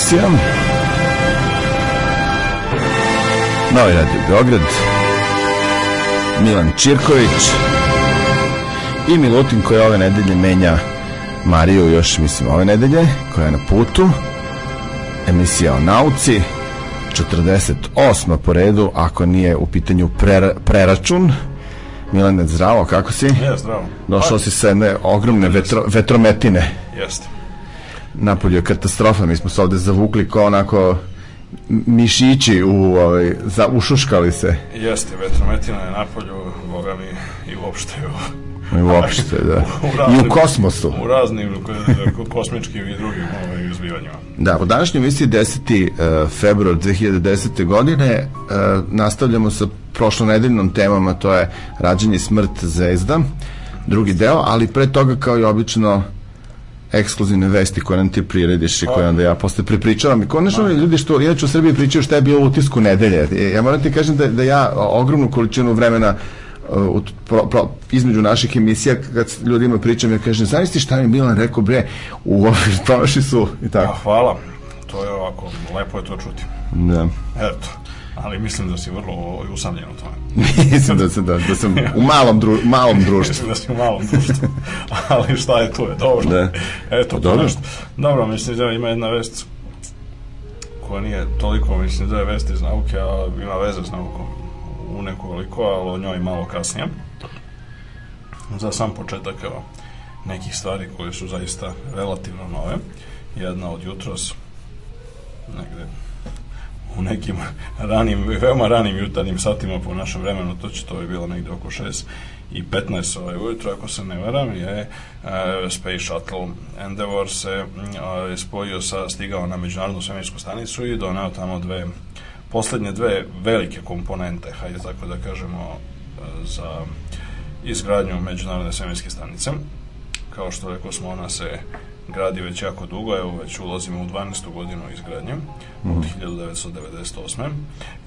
Galaksija. Novi Radio Beograd. Milan Čirković. I Milutin koji ove nedelje menja Mariju još, mislim, ove nedelje, koja je na putu. Emisija o nauci. 48. po redu, ako nije u pitanju prera, preračun. Milane, zdravo, kako si? Ja, zdravo. Došao si sa jedne ogromne vetro, vetrometine. Jeste. Napolju je katastrofa, mi smo se ovde zavukli kao onako mišići u, ovaj, za, ušuškali se. Jeste, vetrometina je napolju, boga mi, i uopšte u I uopšte, da. U raznim- I u kosmosu. u raznim ko- kosmičkim i drugim ovaj, izbivanjima. Da, u današnjoj emisiji 10. uh, februar 2010. godine uh, nastavljamo sa prošlonedeljnom temom, a to je rađenje smrt zvezda, drugi deo, ali pre toga kao i obično ekskluzivne vesti koje nam ti prirediš i koje onda ja posle prepričavam i konačno ovi ljudi što inače u Srbiji pričaju šta je bilo u utisku nedelje. Ja moram ti kažem da, da ja ogromnu količinu vremena uh, u- pro, pro, između naših emisija kad ljudima pričam ja kažem zamisli šta mi Milan rekao bre u ovoj prošli su i tako. hvala, to je ovako, lepo je to čuti. Da. Eto, ali mislim da si vrlo ovaj, usamljen u tome. Mislim da sam, da, da sam u malom, dru, malom društvu. Mislim da si u malom društvu. ali šta je tu je, dobro. Da. Eto, Pa dobro. to nešto. Dobro, mislim da ima jedna vest koja nije toliko, mislim da je vest iz nauke, a ima veze s naukom u nekoliko, ali o njoj malo kasnije. Za sam početak, evo, nekih stvari koje su zaista relativno nove. Jedna od jutros, negde u nekim ranim, veoma ranim jutarnjim satima po našem vremenu, to će to je bilo negde oko 6 i 15 ovaj ujutro, ako se ne varam, je uh, Space Shuttle Endeavour se uh, spojio sa, stigao na međunarodnu svemirsku stanicu i doneo tamo dve, poslednje dve velike komponente, hajde tako da kažemo, uh, za izgradnju međunarodne svemirske stanice. Kao što rekao smo, ona se gradi već jako dugo, evo već ulazimo u 12. godinu izgradnje od 1998.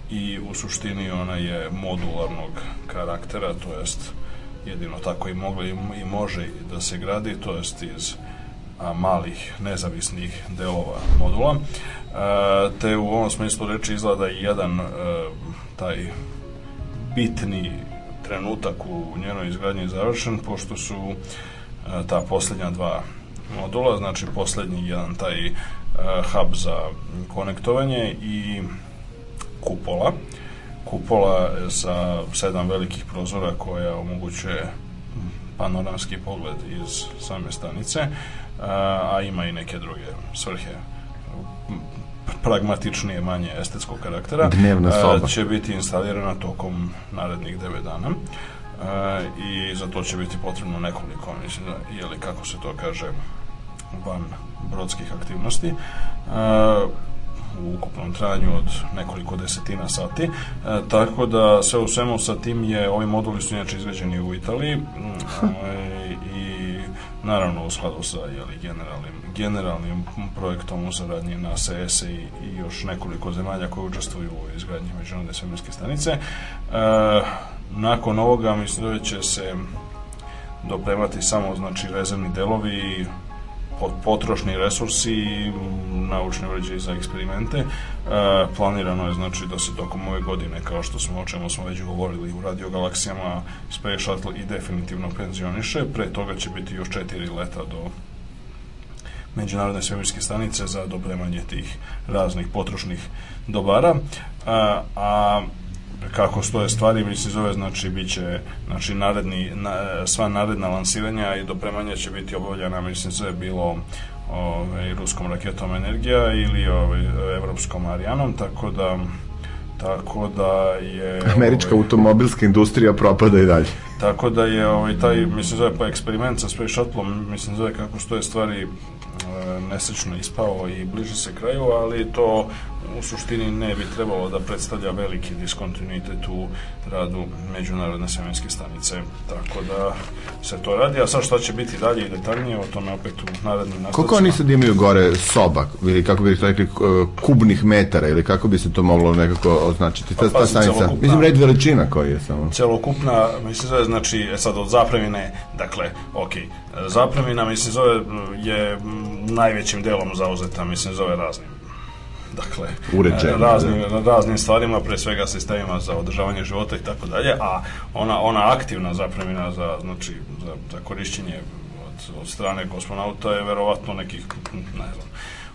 I u suštini ona je modularnog karaktera, to jest jedino tako i mogla i, može da se gradi, to jest iz a, malih nezavisnih delova modula. A, te u ovom smislu reči izgleda i jedan a, taj bitni trenutak u njenoj izgradnji završen, pošto su e, ta poslednja dva modula, znači poslednji jedan taj e, hub za konektovanje i kupola. Kupola sa sedam velikih prozora koja omogućuje panoramski pogled iz same stanice, a, a ima i neke druge svrhe pragmatičnije, manje estetskog karaktera. Dnevna a, soba. će biti instalirana tokom narednih 9 dana. E, i za to će biti potrebno nekoliko, mislim, ili kako se to kaže, van brodskih aktivnosti. E, u ukupnom trajanju od nekoliko desetina sati. E, tako da sve u svemu sa tim je, ovi moduli su inače izveđeni u Italiji e, i naravno u skladu sa jeli, generalnim, generalnim projektom u saradnji na CS i, i još nekoliko zemalja koje učestvuju u izgradnji međunarodne svemirske stanice. E, nakon ovoga mislim da će se dopremati samo znači rezervni delovi potrošni resursi i naučni uređaji za eksperimente. E, planirano je znači da se tokom ove godine, kao što smo o čemu smo već govorili u Radio Galaksijama, Space Shuttle i definitivno penzioniše. Pre toga će biti još četiri leta do međunarodne svemirske stanice za dopremanje tih raznih potrošnih dobara. A, a kako stoje stvari, mi se zove, znači, bit će, znači, naredni, na, sva naredna lansiranja i dopremanja će biti obavljena, mislim, se bilo ovaj, ruskom raketom Energija ili ovaj, evropskom Arianom, tako da tako da je Američka ovaj, automobilska industrija propada i dalje. tako da je ovaj taj mislim zove pa eksperiment sa Space Shuttle mislim zove kako stoje stvari e, nesrećno ispao i bliže se kraju, ali to u suštini ne bi trebalo da predstavlja veliki diskontinuitet u radu međunarodne svemirske stanice. Tako da se to radi, a sad šta će biti dalje i detaljnije, o tome opet u narednim nastavcima. Koliko oni sad imaju gore soba, ili kako bi rekli, kubnih metara, ili kako bi se to moglo nekako označiti? Ta, Pa, ta stanica, mislim, red veličina koji je samo. celokupna, mislim zove, znači, e sad od zapremine, dakle, ok, zapremina, mislim zove, je najvećim delom zauzeta, mislim, zove raznim dakle, Uređaj, raznim, raznim stvarima, pre svega sistemima za održavanje života i tako dalje, a ona, ona aktivna zapremina za, znači, za, za korišćenje od, od strane kosmonauta je verovatno nekih, ne znam,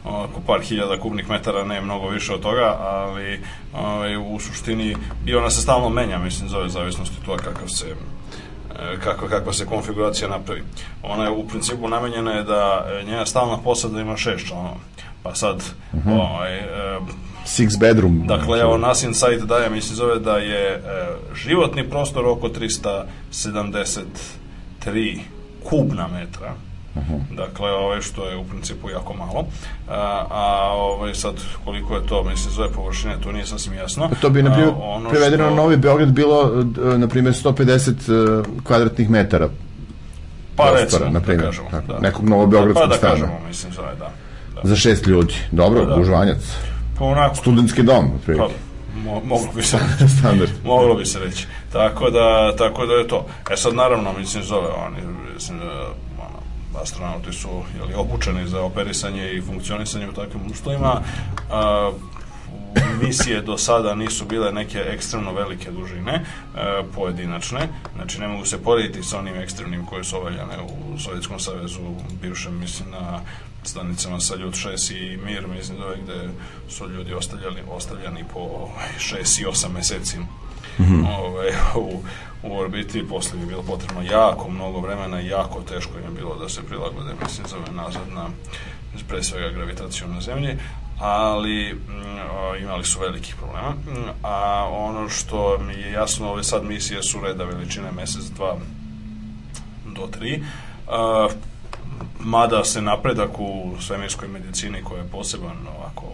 oko par hiljada kubnih metara, ne mnogo više od toga, ali ovaj, u suštini i ona se stalno menja, mislim, zove zavisnosti toga kakav se kako, kakva se konfiguracija napravi. Ona je u principu namenjena je da njena stalna posada ima šest članova. Pa sad, uh -huh. ovaj, e, Six bedroom. Dakle, evo, nas Insight daje, mislim, zove da je e, životni prostor oko 373 kubna metra. Uh -huh. Dakle, ovaj, što je u principu jako malo. A, a ovaj, sad, koliko je to, mislim, zove površine, to nije sasvim jasno. Pa to bi, na primjer, ono prevedeno što... na Novi Beograd bilo, na primjer, 150 kvadratnih metara pa prostora, recimo, na primjer, da kažemo, tako, da. nekog novobeogradskog pa, da stana. kažemo, mislim, zove, da. Da. Za šest ljudi. Dobro, da, da. Gužvanjac. Pa onako. Studentski dom, pa, mo, moglo bi se standard. moglo bi se reći. Tako da, tako da je to. E sad, naravno, mislim, zove, oni, mislim, astronauti su jeli, obučeni za operisanje i funkcionisanje u takvim uslovima. A, misije do sada nisu bile neke ekstremno velike dužine e, pojedinačne, znači ne mogu se porediti sa onim ekstremnim koje su ovaljane u Sovjetskom savezu, bivšem mislim na stanicama sa Ljud 6 i Mir, mislim da gde su ljudi ostavljali, ostavljani po 6 i 8 meseci mm -hmm. ovaj, u, u orbiti, posle bi bilo potrebno jako mnogo vremena i jako teško im je bilo da se prilagode, mislim, zove nazad na pre svega gravitaciju na zemlji, ali mm, imali su velikih problema. A ono što mi je jasno, ove sad misije su reda veličine mesec, dva do tri. Mada se napredak u svemirskoj medicini koja je poseban ovako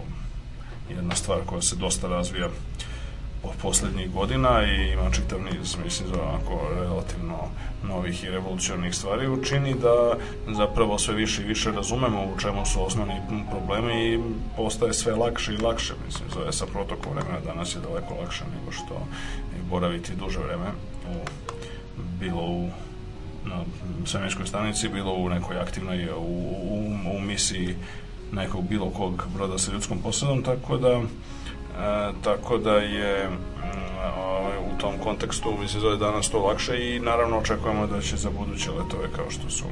jedna stvar koja se dosta razvija poslednjih godina i ima čitav niz, mislim, za onako relativno novih i revolucionarnih stvari učini da zapravo sve više i više razumemo u čemu su osnovni problemi i postaje sve lakše i lakše, mislim, zove sa protokom vremena danas je daleko lakše nego što boraviti duže vreme u, bilo u svemirskoj stanici, bilo u nekoj aktivnoj u, u, u misiji nekog bilo kog broda sa ljudskom posadom, tako da E, tako da je ovaj, u tom kontekstu mislim da je danas to lakše i naravno očekujemo da će za buduće letove kao što su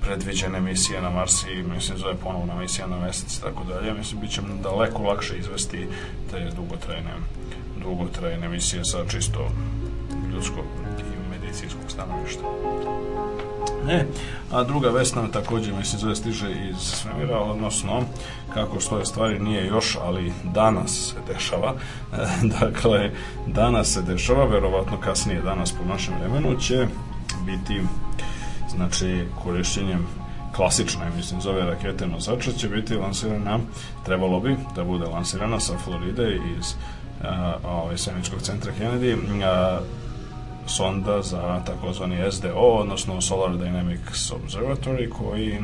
predviđene misije na Mars i mislim zove ponovna misija na mesec tako dalje, mislim bit će daleko lakše izvesti te dugotrajne dugotrajne misije sa čisto ljudskog i medicinskog stanovišta. Ne, a druga vest nam takođe, mislim, zove stiže iz svemira, odnosno, kako stoje stvari nije još, ali danas se dešava. dakle, danas se dešava, verovatno kasnije danas po našem vremenu će biti, znači, korišćenjem klasične, mislim, zove rakete nosača, će biti lansirana, trebalo bi da bude lansirana sa Floride iz uh, ovaj, Semičkog centra Kennedy, uh, sonda za takozvani SDO, odnosno Solar Dynamics Observatory, koji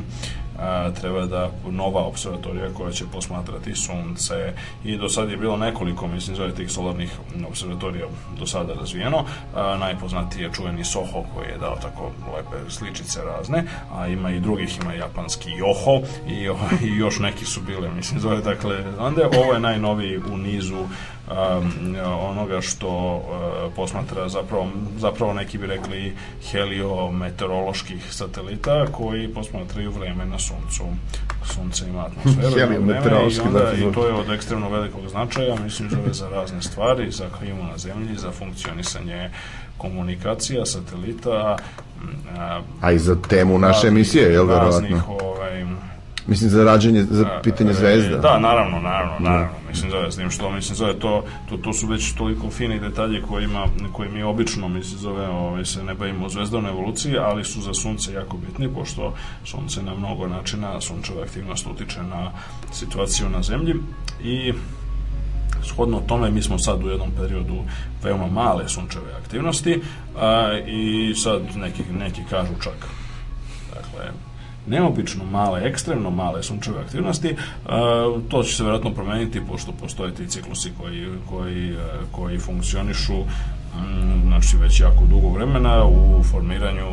a, treba da nova observatorija koja će posmatrati sunce i do sad je bilo nekoliko, mislim, zove tih solarnih observatorija do sada razvijeno. A, najpoznatiji je čuveni Soho koji je dao tako lepe sličice razne, a ima i drugih, ima japanski Yoho i, i još neki su bile, mislim, zove dakle, onda ovo je najnoviji u nizu um, onoga što uh, posmatra zapravo, zapravo neki bi rekli heliometeoroloških satelita koji posmatraju vreme na suncu sunce ima atmosferu heliometeorološki i, onda, i to je od ekstremno velikog značaja mislim zove za razne stvari za klimu na zemlji za funkcionisanje komunikacija, satelita a, a i za temu naše emisije, je li verovatno? Ovaj, Mislim za rađenje, za pitanje e, zvezda. Da, naravno, naravno, naravno. Mislim zove s tim što mislim zove to, to, to su već toliko fini detalji kojima koji mi obično mislim zove ovaj se ne bavimo zvezdovnoj evoluciji, ali su za sunce jako bitni pošto sunce na mnogo načina sunčeva aktivnost utiče na situaciju na zemlji i shodno tome mi smo sad u jednom periodu veoma male sunčeve aktivnosti a, i sad neki, neki kažu čak dakle neobično male, ekstremno male sunčeve aktivnosti, to će se vjerojatno promeniti pošto postoje ti ciklusi koji, koji, koji funkcionišu mm, znači već jako dugo vremena u formiranju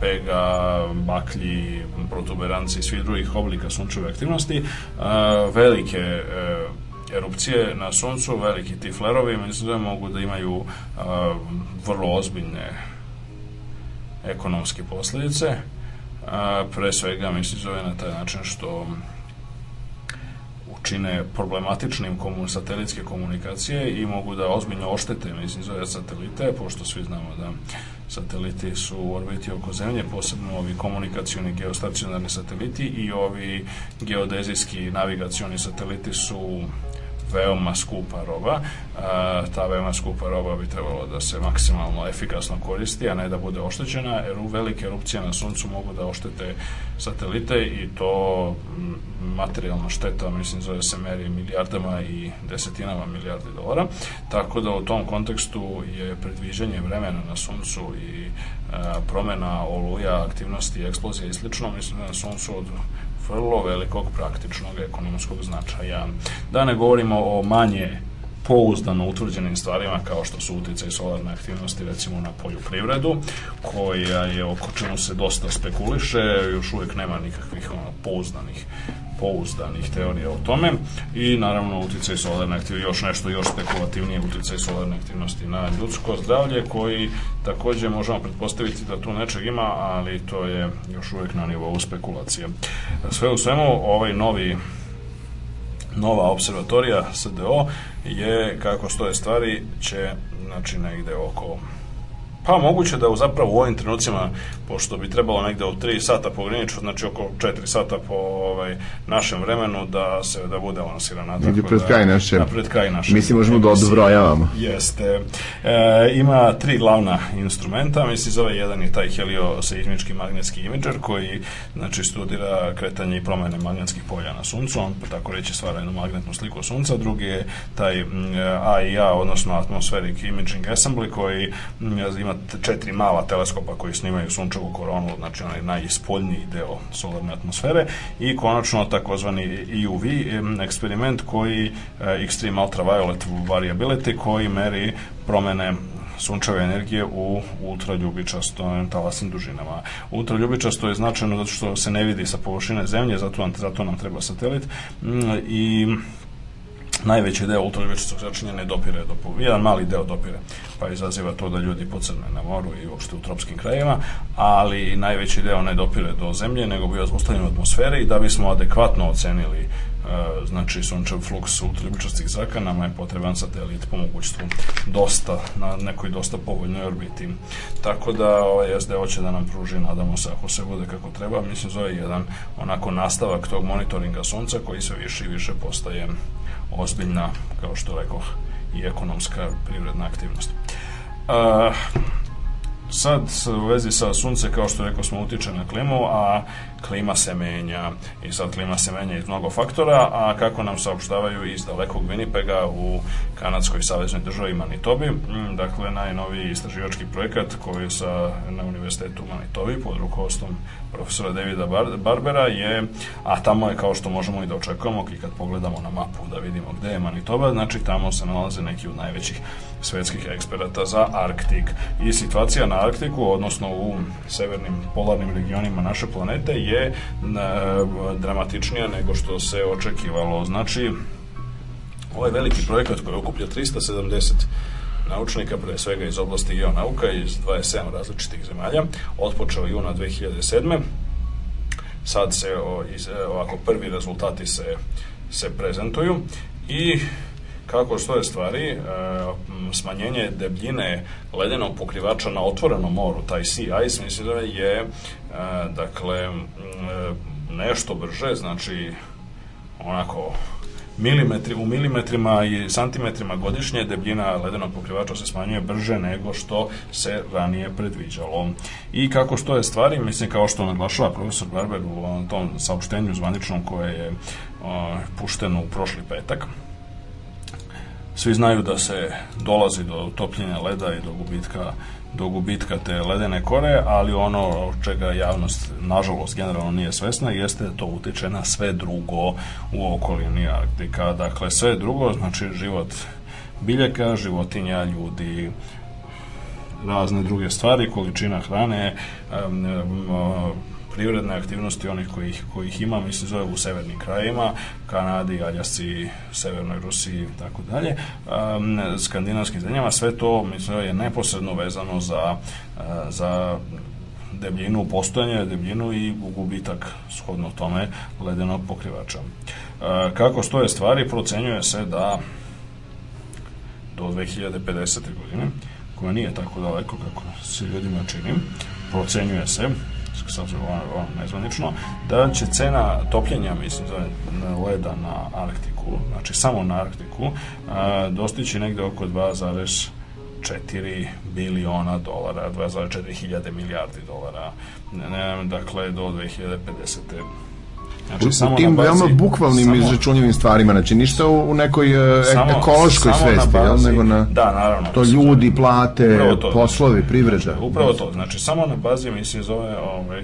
pega, baklji, protuberanci i svih drugih oblika sunčeve aktivnosti. Velike e, erupcije na suncu, veliki ti flerovi, mislim da mogu da imaju vrlo ozbiljne ekonomske posljedice. Pre svega, mislim, zove na taj način što čine problematičnim komun, satelitske komunikacije i mogu da ozbiljno oštete, mislim, zove satelite, pošto svi znamo da sateliti su u orbiti oko Zemlje, posebno ovi komunikacioni geostacionarni sateliti i ovi geodezijski navigacioni sateliti su veoma skupa roba. A, ta veoma skupa roba bi trebalo da se maksimalno efikasno koristi, a ne da bude oštećena, jer u velike erupcije na suncu mogu da oštete satelite i to materijalna šteta, mislim, zove se meri milijardama i desetinama milijardi dolara. Tako da u tom kontekstu je predviđanje vremena na suncu i a, promena oluja, aktivnosti, eksplozije i slično, mislim da na suncu od vrlo velikog praktičnog ekonomskog značaja. Da ne govorimo o manje pouzdano utvrđenim stvarima kao što su uticaj solarne aktivnosti recimo na poljoprivredu koja je oko čemu se dosta spekuliše još uvijek nema nikakvih ono, pouzdanih pouzdanih teorija o tome i naravno uticaj solarne aktivnosti, još nešto još spekulativnije uticaj solarne aktivnosti na ljudsko zdravlje koji takođe možemo pretpostaviti da tu nečeg ima, ali to je još uvijek na nivou spekulacije. Sve u svemu, ovaj novi nova observatorija SDO je, kako stoje stvari, će znači negde oko Pa moguće da u zapravo u ovim trenucima, pošto bi trebalo negde od 3 sata po graniču, znači oko 4 sata po ovaj, našem vremenu, da se da bude lansirana. Negde pred da, kraj naše. Da, pred kraj naše. Mislim, možemo da odbrojavamo. Jeste. E, ima tri glavna instrumenta, mislim, zove jedan je taj helioseizmički magnetski imager, koji znači, studira kretanje i promene magnetskih polja na suncu, on tako reći stvara jednu magnetnu sliku sunca, drugi je taj AIA, odnosno Atmospheric Imaging Assembly, koji ima ima četiri mala teleskopa koji snimaju sunčevu koronu, znači onaj najispoljniji deo solarne atmosfere i konačno takozvani EUV eksperiment koji e, Extreme Ultraviolet Variability koji meri promene sunčeve energije u ultraljubičastom talasnim dužinama. Ultraljubičasto je značajno zato što se ne vidi sa površine zemlje, zato zato nam treba satelit i najveći deo ultravioletnog zračenja ne dopire do jedan mali deo dopire, pa izaziva to da ljudi pocrne na moru i uopšte u tropskim krajevima, ali najveći deo ne dopire do zemlje, nego bio ostavljen u atmosferi i da bismo adekvatno ocenili e, znači sunčev fluks ultraljubičastih zraka, nama je potreban satelit po mogućstvu dosta, na nekoj dosta povoljnoj orbiti. Tako da ovaj SDO će da nam pruži, nadamo se, ako se bude kako treba, mislim zove jedan onako nastavak tog monitoringa sunca koji sve više i više postaje ozbiljna, kao što rekoh, i ekonomska privredna aktivnost. Uh, sad u vezi sa sunce, kao što rekao smo, utiče na klimu, a klima se menja i sad klima se menja iz mnogo faktora, a kako nam saopštavaju iz dalekog Winnipega u kanadskoj saveznoj državi Manitobi, mm, dakle najnoviji istraživački projekat koji je sa, na univerzitetu Manitobi pod rukovodstvom profesora Davida Bar Barbera je, a tamo je kao što možemo i da očekujemo i kad pogledamo na mapu da vidimo gde je Manitoba, znači tamo se nalaze neki od najvećih svetskih eksperata za Arktik. I situacija na Arktiku, odnosno u severnim polarnim regionima naše planete je e, dramatičnija nego što se očekivalo. Znači, ovaj veliki projekat koji okuplja 370 naučnika, pre svega iz oblasti geonauka iz 27 različitih zemalja, otpočeo juna 2007. Sad se e, ovako prvi rezultati se, se prezentuju i kako stoje stvari, e, smanjenje debljine ledenog pokrivača na otvorenom moru, taj sea ice, mislim da je dakle nešto brže, znači onako milimetri, u milimetrima i santimetrima godišnje debljina ledenog pokrivača se smanjuje brže nego što se ranije predviđalo. I kako stoje stvari, mislim kao što naglašava profesor Barber u tom saopštenju zvaničnom koje je o, pušteno u prošli petak, svi znaju da se dolazi do topljenja leda i do gubitka do gubitka te ledene kore, ali ono čega javnost nažalost generalno nije svesna jeste da to utiče na sve drugo u okolini Arktika. Dakle, sve drugo, znači život biljaka, životinja, ljudi, razne druge stvari, količina hrane, um, um, privredne aktivnosti onih kojih, kojih ima, mislim zove u severnim krajima, Kanadi, Aljasci, Severnoj Rusiji tako dalje, um, skandinavskim zemljama, sve to mislim je neposredno vezano za, uh, za debljinu postojanja, debljinu i gubitak shodno tome ledenog pokrivača. Uh, kako stoje stvari, procenjuje se da do 2050. godine, koja nije tako daleko kako se ljudima čini, procenjuje se ovo nezvanično, da će cena topljenja, mislim, za leda na Arktiku, znači samo na Arktiku, a, dostići negde oko 2,4 biliona dolara, 2,4 hiljade milijardi dolara, ne, dakle, do 2050. Znači, u, samo tim bazi, veoma bukvalnim samo, izračunjivim stvarima, znači ništa u, u nekoj uh, samo, ekološkoj samo svesti, bazi, nego na da, naravno, to ljudi, plate, to, poslovi, znači, privreda. Upravo to, znači samo na bazi mislim zove ovaj,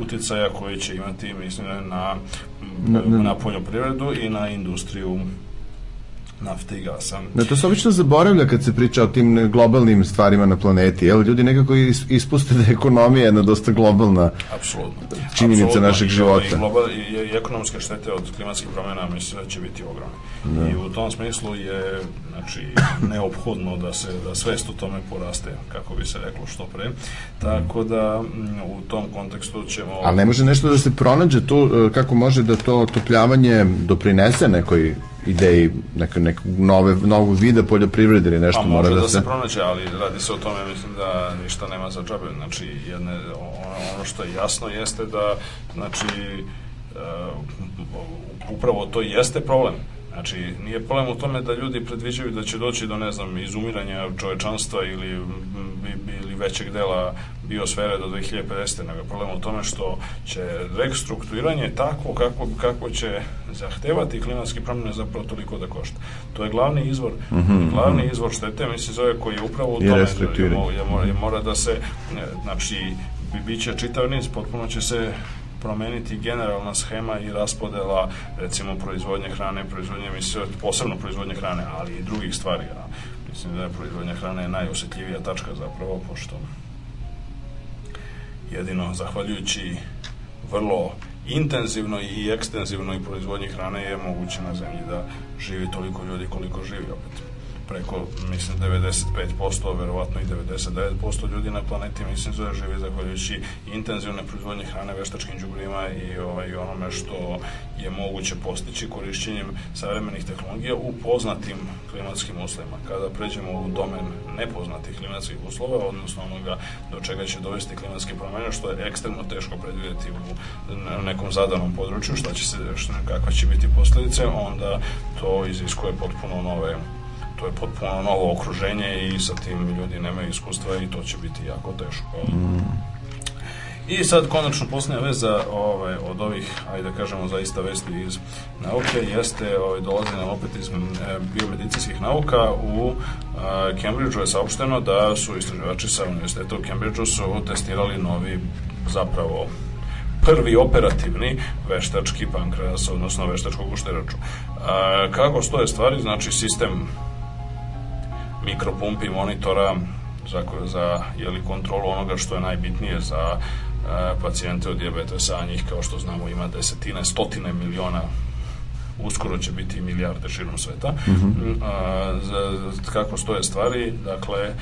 uticaja koji će imati mislim na, na, na, na poljoprivredu i na industriju nafte i gasa. Da, to se obično zaboravlja kad se priča o tim globalnim stvarima na planeti. Jel, ljudi nekako ispuste da je ekonomija jedna dosta globalna Apsolutno. činjenica Apsolutno. našeg života. I, global, i, i ekonomske štete od klimatskih promjena mislim da će biti ogromne. Da. I u tom smislu je znači, neophodno da se da svest o tome poraste, kako bi se reklo što pre. Tako da u tom kontekstu ćemo... Ali ne može nešto da se pronađe tu, e, kako može da to otopljavanje doprinese nekoj ideji neke, neke nove, novog vida poljoprivrede ili nešto pa, mora da, da se... pronađe, ali radi se o tome, mislim da ništa nema za džabe. Znači, jedne, ono, ono što je jasno jeste da, znači, uh, upravo to jeste problem Znači, nije problem u tome da ljudi predviđaju da će doći do, ne znam, izumiranja čovečanstva ili, ili većeg dela biosfere do 2050. nego problem u tome što će restrukturiranje takvo kako, kako će zahtevati klimatski promjene zapravo toliko da košta. To je glavni izvor, mm -hmm. glavni izvor štete, misli zove koji je upravo u tome je, je, mora, je mora da se, znači, bi, biće čitav niz, potpuno će se promeniti generalna schema i raspodela recimo proizvodnje hrane, proizvodnje mislim, posebno proizvodnje hrane, ali i drugih stvari. A mislim da je proizvodnja hrane je najosjetljivija tačka zapravo, pošto jedino zahvaljujući vrlo intenzivnoj i ekstenzivnoj proizvodnji hrane je moguće na zemlji da živi toliko ljudi koliko živi opet preko, mislim, 95%, verovatno i 99% ljudi na planeti, mislim, zove živi zahvaljujući intenzivne proizvodnje hrane, veštačkim džubrima i ovaj, onome što je moguće postići korišćenjem savremenih tehnologija u poznatim klimatskim uslovima. Kada pređemo u domen nepoznatih klimatskih uslova, odnosno onoga do čega će dovesti klimatske promene, što je ekstremno teško predvidjeti u nekom zadanom području, šta će se, šta, kakva će biti posledice, onda to iziskuje potpuno nove to je potpuno novo okruženje i sa tim ljudi nemaju iskustva i to će biti jako teško. Mm. I sad konačno posljednja veza ovaj, od ovih, ajde da kažemo zaista vesti iz nauke, jeste, ovaj, dolazi nam opet iz e, biomedicinskih nauka, u a, Cambridgeu je saopšteno da su istraživači sa univerziteta u Cambridgeu su testirali novi zapravo prvi operativni veštački pankreas, odnosno veštačku gušteraču. A, kako stoje stvari, znači sistem mikropumpi monitora za, za jeli, kontrolu onoga što je najbitnije za e, pacijente od dijabetesa, a njih kao što znamo ima desetine, stotine miliona uskoro će biti milijarde širom sveta. Mm -hmm. a, za, kako stoje stvari, dakle, e,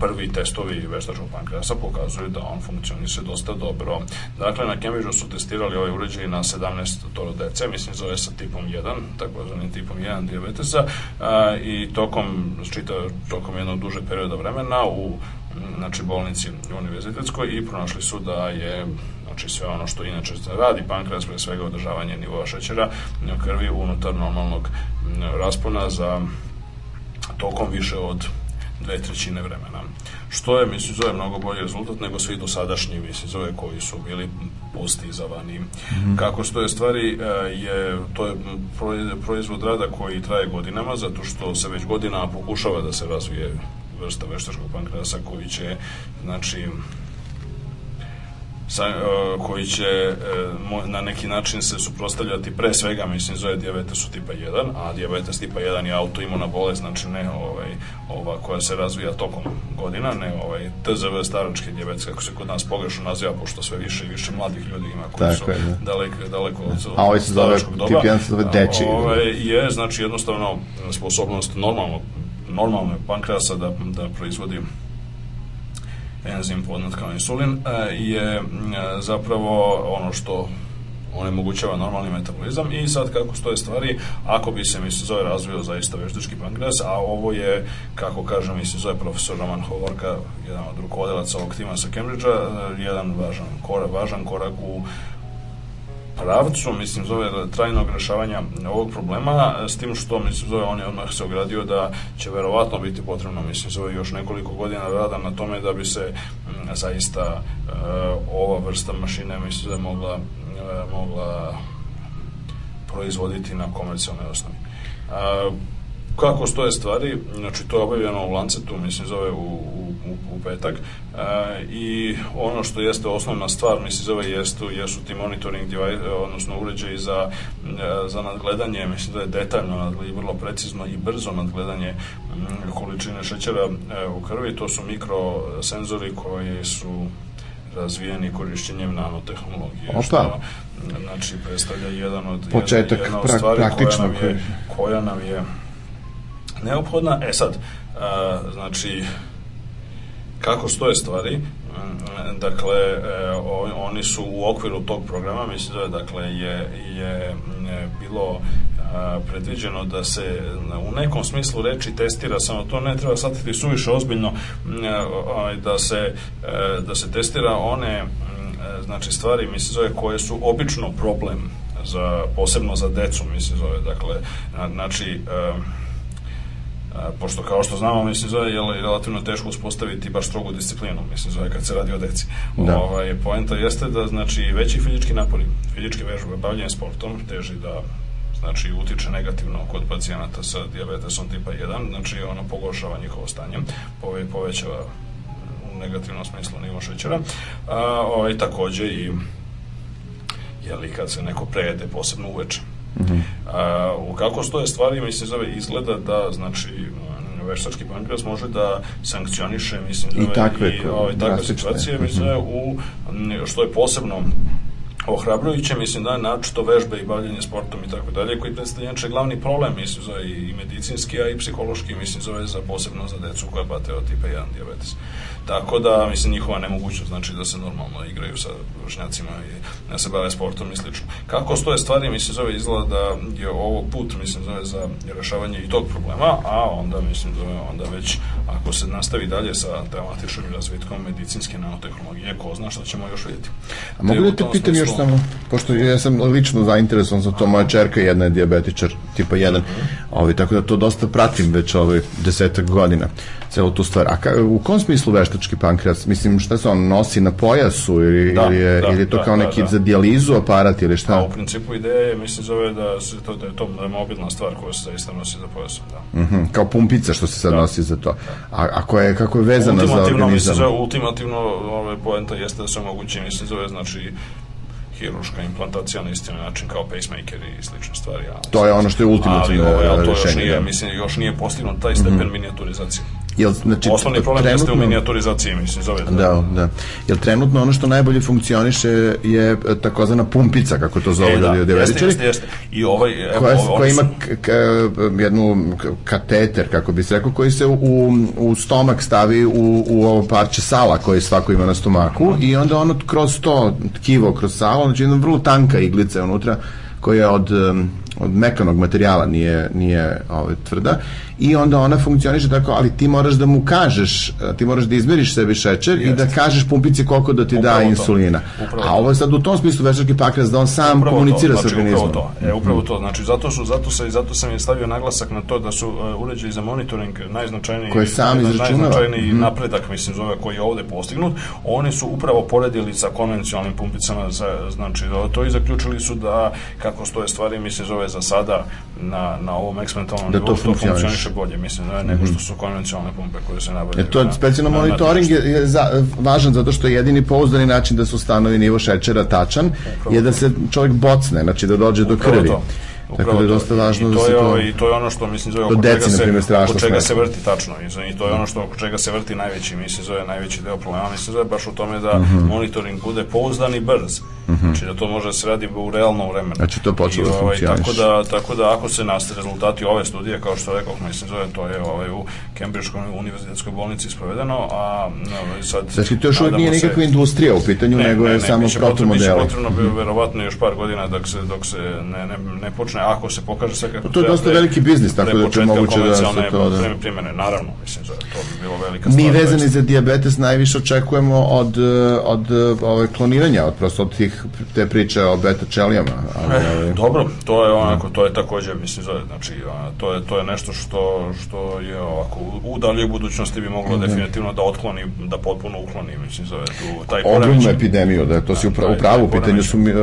prvi testovi veštačkog pankreasa pokazuju da on funkcioniše dosta dobro. Dakle, na Cambridgeu su testirali ovaj uređaj na 17 toro dece, mislim zove sa tipom 1, takozvani tipom 1 diabetesa, a, i tokom, čita, tokom jednog duže perioda vremena u znači bolnici univerzitetskoj i pronašli su da je znači sve ono što inače radi pankreas, pre svega održavanje nivoa šećera krvi unutar normalnog raspona za tokom više od dve trećine vremena. Što je, mislim, zove mnogo bolji rezultat nego svi dosadašnji, mislim, zove koji su bili postizavani. Mm -hmm. Kako stoje stvari, e, je, to je proizvod rada koji traje godinama, zato što se već godinama pokušava da se razvije vrsta veštačkog pankreasa koji će, znači, sa, uh, koji će uh, na neki način se suprostavljati pre svega, mislim, zove diabetesu tipa 1, a diabetes tipa 1 je autoimuna bolest, znači ne ovaj, ova koja se razvija tokom godina, ne ovaj TZV starački dijabetes, kako se kod nas pogrešno naziva, pošto sve više i više mladih ljudi ima koji Tako su je, da. daleko, daleko od A ovaj se zove, tip 1 se zove deči. Ovaj, je, znači, jednostavno sposobnost normalno, normalno pankreasa da, da proizvodi enzim poznat kao insulin e, je e, zapravo ono što onemogućava normalni metabolizam. I sad kako stoje stvari, ako bi se mislim zove razvio zaista veštački pankreas, a ovo je, kako kažem, mislim zove profesor Roman Hovorka, jedan od rukovodilaca ovog tima sa Cambridgea, e, jedan važan korak, važan korak u pravcu, mislim, zove trajnog rešavanja ovog problema, s tim što, mislim, zove, on je odmah se ogradio da će verovatno biti potrebno, mislim, zove još nekoliko godina rada na tome da bi se m, zaista e, ova vrsta mašine, mislim, zove, mogla, e, mogla proizvoditi na komercijalnoj osnovi. Kako stoje stvari, znači to je obavljeno u Lancetu, mislim zove u, u, u, petak e, i ono što jeste osnovna stvar, mislim zove jestu, jesu ti monitoring device, odnosno uređaji za, e, za nadgledanje, mislim da je detaljno nadgledanje, vrlo precizno i brzo nadgledanje m, količine šećera e, u krvi, to su mikrosenzori koji su razvijeni korišćenjem nanotehnologije. Opa. Što, znači, predstavlja jedan od, Početak jedna od pra- stvari koja nam je, koja nam je neophodna. E sad, znači, kako stoje stvari, dakle, e, oni su u okviru tog programa, mislim da je, dakle, je, je mm, bilo predviđeno da se u nekom smislu reči testira, samo to ne treba shvatiti suviše ozbiljno, mm, ovaj, da se, e, da se testira one e, znači stvari, mislim zove, koje su obično problem za, posebno za decu, mislim zove, dakle, na- znači, e, A, pošto kao što znamo, mislim, zove je relativno teško uspostaviti baš strogu disciplinu, mislim, zove kad se radi o deci. Da. Ovaj, poenta jeste da, znači, veći fizički napori, fizičke vežbe, bavljanje sportom, teži da znači utiče negativno kod pacijenata sa dijabetesom tipa 1, znači ono pogoršava njihovo stanje, pove, povećava u negativnom smislu nivo šećera, a ovaj, takođe i jeli kad se neko prejede posebno uveče. A, u kako stoje stvari, mislim, zove izgleda da, znači, veštački pankreas može da sankcioniše, mislim, I zove, takve i, ovaj, takve situacije, mislim, zove, u, što je posebno ohrabrujuće, mislim da je naročito vežbe i bavljanje sportom i tako dalje, koji predstavlja glavni problem, mislim, zove i medicinski, a i psihološki, mislim, zove za posebno za decu koja pate od tipa 1 diabetes. Tako da, mislim, njihova nemogućnost, znači da se normalno igraju sa vršnjacima i da se bave sportom i slično. Kako stoje stvari, mislim, zove izgleda da je ovo put, mislim, zove za rešavanje i tog problema, a onda, mislim, zove onda već, ako se nastavi dalje sa dramatičnim razvitkom medicinske nanotehnologije, ko zna šta ćemo još vidjeti. A mogu da te pitam još smislu- samo, pošto ja sam lično zainteresovan za to, moja čerka jedna je dijabetičar tipa 1, Mhm. ovaj, tako da to dosta pratim već ovaj desetak godina, celu tu stvar. A ka, u kom smislu veštački pankreas? Mislim, šta se on nosi na pojasu ili, Da, ili, je, da, ili je to da, kao da, neki da. za dijalizu aparat ili A šta? u principu ideja je, mislim, zove da, se to, da je to da je mobilna stvar koja se zaista nosi za pojasom, da. Mhm, kao pumpica što se sad nosi za to. A, a koja je, kako je vezana za ultimativno, mislim, organizam? zove, ultimativno ove, poenta jeste da se omogući, mislim, zove, znači, hiruška implantacija na isti način kao pacemaker i slične stvari. Ali, To je ono što je ultimativno ali, ovaj, ali to još rešenje, nije, da. mislim, još nije postignut taj stepen minijaturizacije. Jel, znači, Osnovni problem jeste u trenutno- minijaturizaciji, mislim, zove da. Da, da. Jel trenutno ono što najbolje funkcioniše je e, takozvana pumpica, kako to zove E, da, ljudi jeste, diabetičari? jeste, jeste. I ovaj, evo, koja, ovaj, koja ima k, jednu kateter, kako bi se rekao, koji se u, u stomak stavi u, u ovo parče sala koje svako ima na stomaku i onda ono kroz to tkivo, kroz salo, znači jedna vrlo tanka iglica je unutra koja je od, od mekanog materijala, nije, nije ovaj, tvrda i onda ona funkcioniše tako, ali ti moraš da mu kažeš, eh, ti moraš da izmeriš sebi šećer i da kažeš pumpici koliko da ti Upravo da insulina. Upravo A ovo je sad u tom smislu veštački pankreas da on sam Upravo komunicira to, sa znači, organizmom. Upravo to, e, upravo to. Znači, zato, su, zato, se, zato sam je stavio naglasak na to da su uh, uređaji za monitoring najznačajniji, Koje sam najznačajniji napredak, mislim, zove, koji je ovde postignut. Oni su upravo poredili sa konvencionalnim pumpicama, za, znači, da to i zaključili su da, kako stoje stvari, mislim, zove za sada na, na ovom eksperimentalnom Da to nivou, to funkcioniše. funkcioniše bolje, mislim, da, nego što su konvencionalne pumpe koje se nabavljaju. Jer to je na- specijalno na- na monitoring je, za, važan zato što je jedini pouzdani način da se ustanovi nivo šećera tačan je da se čovjek bocne, znači da dođe do Upravo krvi. to. Tako da je dosta važno da se je, to- I to je ono što, mislim, zove, oko deci, čega, se, primjer, oko čega se vrti tačno. I to je ono što oko čega se vrti najveći, mislim, zove najveći deo problema, mislim, zove baš u tome da Mhm. monitoring bude pouzdan i brz. Znači da to može da se radi u realnom vremenu. Znači, to počelo da ovaj, funkcioniše. Tako da, tako da ako se nastave rezultati ove studije, kao što rekao, mislim, zove, to je ovaj, u Cambridgeskoj univerzitetskoj bolnici sprovedeno, a no, sad... Znači, to još uvijek nije nikakva industrija u pitanju, nego je samo biće potrebno- protomodeli. Biće potrebno bi verovatno još par godina dok se, dok se ne, ne, ne počne, ako se pokaže sve kako to je dosta veliki biznis, tako da će moguće da se to, da. prime- primene, naravno, mislim, to bi bilo velika Mi stvar. vezani za dijabetes najviše očekujemo od, eh, od eh, ove kloniranja, od prosto od tih, te priče o beta čelijama. Ali, E, ovaj, dobro, to je onako, to je takođe, mislim, zove, znači, to je, to je nešto što, što je ovako, u, daljoj budućnosti bi moglo definitivno da otkloni, da potpuno ukloni, mislim, zove, tu, taj ogromnu epidemiju, da to si u pra- taj- u pravu, pitanju su, mi, eh,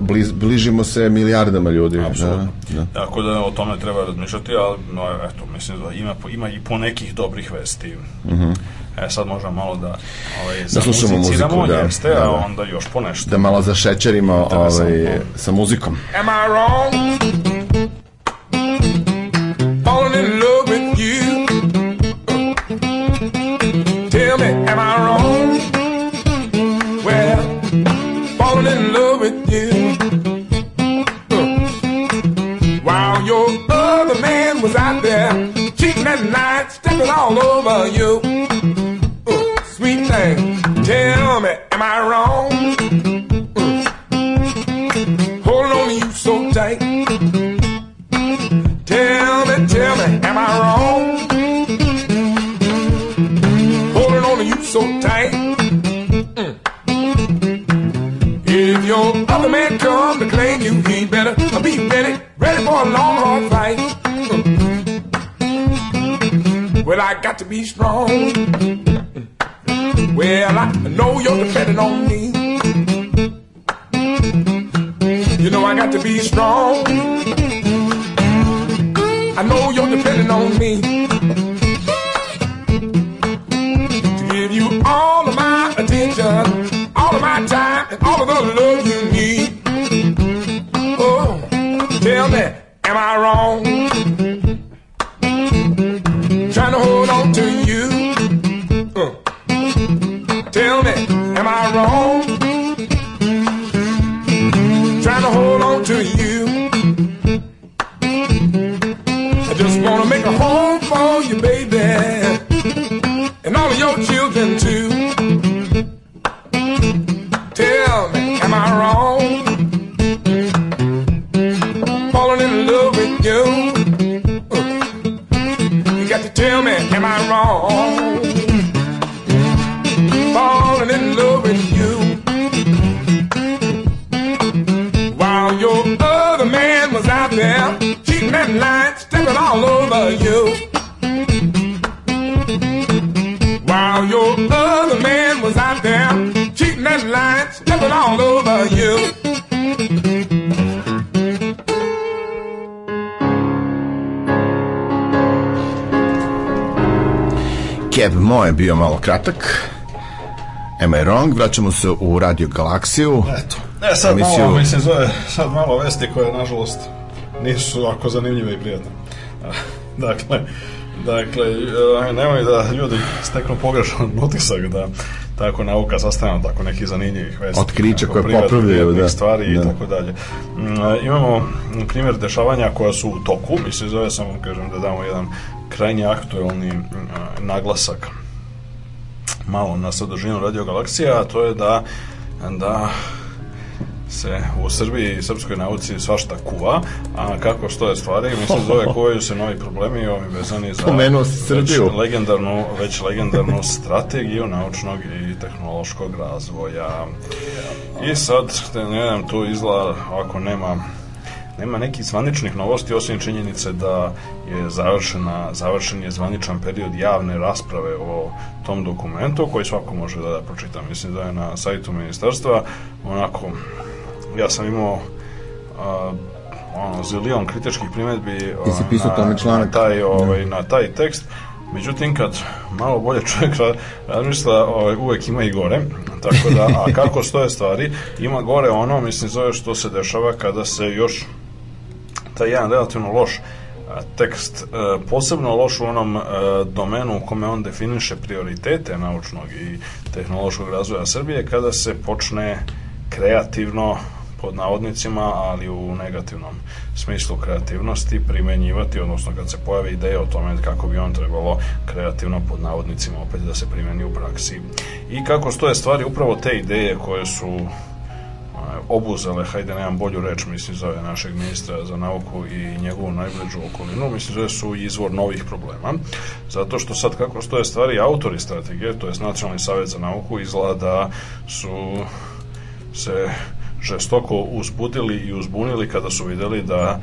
bliz, bližimo se milijardama ljudi. Apsolutno. Da, da. Tako da o tome treba razmišljati, ali no, eto, mislim da ima, ima i po nekih dobrih vesti. E, sad možemo malo da, ovaj, Mhm. slušamo muziku, da. jeste, Da, a da. onda još po nešto. Da malo zašećerimo ovaj, sa muzikom. Am I wrong? All over you. Uh, Sweet thing, tell me, am I wrong? holding on to you so tight. Tell me, tell me, am I wrong? Holding on to you so tight. Mm. If your other man come to claim you, he better be ready, ready for a long, hard fight. Well, I got to be strong. Well, I know you're depending on me. You know I got to be strong. I know you're depending on me to give you all of my attention, all of my time, and all of the love you need. Oh, tell me, am I wrong? Am I wrong? trying to hold on to you. I just want to make a home for you, baby, and all of your children too. Tell me, am I wrong? Falling in love with you. You got to tell me, am I wrong? All over you. While your other man was out there cheating and lying, stepping all over you. Keb Mo je bio malo kratak. Am I wrong? Vraćamo se u Radio Galaksiju. Eto. E, sad Emisiju- malo, mislim, zove, sad malo vesti koje, nažalost, nisu ako zanimljive i prijatne. Dakle, dakle, e, nemoj da ljudi steknu pogrešan utisak da tako nauka sastavljena tako nekih zanimljivih vesti. Otkrića koje popravljaju, da. stvari Da. i tako dalje. Mm, Imamo primjer dešavanja koja su u toku, mislim, zove samo, kažem, da damo jedan krajnje aktuelni mm, naglasak malo na sadržinu Radio Galaksija, a to je da da se u Srbiji i srpskoj nauci svašta kuva, a kako stoje stvari, mislim zove kuvaju se novi problemi ovi vezani za Pomenuo si Srbiju. već legendarnu, već legendarnu strategiju naučnog i tehnološkog razvoja. I sad, ne znam, tu izgleda ovako nema nema nekih zvaničnih novosti osim činjenice da je završena, završen je zvaničan period javne rasprave o tom dokumentu koji svako može da, da pročita. Mislim da je na sajtu ministarstva onako ja sam imao a, ono, zilion kritičkih si pisao na, na taj, ovaj, na taj tekst. Međutim, kad malo bolje čovjek ra- razmišlja, ovaj, uvek ima i gore. Tako da, a kako stoje stvari, ima gore ono, mislim, zove što se dešava kada se još taj jedan relativno loš a, tekst, e, posebno loš u onom e, domenu u kome on definiše prioritete naučnog i tehnološkog razvoja Srbije kada se počne kreativno pod navodnicima, ali u negativnom smislu kreativnosti primenjivati, odnosno kad se pojavi ideja o tome kako bi on trebalo kreativno pod navodnicima opet da se primeni u praksi. I kako stoje stvari, upravo te ideje koje su obuzele, hajde nemam bolju reč, mislim, zove našeg ministra za nauku i njegovu najbližu okolinu, mislim, zove su izvor novih problema, zato što sad kako stoje stvari, autori strategije, to je Nacionalni savjet za nauku, izgleda da su se žestoko uzbudili i uzbunili kada su videli da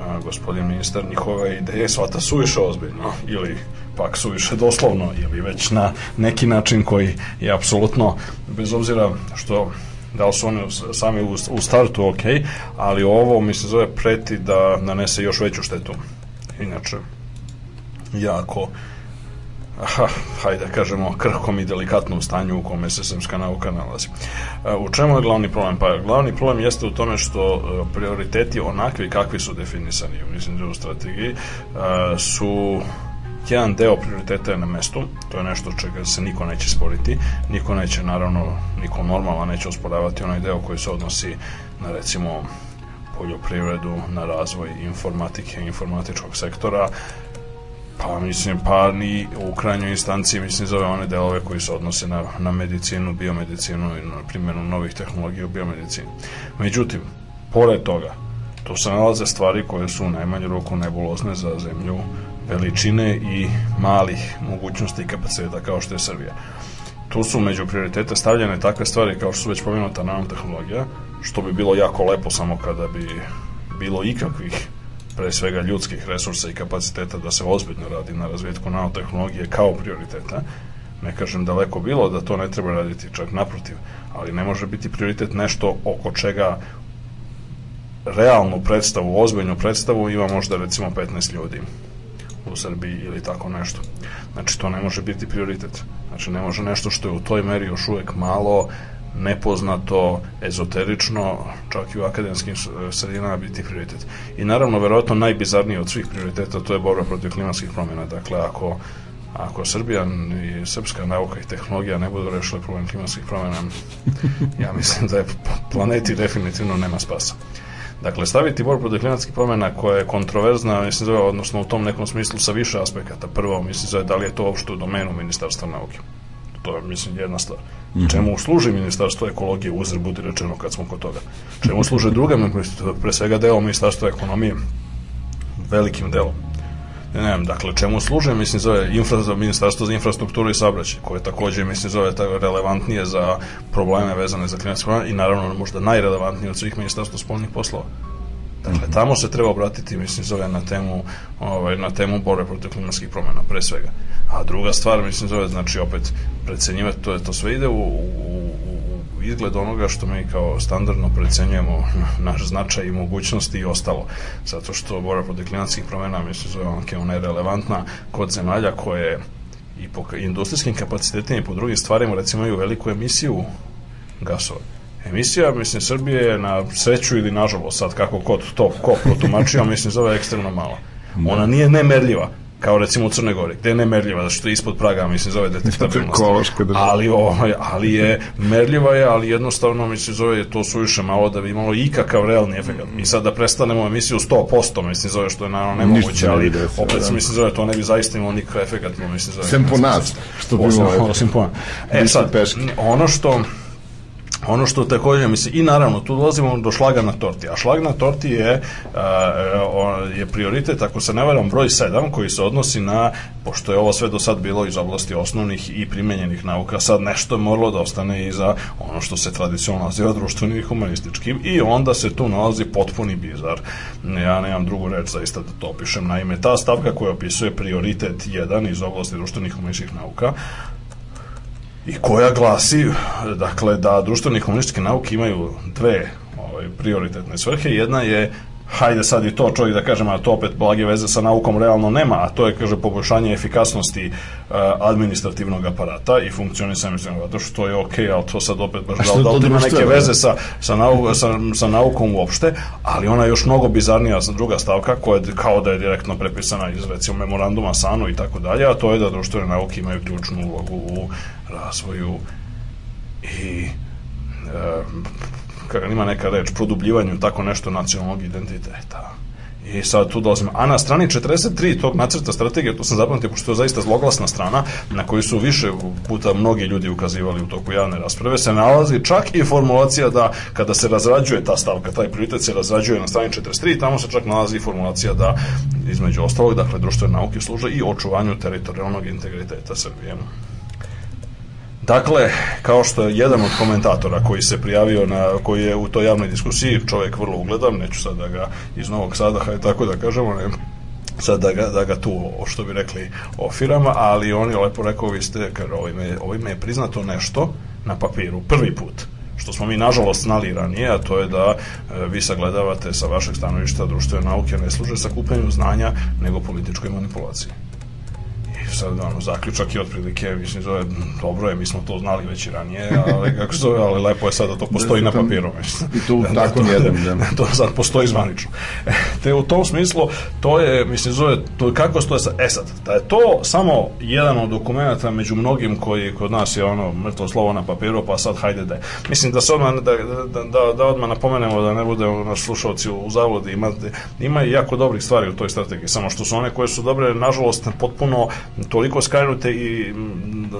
a, gospodin ministar njihove ideje svata suviše ozbiljno ili pak suviše doslovno ili već na neki način koji je apsolutno bez obzira što da li su oni sami u, u startu ok, ali ovo mi se zove preti da nanese još veću štetu. Inače, jako aha, hajde da kažemo, krhkom i delikatnom stanju u kome se srpska nauka nalazi. E, u čemu je glavni problem? Pa glavni problem jeste u tome što e, prioriteti onakvi kakvi su definisani, mislim da strategiji, e, su jedan deo prioriteta je na mestu, to je nešto čega se niko neće sporiti, niko neće, naravno, niko normalno neće osporavati onaj deo koji se odnosi na, recimo, poljoprivredu, na razvoj informatike, informatičkog sektora, Pa mislim, pa ni u krajnjoj instanciji mislim zove one delove koji se odnose na, na medicinu, biomedicinu i na primjenu novih tehnologija u biomedicini. Međutim, pored toga, tu se nalaze stvari koje su u najmanju roku nebulozne za zemlju veličine i malih mogućnosti i kapaciteta kao što je Srbija. Tu su među prioritete stavljene takve stvari kao što su već pomenuta nanotehnologija, što bi bilo jako lepo samo kada bi bilo ikakvih pre svega ljudskih resursa i kapaciteta da se ozbiljno radi na razvijetku nanotehnologije kao prioriteta. Ne kažem daleko bilo da to ne treba raditi, čak naprotiv, ali ne može biti prioritet nešto oko čega realnu predstavu, ozbiljnu predstavu ima možda recimo 15 ljudi u Srbiji ili tako nešto. Znači to ne može biti prioritet. Znači ne može nešto što je u toj meri još uvek malo, nepoznato, ezoterično, čak i u akademskim sredinama biti prioritet. I naravno, verovatno najbizarniji od svih prioriteta to je borba protiv klimatskih promjena. Dakle, ako ako Srbija i srpska nauka i tehnologija ne budu rešile problem klimatskih promjena, ja mislim da je planeti definitivno nema spasa. Dakle, staviti borbu protiv klimatskih promjena koja je kontroverzna, mislim zove, odnosno u tom nekom smislu sa više aspekata. Prvo, mislim zove, da li je to uopšte u domenu Ministarstva nauke. To je, mislim, jedna stvar. Čemu služi Ministarstvo ekologije, uzr budi rečeno kad smo kod toga. Čemu služe druga, pre svega deo Ministarstva ekonomije, velikim delom. Ne, ne, dakle, čemu služe, mislim, zove infra, Ministarstvo za infrastrukturu i saobraćaj, koje takođe, mislim, zove tako relevantnije za probleme vezane za klimatske i naravno možda najrelevantnije od svih Ministarstva spolnih poslova. Dakle, tamo se treba obratiti, mislim, zove na temu, ovaj, na temu borbe protiv klimatskih promjena, pre svega. A druga stvar, mislim, zove, znači, opet, precenjivati, to, je, to sve ide u, u, u izgled onoga što mi kao standardno precenjujemo naš značaj i mogućnosti i ostalo. Zato što borba protiv klimatskih promjena, mislim, zove, ona je relevantna kod zemalja koje i po industrijskim kapacitetima i po drugim stvarima, recimo, imaju veliku emisiju gasova Emisija, mislim, Srbije je na sreću ili nažalost, sad kako kod to ko protumačio, mislim, zove ekstremno mala. Ona nije nemerljiva, kao recimo u Crnoj Gori, gde je nemerljiva, zato što je ispod praga, mislim, zove detektabilnost. ali, ovaj, ali je, merljiva je, ali jednostavno, mislim, zove to suviše malo da bi imalo ikakav realni efekt. Mi sad da prestanemo emisiju 100%, mislim, zove što je naravno nemoguće, ali ne opet, da. mislim, zove to ne bi zaista imalo nikakav efekt, mislim, zove. Sem po nas, što bi imalo. Osim po nas. E, sad, ono što, Ono što takođe, mislim, i naravno, tu dolazimo do šlaga na torti, a šlag na torti je, a, je prioritet, ako se ne varam, broj 7, koji se odnosi na, pošto je ovo sve do sad bilo iz oblasti osnovnih i primenjenih nauka, sad nešto je moralo da ostane i za ono što se tradicionalno naziva društvenim i humanističkim i onda se tu nalazi potpuni bizar. Ja nemam drugu reč zaista da to opišem. Naime, ta stavka koja opisuje prioritet 1 iz oblasti društvenih i humanističkih nauka, i koja glasi dakle da društvene i nauke imaju dve ovaj, prioritetne svrhe. Jedna je hajde sad i to čovjek da kažem, a to opet blage veze sa naukom realno nema, a to je, kaže, poboljšanje efikasnosti uh, administrativnog aparata i funkcionisanja zato što je ok, ali to sad opet baš da, da li ima neke veze sa, sa, nau, sa, sa naukom uopšte, ali ona je još mnogo bizarnija druga stavka koja je kao da je direktno prepisana iz recimo memoranduma SANU i tako dalje, a to je da društvene nauke imaju ključnu ulogu u razvoju i e, kako ima neka reč, produbljivanju tako nešto nacionalnog identiteta. I sad tu dolazim. A na strani 43 tog nacrta strategije, to sam zapamtio, pošto je zaista zloglasna strana, na koju su više puta mnogi ljudi ukazivali u toku javne rasprave, se nalazi čak i formulacija da kada se razrađuje ta stavka, taj prioritet se razrađuje na strani 43, tamo se čak nalazi formulacija da, između ostalog, dakle, društvene nauke služe i očuvanju teritorijalnog integriteta Srbije. Dakle, kao što je jedan od komentatora koji se prijavio na, koji je u toj javnoj diskusiji, čovjek vrlo ugledan, neću sad da ga iz Novog Sada, tako da kažemo, ne, sad da ga, da ga tu, što bi rekli, ofirama, ali on je lepo rekao, vi ste, kaže, ovime, ovime je priznato nešto na papiru, prvi put što smo mi nažalost znali ranije, a to je da e, vi sagledavate sa vašeg stanovišta društvene nauke ne služe sa kupljenju znanja, nego političkoj manipulaciji sad ono, zaključak je otprilike, mislim, zove, dobro je, mi smo to znali već i ranije, ali, kako zove, ali lepo je sad da to postoji da, na papiru. Mislim. I tu da, tako da, jedan, da. To sad postoji zvanično. Te u tom smislu, to je, mislim, zove, to kako stoje sad, e sad, da je to samo jedan od dokumenta među mnogim koji kod nas je ono mrtvo slovo na papiru, pa sad hajde da je. Mislim da se odmah, da, da, da, da odmah napomenemo da ne bude naš slušalci u zavodi, ima, ima jako dobrih stvari u toj strategiji, samo što su one koje su dobre, nažalost, potpuno toliko skrenute i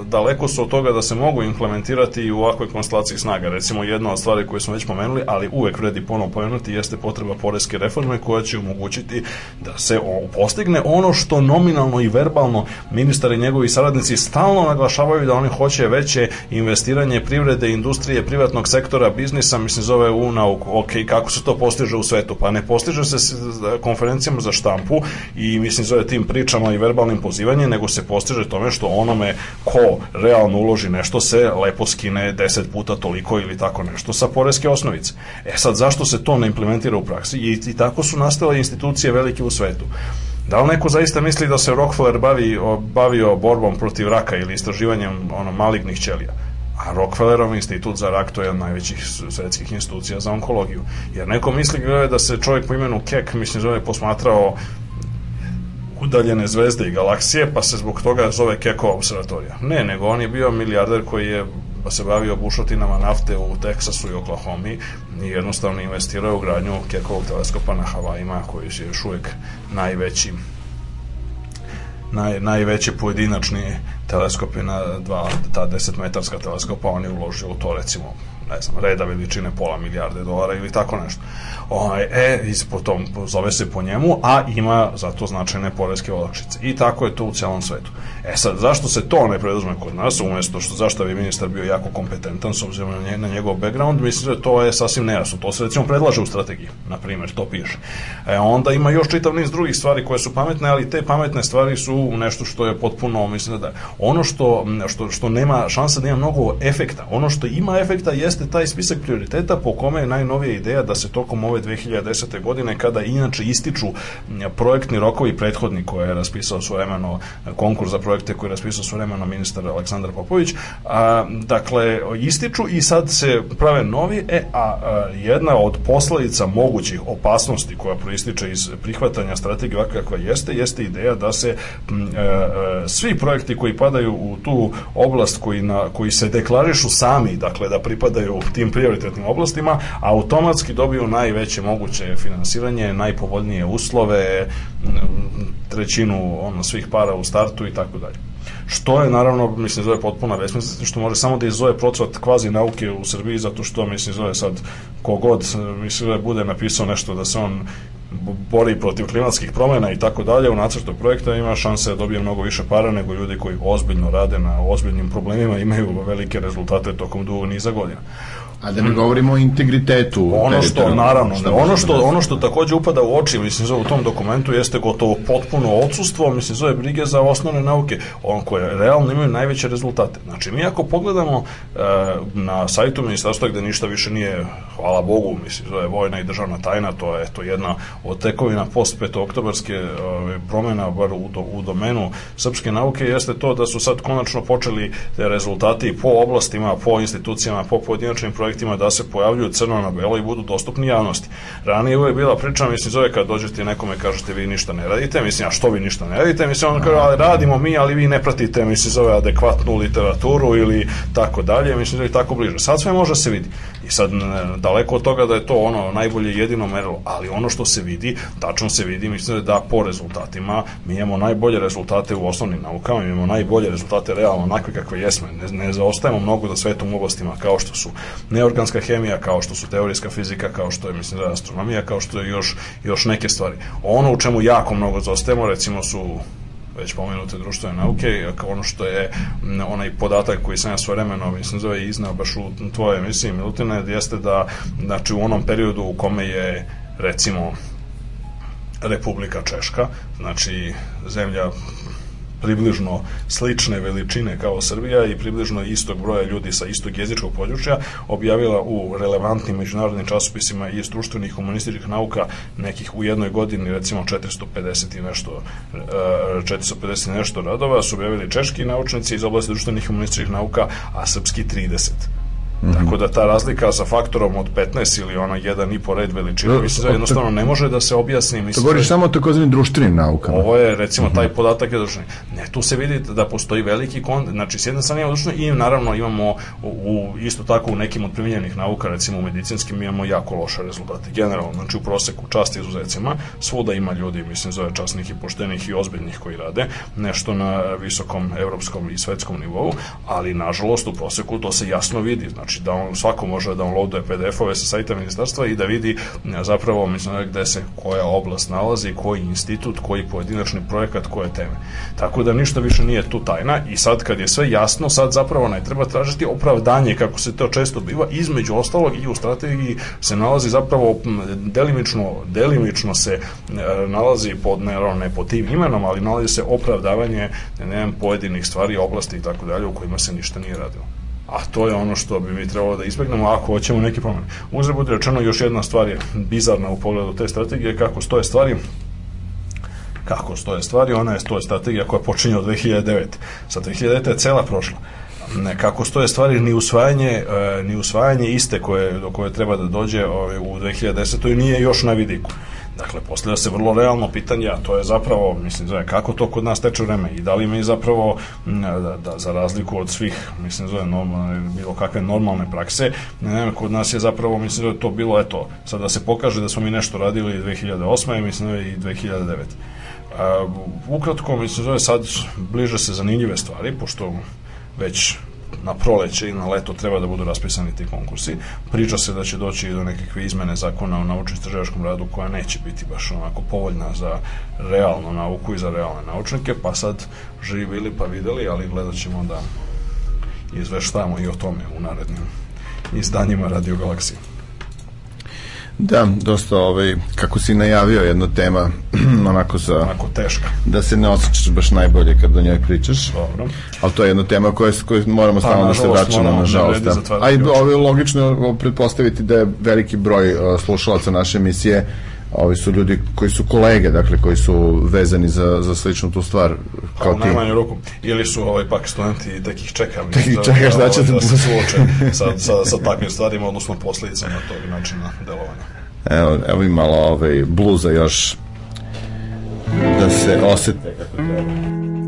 daleko su od toga da se mogu implementirati u ovakvoj konstelaciji snaga. Recimo jedna od stvari koje smo već pomenuli, ali uvek vredi ponovo pomenuti, jeste potreba poreske reforme koja će omogućiti da se postigne ono što nominalno i verbalno ministar i njegovi saradnici stalno naglašavaju da oni hoće veće investiranje privrede, industrije, privatnog sektora, biznisa, mislim zove u nauku. Ok, kako se to postiže u svetu? Pa ne postiže se konferencijama za štampu i mislim zove tim pričama i verbalnim pozivanjem, nego se postiže tome što onome ko realno uloži nešto se lepo skine 10 puta toliko ili tako nešto sa poreske osnovice. E sad, zašto se to ne implementira u praksi? I, i tako su nastale institucije velike u svetu. Da li neko zaista misli da se Rockefeller bavi, bavio borbom protiv raka ili istraživanjem ono, malignih ćelija? A Rockefellerov institut za rak to je od najvećih svetskih institucija za onkologiju. Jer neko misli da se čovjek po imenu Kek, mislim, zove posmatrao udaljene zvezde i galaksije, pa se zbog toga zove Keko observatorija. Ne, nego on je bio milijarder koji je se bavio bušotinama nafte u Teksasu i Oklahoma i jednostavno investirao u gradnju Kekovog teleskopa na Havajima, koji je još uvijek najveći naj, najveći pojedinačni teleskopi na dva, ta 10 metarska teleskopa, on je uložio u to recimo ne znam, reda veličine pola milijarde dolara ili tako nešto. Ovaj, e, po tom, zove se po njemu, a ima zato značajne poreske olakšice. I tako je to u celom svetu. E sad, zašto se to ne preduzme kod nas, umesto što zašto bi ministar bio jako kompetentan s obzirom na, nje, na njegov background, mislim da to je sasvim nejasno. To se recimo predlaže u strategiji, na primjer, to piše. E, onda ima još čitav niz drugih stvari koje su pametne, ali te pametne stvari su nešto što je potpuno, mislim da ono što, što, što nema šansa da ima mnogo efekta, ono što ima efekta jeste taj spisak prioriteta po kome je najnovija ideja da se tokom ove 2010. godine, kada inače ističu projektni rokovi prethodni koje je raspisao svojevremeno konkurs za projekte koje je raspisao svojevremeno ministar Aleksandar Popović, a, dakle, ističu i sad se prave novi, e, a, a jedna od posledica mogućih opasnosti koja proističe iz prihvatanja strategije ovakva kakva jeste, jeste ideja da se m, e, e, svi projekti koji padaju u tu oblast koji, na, koji se deklarišu sami, dakle da pripadaju tim prioritetnim oblastima, automatski dobiju najveće moguće finansiranje, najpovoljnije uslove, trećinu ono, svih para u startu i tako dalje. Što je naravno, mislim, zove potpuna besmislica, što može samo da izove procvat kvazi nauke u Srbiji, zato što, mislim, zove sad kogod, mislim, da bude napisao nešto da se on bori protiv klimatskih promjena i tako dalje u nacrtu projekta ima šanse da dobije mnogo više para nego ljudi koji ozbiljno rade na ozbiljnim problemima imaju velike rezultate tokom dugog niza godina. A da ne govorimo o integritetu. ono što naravno šta ono može što da- ono što takođe upada u oči mislim zove u tom dokumentu jeste gotovo potpuno odsustvo mislim zove brige za osnovne nauke on koje realno imaju najveće rezultate znači mi ako pogledamo e, na sajtu ministarstva gde ništa više nije hvala Bogu mislim zove vojna i državna tajna to je to jedna od tekovina post petooktobarske ove, promena bar u, do, u domenu srpske nauke jeste to da su sad konačno počeli te rezultati po oblastima, po institucijama, po pojedinačnim projektima da se pojavljuju crno na belo i budu dostupni javnosti. Ranije uvek bila priča, mislim, zove kad dođete nekome kažete vi ništa ne radite, mislim, a što vi ništa ne radite, mislim, on kaže, ali radimo mi, ali vi ne pratite, mislim, zove adekvatnu literaturu ili tako dalje, mislim, zove tako bliže. Sad sve može da se vidi. I sad, daleko od toga da je to ono najbolje jedino merilo, ali ono što se vidi, tačno se vidi, mislim da po rezultatima mi imamo najbolje rezultate u osnovnim naukama, mi imamo najbolje rezultate realno onakve kakve jesmo, ne, ne zaostajemo mnogo za svetom oblastima kao što su neorganska hemija, kao što su teorijska fizika, kao što je mislim da je astronomija, kao što je još, još neke stvari. Ono u čemu jako mnogo zaostajemo, recimo su već pomenute društvene nauke, kao ono što je onaj podatak koji sam ja svojevremeno mislim zove iznao baš u tvojoj emisiji Milutine, jeste da znači u onom periodu u kome je recimo Republika Češka, znači zemlja približno slične veličine kao Srbija i približno istog broja ljudi sa istog jezičkog područja objavila u relevantnim međunarodnim časopisima iz društvenih humanističkih nauka nekih u jednoj godini recimo 450 i nešto e, 450 i nešto radova su objavili češki naučnici iz oblasti društvenih humanističkih nauka, a srpski 30. Tako da ta razlika sa faktorom od 15 ili ona jedan i po red veličine, Da, mislim da jednostavno ne može da se objasni. To Mislim, govoriš da- samo o takozvanim društvenim naukama. Ovo je, recimo, taj podatak je društveni. Ne, tu se vidi da postoji veliki kond, znači, s jedne strane imamo društveni i naravno imamo u, u, isto tako u nekim od primjenjenih nauka, recimo u medicinskim, imamo jako loše rezultate. Generalno, znači u proseku čast izuzecima, svuda ima ljudi, mislim, zove časnih i poštenih i ozbiljnih koji rade, nešto na visokom evropskom i svetskom nivou, ali nažalost u proseku to se jasno vidi, znači da on svako može da downloaduje PDF-ove sa sajta ministarstva i da vidi e, zapravo mislim gde se koja oblast nalazi, koji institut, koji pojedinačni projekat, koje teme. Tako da ništa više nije tu tajna i sad kad je sve jasno, sad zapravo ne treba tražiti opravdanje kako se to često biva, između ostalog i u strategiji se nalazi zapravo delimično, delimično se e, nalazi pod, ne, ne pod tim imenom, ali nalazi se opravdavanje ne, znam, pojedinih stvari, oblasti i tako dalje u kojima se ništa nije radilo. A to je ono što bi mi trebalo da izbegnemo ako hoćemo neke promene. Uzre budi rečeno, još jedna stvar je bizarna u pogledu te strategije, kako stoje stvari kako stoje stvari, ona je to je strategija koja počinje od 2009. Sa 2009. je cela prošla. Ne, kako stoje stvari, ni usvajanje, e, ni usvajanje iste koje, do koje treba da dođe ove, u 2010. nije još na vidiku. Dakle, postavlja se vrlo realno pitanje, a to je zapravo, mislim, zove, kako to kod nas teče vreme i da li mi zapravo, da, da, za razliku od svih, mislim, zove, normalne, bilo kakve normalne prakse, ne, ne, kod nas je zapravo, mislim, je to bilo, eto, sad da se pokaže da smo mi nešto radili 2008. i mislim, je i 2009. A, ukratko, mislim, zove, sad bliže se zanimljive stvari, pošto već na proleće i na leto treba da budu raspisani ti konkursi. Priča se da će doći i do nekakve izmene zakona o naučno-istraživačkom radu koja neće biti baš onako povoljna za realnu nauku i za realne naučnike, pa sad živi bili pa videli, ali gledat ćemo da izveštamo i o tome u narednim izdanjima Radio Galaksije. Da, dosta, ovaj, kako si najavio jedna tema, onako za, Onako teška. da se ne osjećaš baš najbolje kad o njoj pričaš. Dobro. Ali to je jedna tema koja, koja moramo Pa, stalno da se vraćamo, moramo, ne nažalost. Da. A i je logično pretpostaviti da je veliki broj uh, slušalaca naše emisije ovi su ljudi koji su kolege, dakle, koji su vezani za, za sličnu tu stvar Pa kao u ti. najmanju ruku. Ili su ovaj, pak studenti i tek ih čekam. Tek ih čekaš da će ovaj, da da se suoče sa, sa, sa takvim stvarima, odnosno posledicama tog načina delovanja. Evo, evo i malo ovaj, bluza još da se osete kako treba.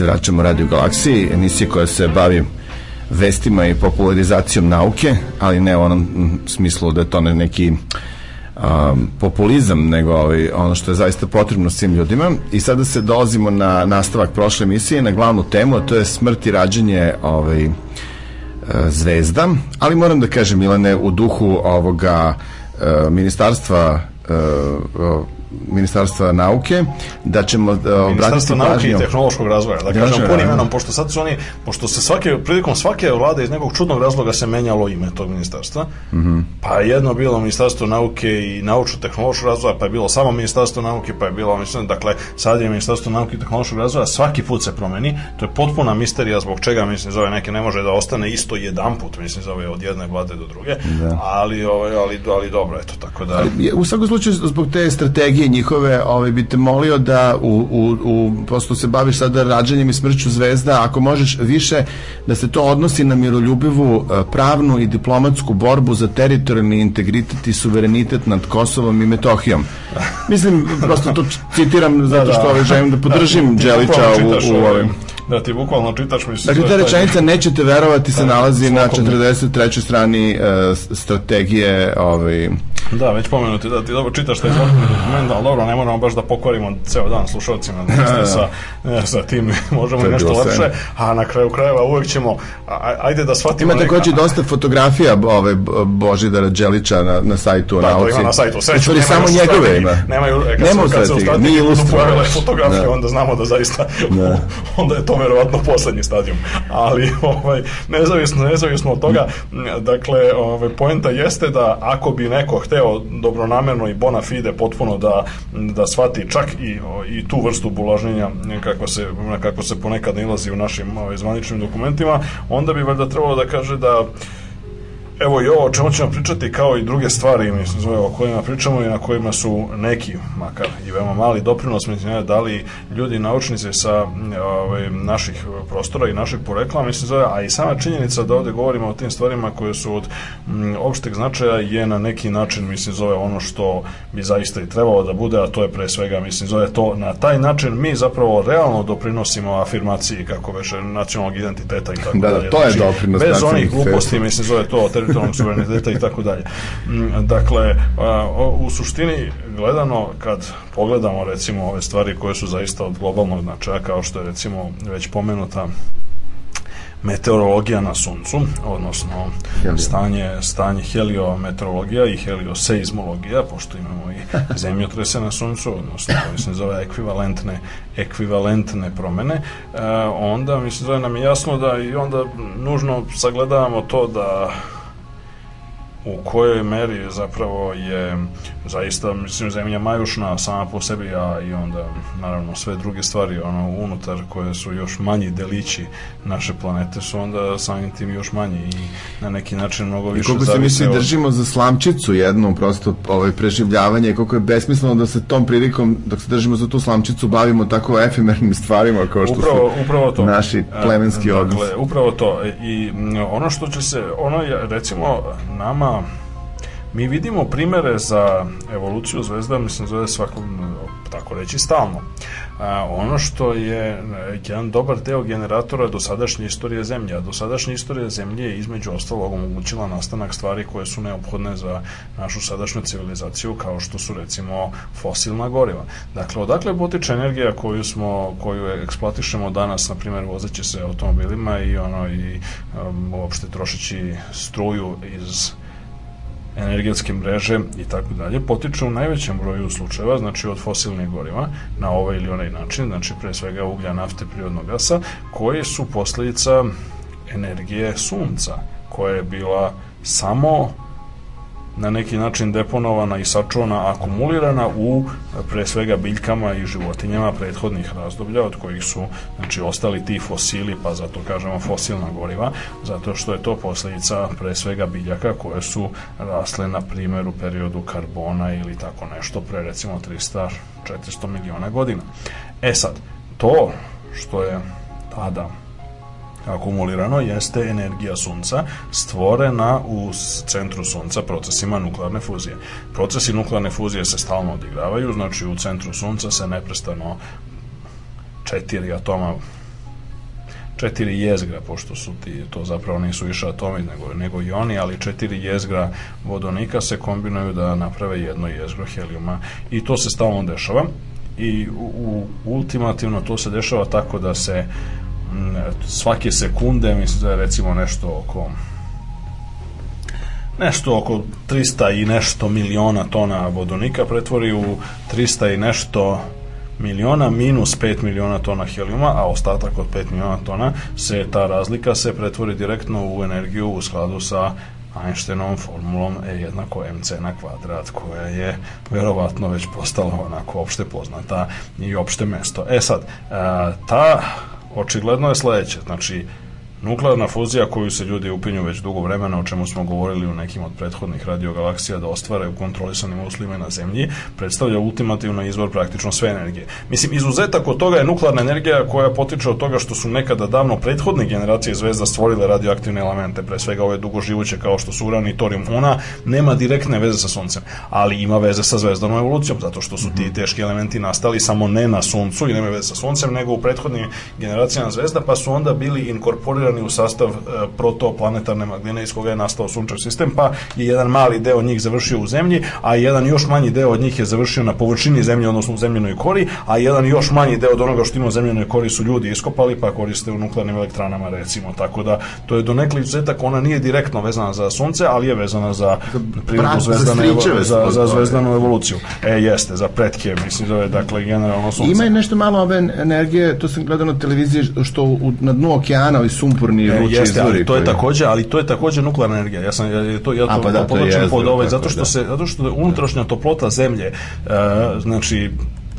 Se vraćamo Radio Galaksiji, emisija koja se bavi vestima i popularizacijom nauke, ali ne u onom smislu da je to ne neki um, populizam, nego ovaj, ono što je zaista potrebno svim ljudima. I sada se dolazimo na nastavak prošle emisije, na glavnu temu, a to je smrt i rađenje ovaj, e, zvezda, ali moram da kažem Milane u duhu ovoga e, ministarstva e, ministarstva nauke da ćemo e, obratiti Ministarstvo nauke i tehnološkog razvoja, da Kažem, kažem punim da. imenom, pošto sad su oni, pošto se svake, prilikom svake vlade iz nekog čudnog razloga se menjalo ime tog ministarstva. Pa je jedno bilo Ministarstvo nauke i naučno-tehnološkog razvoja, pa je bilo samo Ministarstvo nauke, pa je bilo, mislim, dakle, sad je Ministarstvo nauke i tehnološkog razvoja, svaki put se promeni, to je potpuna misterija zbog čega, mislim, za ove neke ne može da ostane isto jedan put, mislim, za ove od jedne vlade do druge, ali, ovaj, ali, ali dobro, eto, tako da... Je, U svakom slučaju, zbog te strategije njihove, ovaj, bi te molio da u, u, u, prosto se baviš sada rađanjem i smrću zvezda, ako možeš više, da se to odnosi na miroljubivu eh, pravnu i diplomatsku borbu za teritorijalni integritet i suverenitet nad Kosovom i Metohijom. Mislim, prosto to citiram zato što ovaj, želim da podržim Đelića u, u ovaj, ovim... Da ti bukvalno čitaš, mislim... Dakle, ta rečenica nećete verovati se nalazi na svakom- 43. strani s- strategije ovaj, Da, već pomenuti da ti dobro čitaš taj zakon dokument, ali dobro, ne moramo baš da pokvarimo ceo dan slušalcima da, sa, e, sa tim, možemo To i nešto lepše, a na kraju krajeva uvek ćemo, ajde da shvatimo Ima takođe dosta fotografija ove Božidara Đelića na, na sajtu o Da, to nauci. ima na sajtu. Sreću, nemaju samo njegove ima. Nemaju, e, kad, Nema kad se u nije budu pojavile fotografije, Da. onda znamo da zaista, Da. onda je to verovatno poslednji stadijum. Ali, ovaj, nezavisno, nezavisno od toga, dakle, ovaj, poenta jeste da ako bi neko hteo dobronamerno i bona fide potpuno da, da shvati čak i, i tu vrstu bulažnjenja kako se, kako se ponekad nalazi u našim ovaj, zvaničnim dokumentima, onda bi valjda trebalo da kaže da Evo i ovo o čemu ćemo pričati kao i druge stvari mislim, zove, o kojima pričamo i na kojima su neki, makar i veoma mali doprinos mislim, dali ljudi naučnici sa m, ovaj, naših prostora i našeg porekla, mislim zove, a i sama činjenica da ovde govorimo o tim stvarima koje su od m, opšteg značaja je na neki način mislim zove ono što bi zaista i trebalo da bude, a to je pre svega mislim zove to na taj način mi zapravo realno doprinosimo afirmaciji kako veše nacionalnog identiteta i tako Da, da, dalje. to je Znači, doprinos Bez onih gluposti, mislim, zove to teritorijalnog suvereniteta i tako dalje. Mm, Dakle, u suštini gledano, kad pogledamo recimo ove stvari koje su zaista od globalnog značaja, kao što je recimo već pomenuta meteorologija na suncu, odnosno Helio. stanje, stanje heliometeorologija i helioseizmologija, pošto imamo i zemljotrese na suncu, odnosno koji se zove ekvivalentne, ekvivalentne promene, e, onda mislim zove nam je jasno da i onda nužno sagledavamo to da u kojoj meri zapravo je zaista mislim zemlja majušna sama po sebi a i onda naravno sve druge stvari ono unutar koje su još manji delići naše planete su onda samim tim još manji i na neki način mnogo I više koliko se mi svi od- držimo za slamčicu jednu, prosto ovaj, preživljavanje, koliko je besmisleno da se tom prilikom, dok se držimo za tu slamčicu, bavimo tako efemernim stvarima kao što upravo, su upravo to. naši E, plemenski odnosi. Dakle, upravo to. I ono što će se, ono je, recimo, nama mi vidimo primere za evoluciju zvezda, mislim, zove svakog, tako reći, stalno. A, ono što je e, jedan dobar deo generatora dosadašnje istorije Zemlje, a dosadašnja istorija Zemlje je između ostalog omogućila nastanak stvari koje su neophodne za našu sadašnju civilizaciju, kao što su recimo fosilna goriva. Dakle, odakle potiče energija koju smo, koju eksploatišemo danas, na primjer, vozeći se automobilima i ono i um, uopšte trošeći struju iz energetske mreže i tako dalje, potiču u najvećem broju slučajeva, znači od fosilnih goriva, na ovaj ili onaj način, znači pre svega uglja, nafte, prirodnog gasa, koji su posledica energije sunca, koja je bila samo na neki način deponovana i sačuvana, akumulirana u pre svega biljkama i životinjama prethodnih razdoblja od kojih su znači ostali ti fosili, pa zato kažemo fosilna goriva, zato što je to posledica pre svega biljaka koje su rasle na primjer u periodu karbona ili tako nešto pre recimo 300-400 miliona godina. E sad, to što je tada akumulirano jeste energija sunca stvorena u centru sunca procesima nuklearne fuzije. Procesi nuklearne fuzije se stalno odigravaju, znači u centru sunca se neprestano četiri atoma četiri jezgra, pošto su ti, to zapravo nisu više atomi, nego, nego i oni, ali četiri jezgra vodonika se kombinuju da naprave jedno jezgro helijuma i to se stalno dešava i u, u, ultimativno to se dešava tako da se m, svake sekunde, mislim da je recimo nešto oko nešto oko 300 i nešto miliona tona vodonika pretvori u 300 i nešto miliona minus 5 miliona tona helijuma, a ostatak od 5 miliona tona se ta razlika se pretvori direktno u energiju u skladu sa Einsteinovom formulom E jednako mc na kvadrat koja je verovatno već postala onako opšte poznata i opšte mesto. E sad, ta očigledno je sledeće, znači Nuklearna fuzija koju se ljudi upinju već dugo vremena, o čemu smo govorili u nekim od prethodnih radiogalaksija da ostvare u kontrolisanim uslovima na Zemlji, predstavlja ultimativno izvor praktično sve energije. Mislim, izuzetak od toga je nuklearna energija koja potiče od toga što su nekada davno prethodne generacije zvezda stvorile radioaktivne elemente, pre svega ove dugoživuće kao što su uran i torijum. Ona nema direktne veze sa Suncem, ali ima veze sa zvezdanom evolucijom, zato što su ti teški elementi nastali samo ne na Suncu i nema veze sa Suncem, nego u prethodnim generacijama zvezda, pa su onda bili inkorporirani u sastav e, protoplanetarne magline iz koga je nastao sunčev sistem, pa je jedan mali deo njih završio u zemlji, a jedan još manji deo od njih je završio na površini zemlje, odnosno u zemljenoj kori, a jedan još manji deo od onoga što ima u zemljenoj kori su ljudi iskopali, pa koriste u nuklearnim elektranama, recimo. Tako da, to je do nekli izuzetak, ona nije direktno vezana za sunce, ali je vezana za prirodu za zvezdane, za, za to, zvezdanu evoluciju. E, jeste, za pretke, mislim je, dakle, generalno sunce. Ima i nešto malo ove energije, to sam gledao na televiziji, što u, na dnu okeana ovi sumporni E, vrući jeste, ali izvori. to je koji- takođe, ali to je takođe nuklearna energija. Ja sam ja, to ja to, pa da, to pod ovaj zato što da. se zato što je unutrašnja toplota zemlje, e, znači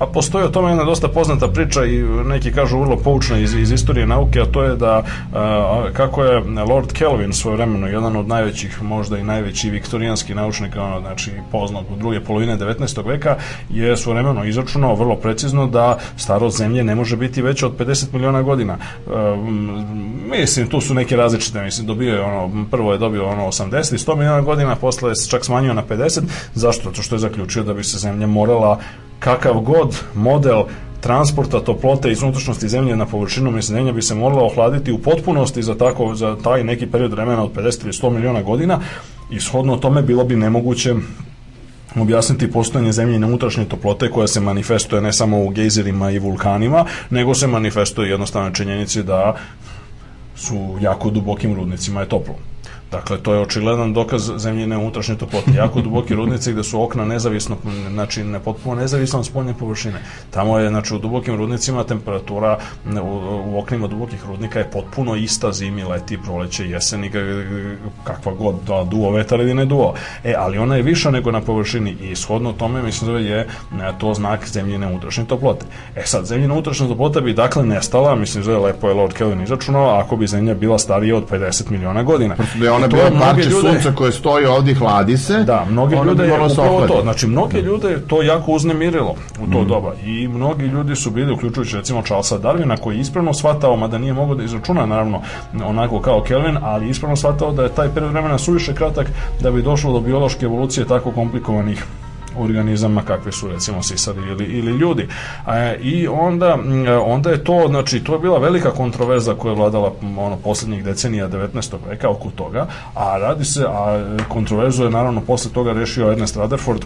Pa postoji o tome jedna dosta poznata priča i neki kažu vrlo poučna iz, iz istorije nauke, a to je da a, kako je Lord Kelvin svoje vremeno, jedan od najvećih, možda i najveći viktorijanski naučnik, ono, znači poznat u druge polovine 19. veka, je svoje vremeno izračunao vrlo precizno da starost zemlje ne može biti veća od 50 miliona godina. E, mislim, tu su neke različite, mislim, dobio je ono, prvo je dobio ono 80 i 100 miliona godina, posle je čak smanjio na 50, zašto? Zato što je zaključio da bi se zemlja morala kakav god model transporta toplote iz unutrašnjosti zemlje na površinu zemlja bi se morala ohladiti u potpunosti za tako za taj neki period vremena od 50 ili 100 miliona godina i shodno tome bilo bi nemoguće objasniti postojanje zemljine unutrašnje toplote koja se manifestuje ne samo u gejzerima i vulkanima, nego se manifestuje jednostavno činjenici da su jako dubokim rudnicima je toplo. Dakle, to je očigledan dokaz zemljine unutrašnje toplote. Jako duboki rudnici gde su okna nezavisno, znači ne potpuno nezavisno od spoljne površine. Tamo je, znači, u dubokim rudnicima temperatura u, u oknima dubokih rudnika je potpuno ista zimi, leti, proleće, jeseni, kakva god, da duo vetar ili ne duo. E, ali ona je viša nego na površini i shodno tome, mislim da je to znak zemljine unutrašnje toplote. E sad, zemljina unutrašnja toplota bi dakle nestala, mislim da je lepo je Lord Kelvin izračunao, ako bi zemlja bila starija od 50 miliona godina. Da je ona To bila mnoge parče ljude- sunca koje stoji ovdje hladi se. Da, mnogi ona ljude je upravo to. Znači, mnogi ljude je to jako uznemirilo u to doba. I mnogi ljudi su bili, uključujući recimo Charlesa Darwina, koji je ispravno shvatao, mada nije mogao da izračuna, naravno, onako kao Kelvin, ali ispravno shvatao da je taj period vremena suviše kratak da bi došlo do biološke evolucije tako komplikovanih organizama kakve su recimo sisari ili, ili ljudi. A, I onda, m, onda je to, znači, to je bila velika kontroverza koja je vladala ono, poslednjih decenija 19. veka oko toga, a radi se, a kontroverzu je naravno posle toga rešio Ernest Rutherford,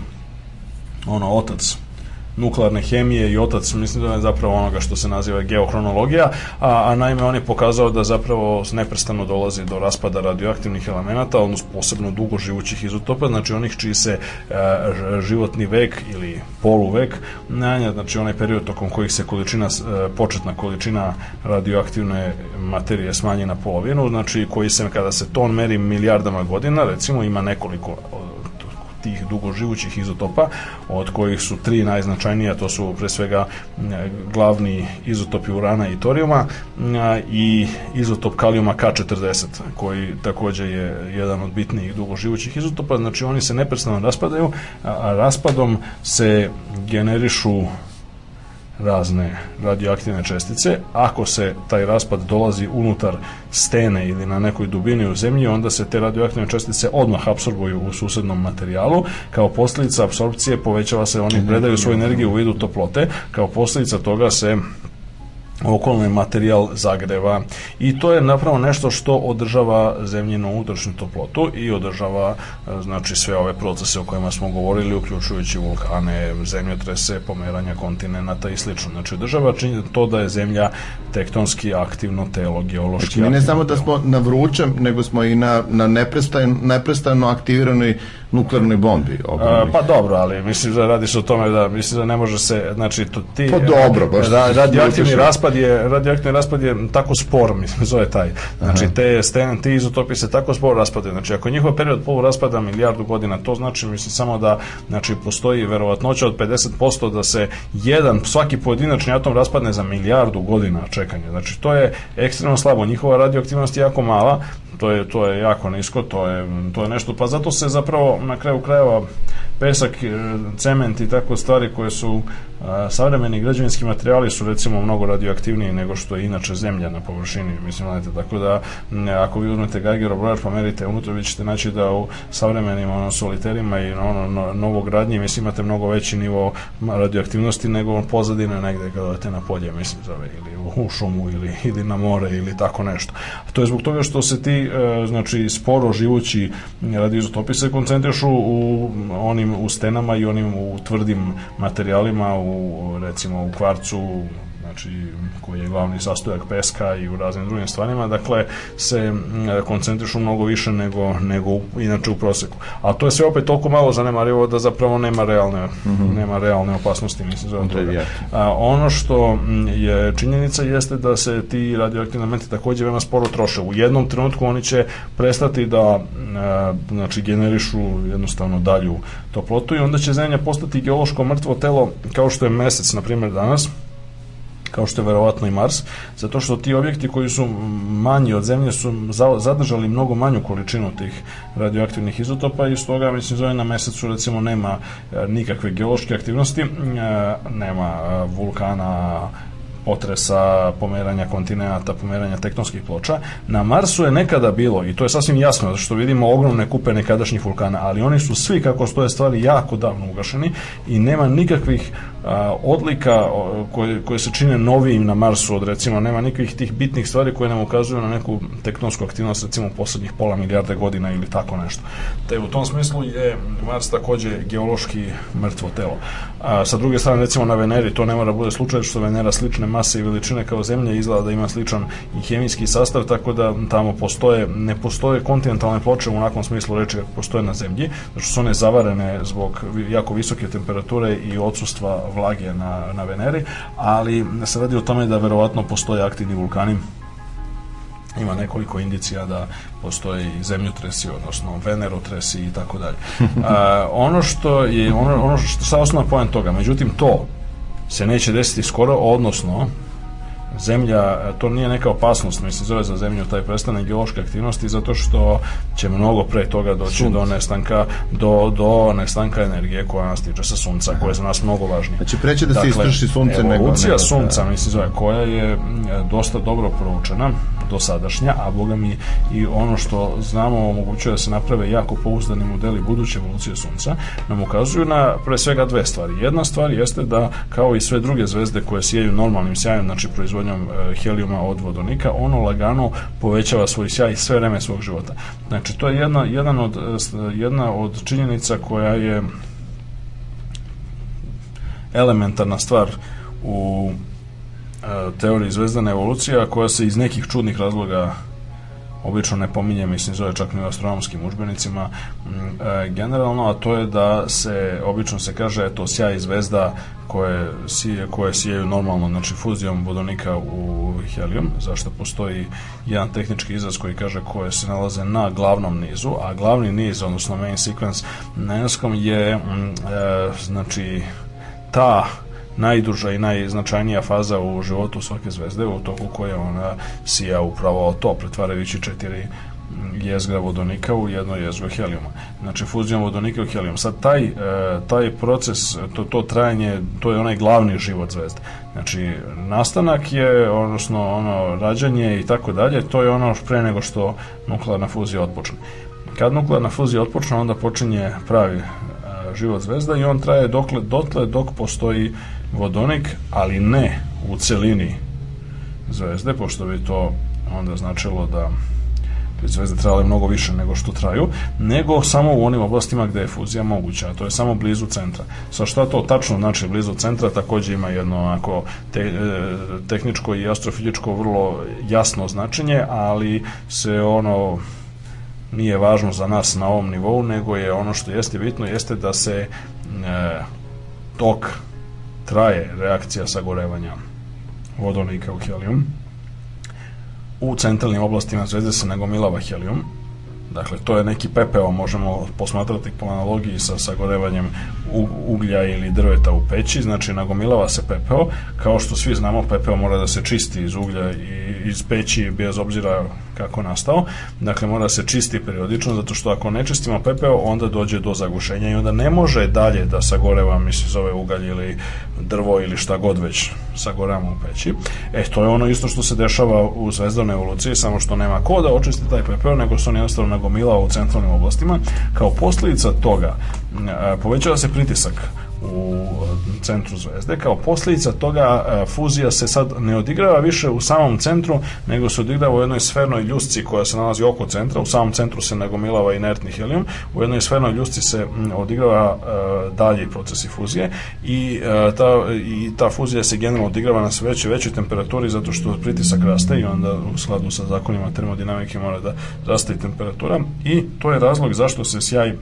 ono, otac nuklearne hemije i otac, mislim da je zapravo onoga što se naziva geohronologija, a, a naime on je pokazao da zapravo neprestano dolazi do raspada radioaktivnih elemenata, odnosno posebno dugo živućih izotopa, znači onih čiji se e, životni vek ili poluvek menja, znači onaj period tokom kojih se količina, e, početna količina radioaktivne materije smanji na polovinu, znači koji se kada se ton meri milijardama godina, recimo ima nekoliko tih dugoživućih izotopa, od kojih su tri najznačajnija, to su pre svega m, glavni izotopi urana i torijuma m, i izotop kalijuma K40, koji takođe je jedan od bitnijih dugoživućih izotopa, znači oni se neprestano raspadaju, a raspadom se generišu razne radioaktivne čestice. Ako se taj raspad dolazi unutar stene ili na nekoj dubini u zemlji, onda se te radioaktivne čestice odmah apsorbuju u susednom materijalu. Kao posljedica apsorpcije povećava se, oni predaju svoju energiju u vidu toplote. Kao posljedica toga se okolni materijal zagreva i to je napravo nešto što održava zemljinu unutrašnju toplotu i održava e, znači sve ove procese o kojima smo govorili uključujući vulkane, zemljotrese, pomeranja kontinenta i slično. Znači održava čini to da je zemlja tektonski aktivno telo, geološki Znači, mi ne aktivno samo da smo na vrućem, nego smo i na, na neprestano, neprestano aktiviranoj nuklearnoj bombi. A, pa dobro, ali mislim da radi se o tome da mislim da ne može se, znači to ti Pa dobro, baš ra, ti radioaktivni raspad je radioaktivni raspad je tako spor, mislim zove taj. Znači te stene, ti izotopi se tako sporo raspadaju. Znači ako njihov period poluraspada milijardu godina, to znači mislim samo da znači postoji verovatnoća od 50% da se jedan svaki pojedinačni atom raspadne za milijardu godina čekanja. Znači to je ekstremno slabo. Njihova radioaktivnost je jako mala, to je to je jako nisko, to je to je nešto. Pa zato se zapravo na kraju krajeva pesak, e, cement i tako stvari koje su a, savremeni građevinski materijali su recimo mnogo radioaktivniji nego što je inače zemlja na površini, mislim, znate, tako da ako vi uzmete Geigerov brojač pa merite unutra, vi ćete naći da u savremenim ono, soliterima i ono, no, novogradnji, mislim, imate mnogo veći nivo radioaktivnosti nego pozadine negde kada odete na polje, mislim, zove, ili u, šumu ili, ili na more ili tako nešto. To je zbog toga što se ti, e, znači, sporo živući radioizotopi se koncentrišu u onim u stenama i onim u tvrdim materijalima, u recimo u kvarcu, znači koji je glavni sastojak peska i u raznim drugim stvarima, dakle se koncentrišu mnogo više nego, nego inače u proseku. A to je sve opet toliko malo zanemarivo da zapravo nema realne, nema realne opasnosti, mislim, za toga. A, ono što je činjenica jeste da se ti radioaktivni elementi takođe veoma sporo troše. U jednom trenutku oni će prestati da a, znači generišu jednostavno dalju toplotu i onda će zemlja postati geološko mrtvo telo kao što je mesec na primjer danas kao što je verovatno i Mars, zato što ti objekti koji su manji od Zemlje su za- zadržali mnogo manju količinu tih radioaktivnih izotopa i stoga, mislim, zove na mesecu recimo nema e, nikakve geološke aktivnosti, e, nema e, vulkana, potresa, pomeranja kontinenta, pomeranja tektonskih ploča. Na Marsu je nekada bilo, i to je sasvim jasno, zato što vidimo ogromne kupe nekadašnjih vulkana, ali oni su svi, kako stoje stvari, jako davno ugašeni i nema nikakvih a, odlika koje, koje se čine novijim na Marsu od recimo, nema nikakvih tih bitnih stvari koje nam ukazuju na neku tektonsku aktivnost recimo poslednjih pola milijarde godina ili tako nešto. Te u tom smislu je Mars takođe geološki mrtvo telo. A, sa druge strane recimo na Veneri to ne mora da bude slučaj što Venera slične mase i veličine kao Zemlja izgleda da ima sličan i hemijski sastav tako da tamo postoje ne postoje kontinentalne ploče u onakvom smislu reči kako postoje na Zemlji, zato što su one zavarene zbog jako visoke temperature i odsustva vlage na, na Veneri, ali se radi o tome da verovatno postoje aktivni vulkani ima nekoliko indicija da postoje i zemljotresi, odnosno venerotresi i tako dalje. Ono što je, ono, ono što je osnovna poen toga, međutim to se neće desiti skoro, odnosno zemlja, to nije neka opasnost, mislim, zove za zemlju taj prestanak geološke aktivnosti, zato što će mnogo pre toga doći do nestanka, do, do nestanka energije koja nas tiče sa sunca, koja je za nas mnogo važnija. Znači, preće da se istroši sunce nego- evolucija nego- sunca, mislim, zove, koja je m, dosta dobro proučena, dosadašnja, a boga mi i ono što znamo omogućuje da se naprave jako pouzdani modeli buduće evolucije sunca, nam ukazuju na pre svega dve stvari. Jedna stvar jeste da kao i sve druge zvezde koje sijaju normalnim sjajem, znači proizvodnjom e, helijuma od vodonika, ono lagano povećava svoj sjaj sve vreme svog života. Znači to je jedna, jedan od, e, jedna od činjenica koja je elementarna stvar u e, teoriji zvezdane evolucije, a koja se iz nekih čudnih razloga obično ne pominje, mislim, zove čak ni u astronomskim udžbenicima, m, e, generalno, a to je da se, obično se kaže, eto, sjaj zvezda koje, sije, koje sijaju normalno, znači fuzijom vodonika u helijum, zašto postoji jedan tehnički izraz koji kaže koje se nalaze na glavnom nizu, a glavni niz, odnosno main sequence na engleskom je, m, e, znači, ta najduža i najznačajnija faza u životu svake zvezde u toku koje ona sija upravo to, pretvarajući četiri jezgra vodonika u jedno jezgro helijuma. Znači fuzijom vodonika u helijum. Sad taj, e, taj proces, to, to trajanje, to je onaj glavni život zvezde. Znači nastanak je, odnosno ono rađanje i tako dalje, to je ono pre nego što nuklearna fuzija otpočne. Kad nuklearna fuzija otpočne, onda počinje pravi e, život zvezda i on traje dokle, dotle dok postoji vodonik, ali ne u celini zvezde, pošto bi to onda značilo da bi zvezde trajale mnogo više nego što traju, nego samo u onim oblastima gde je fuzija moguća, a to je samo blizu centra. Sa šta to tačno znači blizu centra, takođe ima jedno onako te, e, tehničko i astrofizičko vrlo jasno značenje, ali se ono nije važno za nas na ovom nivou, nego je ono što jeste bitno, jeste da se e, tok traje reakcija sagorevanja vodonika u helijum. U centralnim oblastima zvezde se nagomilava helijum, Dakle, to je neki pepeo, možemo posmatrati po analogiji sa sagorevanjem uglja ili drveta u peći, znači nagomilava se pepeo, kao što svi znamo, pepeo mora da se čisti iz uglja i iz peći bez obzira kako nastao, dakle mora se čisti periodično, zato što ako ne čistimo pepeo, onda dođe do zagušenja i onda ne može dalje da sagoreva, misli zove ugalj ili drvo ili šta god već sagorevamo u peći. E, to je ono isto što se dešava u zvezdanoj evoluciji, samo što nema ko da očisti taj pepeo, nego se on jednostavno nagomilao u centralnim oblastima. Kao posljedica toga, e, povećava se pritisak u centru zvezde. Kao posljedica toga e, fuzija se sad ne odigrava više u samom centru, nego se odigrava u jednoj sfernoj ljusci koja se nalazi oko centra. U samom centru se nagomilava inertni helijum. U jednoj sfernoj ljusci se odigrava e, dalji procesi fuzije i, e, ta, i ta fuzija se generalno odigrava na sve većoj većoj temperaturi zato što pritisak raste i onda u skladu sa zakonima termodinamike mora da raste i temperatura i to je razlog zašto se sjaj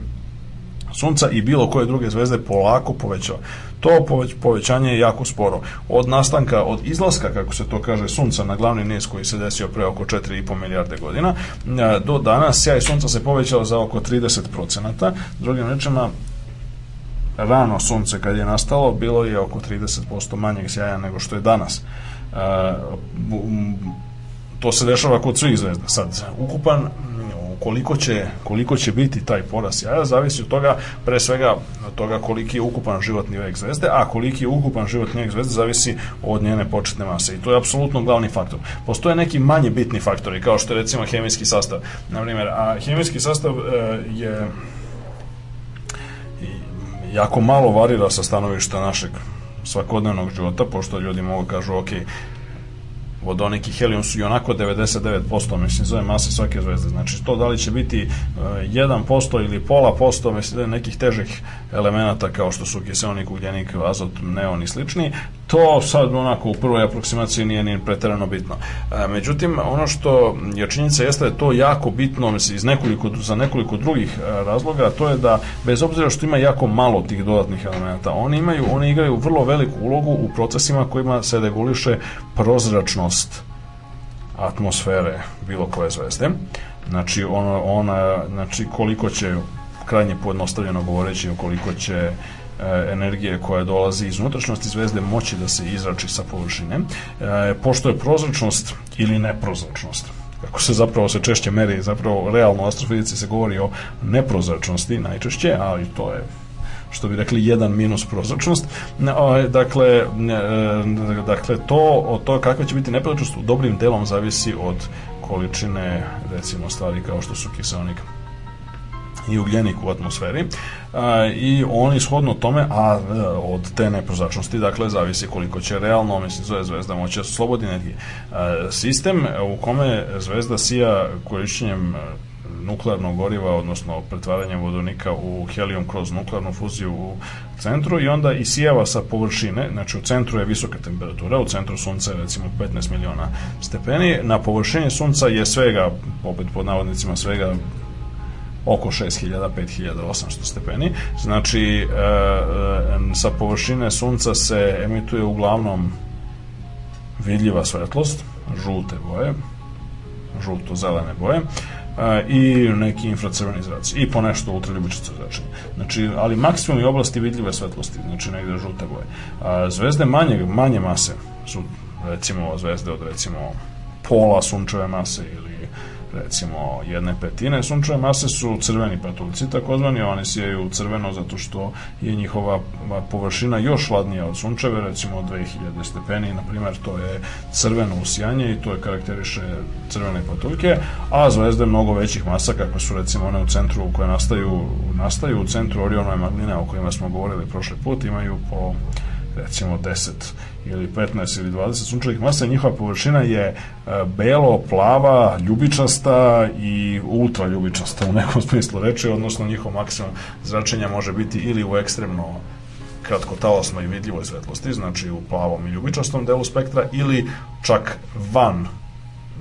sunca i bilo koje druge zvezde polako povećava. To poveć, povećanje je jako sporo. Od nastanka, od izlaska, kako se to kaže, sunca na glavni niz koji se desio pre oko 4,5 milijarde godina, e, do danas sjaj sunca se povećao za oko 30%. Drugim rečima, rano sunce kad je nastalo bilo je oko 30% manjeg sjaja nego što je danas. E, to se dešava kod svih zvezda. Sad, ukupan koliko će, koliko će biti taj porast jaja zavisi od toga, pre svega od toga koliki je ukupan životni vek zvezde, a koliki je ukupan životni vek zvezde zavisi od njene početne mase i to je apsolutno glavni faktor. Postoje neki manje bitni faktori, kao što je recimo hemijski sastav. Na primjer, a hemijski sastav e, je jako malo varira sa stanovišta našeg svakodnevnog života, pošto ljudi mogu kažu, ok, vodonik i helium su i onako 99%, mislim, zove mase svake zvezde. Znači, to da li će biti uh, 1% ili pola posto, mislim, da nekih težih elemenata kao što su kiselnik, ugljenik, azot, neon i slični, to sad onako u prvoj aproksimaciji nije ni preterano bitno. E, međutim, ono što je činjenica jeste da je to jako bitno mislim, iz nekoliko, za nekoliko drugih e, razloga, to je da bez obzira što ima jako malo tih dodatnih elementa, oni imaju, oni igraju vrlo veliku ulogu u procesima kojima se reguliše prozračnost atmosfere bilo koje zvezde. Znači, ona, ona, znači koliko će krajnje pojednostavljeno govoreći koliko će energije koja dolazi iz unutrašnjosti zvezde moći da se izrači sa površine, e, pošto je prozračnost ili neprozračnost kako se zapravo se češće meri, zapravo realno u astrofizici se govori o neprozračnosti najčešće, ali to je što bi rekli jedan minus prozračnost. Dakle, e, dakle to od toga kakva će biti neprozračnost u dobrim delom zavisi od količine recimo stvari kao što su kiselnik i ugljenik u atmosferi a, i oni shodno tome, a e, od te neprozračnosti, dakle, zavisi koliko će realno, mislim, zove zvezda moći da slobodi energije. A, sistem u kome zvezda sija korišćenjem e, nuklearnog goriva, odnosno pretvaranjem vodonika u helijum kroz nuklearnu fuziju u centru i onda isijava sa površine, znači u centru je visoka temperatura, u centru sunca je recimo 15 miliona stepeni, na površini sunca je svega, opet pod navodnicima svega oko 6000, 5800 stepeni. Znači, e, e, sa površine sunca se emituje uglavnom vidljiva svetlost, žute boje, žuto-zelene boje, e, i neki infracrveni zraci i po nešto ultraljubičasto zračenje. Znači, ali maksimum oblasti vidljive svetlosti, znači negde žute boje. A, zvezde manje, manje mase su recimo zvezde od recimo pola sunčeve mase ili recimo jedne petine. Sunčeve mase su crveni patuljci takozvani, oni sijaju crveno zato što je njihova površina još hladnija od sunčeve, recimo 2000 stepeni, na primjer to je crveno usijanje i to je karakteriše crvene patuljke, a zvezde mnogo većih masa kakve su recimo one u centru koje nastaju, nastaju u centru Orionove magline o kojima smo govorili prošli put, imaju po recimo 10 ili 15 ili 20 sunčevih masa, njihova površina je e, belo, plava, ljubičasta i ultra ljubičasta u nekom smislu reči, odnosno njihov maksimum zračenja može biti ili u ekstremno kratkotalasnoj i vidljivoj svetlosti, znači u plavom i ljubičastom delu spektra, ili čak van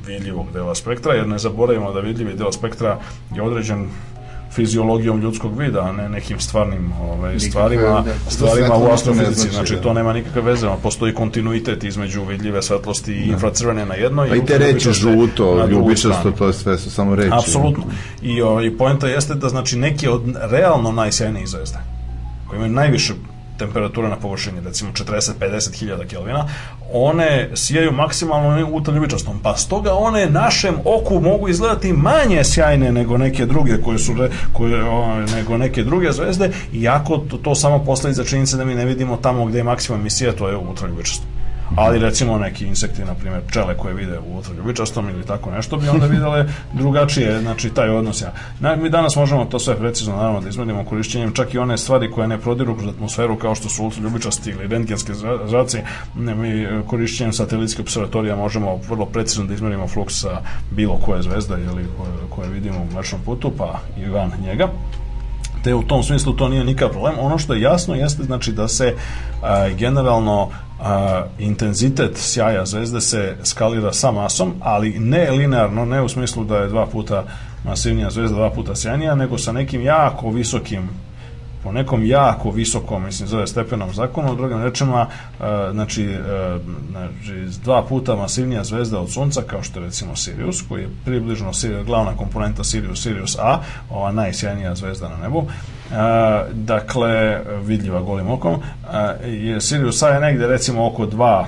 vidljivog dela spektra, jer ne zaboravimo da vidljivi deo spektra je određen fiziologijom ljudskog vida, a ne nekim stvarnim ovaj, stvarima, da, stvarima u astrofizici. Znači, znači, to nema nikakve veze, postoji kontinuitet između vidljive svetlosti i da. infracrvene na jednoj. Pa i te reči žuto, ljubičasto, to je sve su samo reči. Apsolutno. I, o, I poenta jeste da znači neki od realno najsjajnijih zvezda, koji imaju najviše temperatura na površini, recimo 40-50 hiljada kelvina, one sijaju maksimalno ultraljubičastom, pa stoga one našem oku mogu izgledati manje sjajne nego neke druge koje su koje, o, nego neke druge zvezde, iako to, to samo posledica činjenice da mi ne vidimo tamo gde je maksimum emisija, to je ultraljubičasto. Ali recimo neki insekti, na primjer pčele koje vide u ultraljubičastom ili tako nešto bi onda videle drugačije, znači taj odnos ja. Na, mi danas možemo to sve precizno naravno da izmerimo korišćenjem čak i one stvari koje ne prodiru kroz atmosferu kao što su ultraljubičasti ili rentgenske zra- zraci, mi e, korišćenjem satelitske observatorija možemo vrlo precizno da izmerimo fluks sa bilo koje zvezde ili koje, koje vidimo u mlečnom putu, pa i van njega te u tom smislu to nije nikakav problem. Ono što je jasno jeste znači da se a, generalno a, intenzitet sjaja zvezde se skalira sa masom, ali ne linearno, ne u smislu da je dva puta masivnija zvezda, dva puta sjajnija, nego sa nekim jako visokim po nekom jako visokom, mislim, zove stepenom zakonu, drugim rečima, e, znači, e, znači, dva puta masivnija zvezda od Sunca, kao što je recimo Sirius, koji je približno glavna komponenta Sirius, Sirius A, ova najsjajnija zvezda na nebu, e, dakle, vidljiva golim okom, e, je Sirius A je negde recimo oko dva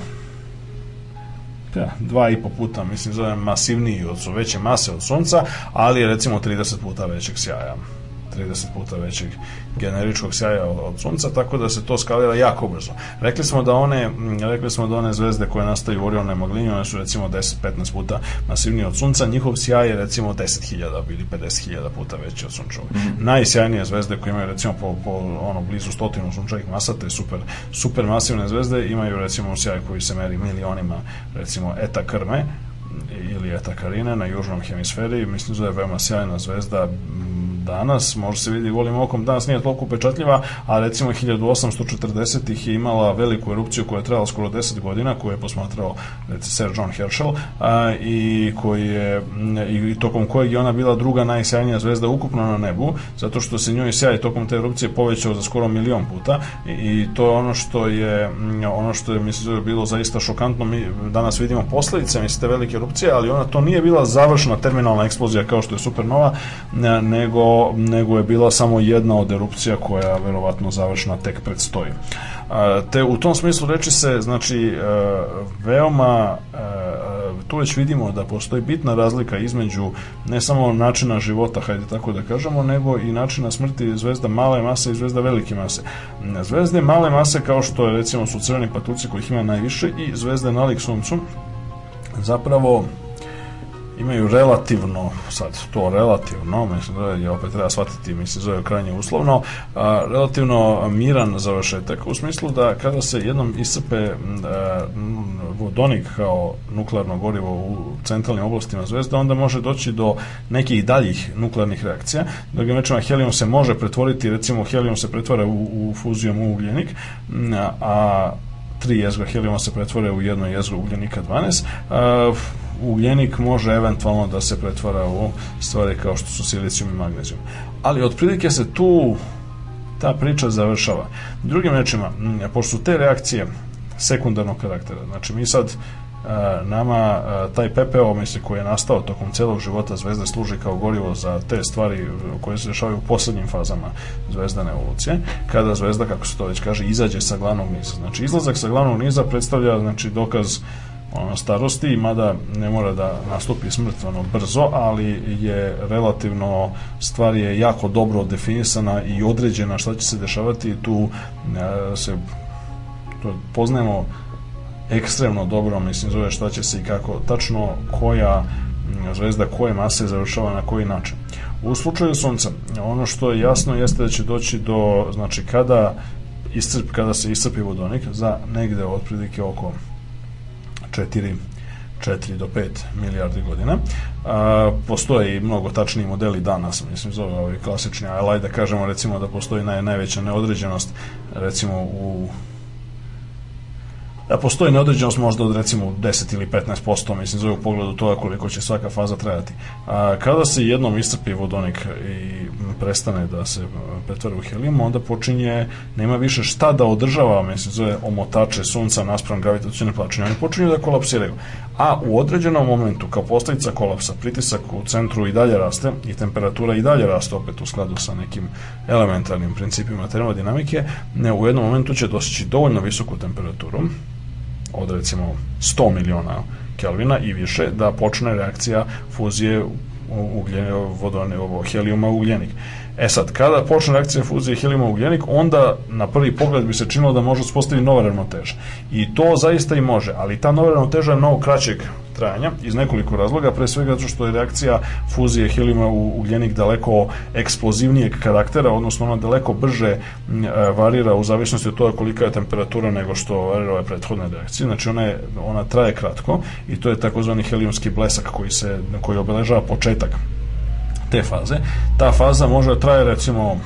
ja, dva i po puta, mislim, zove masivniji od su veće mase od sunca, ali je recimo 30 puta većeg sjaja. 30 puta većeg generičkog sjaja od, sunca, tako da se to skalira jako brzo. Rekli smo da one, rekli smo da one zvezde koje nastaju u Orionoj maglini, one su recimo 10-15 puta masivnije od sunca, njihov sjaj je recimo 10.000 ili 50.000 puta veći od sunčevog. Mm -hmm. Najsjajnije zvezde koje imaju recimo po, po ono blizu stotinu sunčevih masa, te super, super masivne zvezde, imaju recimo sjaj koji se meri milionima recimo eta krme, ili eta karine na južnom hemisferi, mislim da je veoma sjajna zvezda, danas, može se vidi golim okom, danas nije toliko upečatljiva, a recimo 1840-ih je imala veliku erupciju koja je trajala skoro 10 godina, koju je posmatrao recimo, Sir John Herschel a, i koji je i tokom kojeg je ona bila druga najsjajnija zvezda ukupno na nebu, zato što se njoj sjaj tokom te erupcije povećao za skoro milion puta i, i to je ono što je ono što je mislim bilo zaista šokantno. Mi danas vidimo posledice mislim te velike erupcije, ali ona to nije bila završna terminalna eksplozija kao što je supernova, nego nego je bila samo jedna od erupcija koja verovatno završna tek predstoji. Te u tom smislu reči se, znači, e, veoma e, tu već vidimo da postoji bitna razlika između ne samo načina života, hajde tako da kažemo, nego i načina smrti zvezda male mase i zvezda velike mase. Zvezde male mase, kao što je recimo su crveni patuci kojih ima najviše i zvezde nalik suncu, zapravo imaju relativno, sad to relativno, mislim da je opet treba shvatiti, mislim zove krajnje uslovno, a, relativno miran završetak, u smislu da kada se jednom iscrpe a, vodonik kao nuklearno gorivo u centralnim oblastima zvezda, onda može doći do nekih daljih nuklearnih reakcija. Drugim rečima, helijum se može pretvoriti, recimo helijum se pretvara u, u fuzijom u ugljenik, a tri jezgra helijuma se pretvore u jedno jezgro ugljenika 12. A, ugljenik može eventualno da se pretvara u stvari kao što su silicijum i magnezijum. Ali otprilike se tu ta priča završava. Drugim rečima, pošto su te reakcije sekundarnog karaktera, znači mi sad nama taj PPO misli koji je nastao tokom celog života zvezde služi kao gorivo za te stvari koje se dešavaju u poslednjim fazama zvezdane evolucije kada zvezda kako se to već kaže izađe sa glavnog niza znači izlazak sa glavnog niza predstavlja znači dokaz ono, starosti, mada ne mora da nastupi smrt ono, brzo, ali je relativno stvar je jako dobro definisana i određena šta će se dešavati tu e, se to poznajemo ekstremno dobro, mislim, zove šta će se i kako, tačno koja zvezda koje mase završava na koji način. U slučaju Sunca, ono što je jasno jeste da će doći do, znači, kada iscrp, kada se iscrpi vodonik za negde otprilike oko 4 4 do 5 milijardi godina. A, postoje i mnogo tačniji modeli danas, mislim zove ovi klasični, ali da kažemo recimo da postoji naj, najveća neodređenost recimo u da postoji neodređenost možda od recimo 10 ili 15%, mislim, zove u pogledu toga koliko će svaka faza trajati. A, kada se jednom iscrpi vodonik i prestane da se pretvara u helijum, onda počinje, nema više šta da održava, mislim, zove omotače sunca naspram gravitacijone plačine, oni počinju da kolapsiraju. A u određenom momentu, kao posledica kolapsa, pritisak u centru i dalje raste i temperatura i dalje raste opet u skladu sa nekim elementarnim principima termodinamike, ne, u jednom momentu će doseći dovoljno visoku temperaturu, od recimo 100 miliona Kelvina i više da počne reakcija fuzije ugljen, vodone, ovo, helijuma ugljenik. E sad, kada počne reakcija fuzije helijuma ugljenik, onda na prvi pogled bi se činilo da može uspostaviti nova ravnoteža. I to zaista i može, ali ta nova ravnoteža je mnogo kraćeg trajanja iz nekoliko razloga, pre svega zato što je reakcija fuzije helijuma u ugljenik daleko eksplozivnijeg karaktera, odnosno ona daleko brže varira u zavisnosti od toga kolika je temperatura nego što varira ove prethodne reakcije. Znači ona, je, ona traje kratko i to je takozvani helijumski blesak koji, se, koji obeležava početak te faze. Ta faza može da traje recimo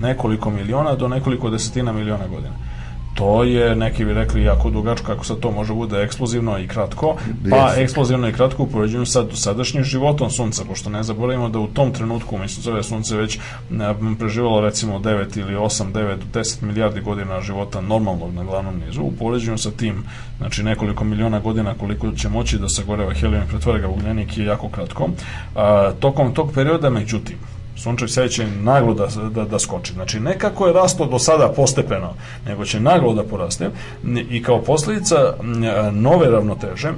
nekoliko miliona do nekoliko desetina miliona godina. To je, neki bi rekli, jako dugačko, kako sad to može bude eksplozivno i kratko, pa Jeste. eksplozivno i kratko u poređenju sa sadašnjim životom Sunca, pošto ne zaboravimo da u tom trenutku, mislim, zove Sunce već preživalo recimo 9 ili 8, 9, 10 milijardi godina života normalnog na glavnom nizu, u poređenju sa tim, znači nekoliko miliona godina koliko će moći da sagoreva helijum i pretvara ga u ugljenik je jako kratko. A, tokom tog perioda, međutim, sunčev sjaj će naglo da, da, da skoči. Znači, ne kako je rasto do sada postepeno, nego će naglo da poraste i kao posljedica nove ravnoteže,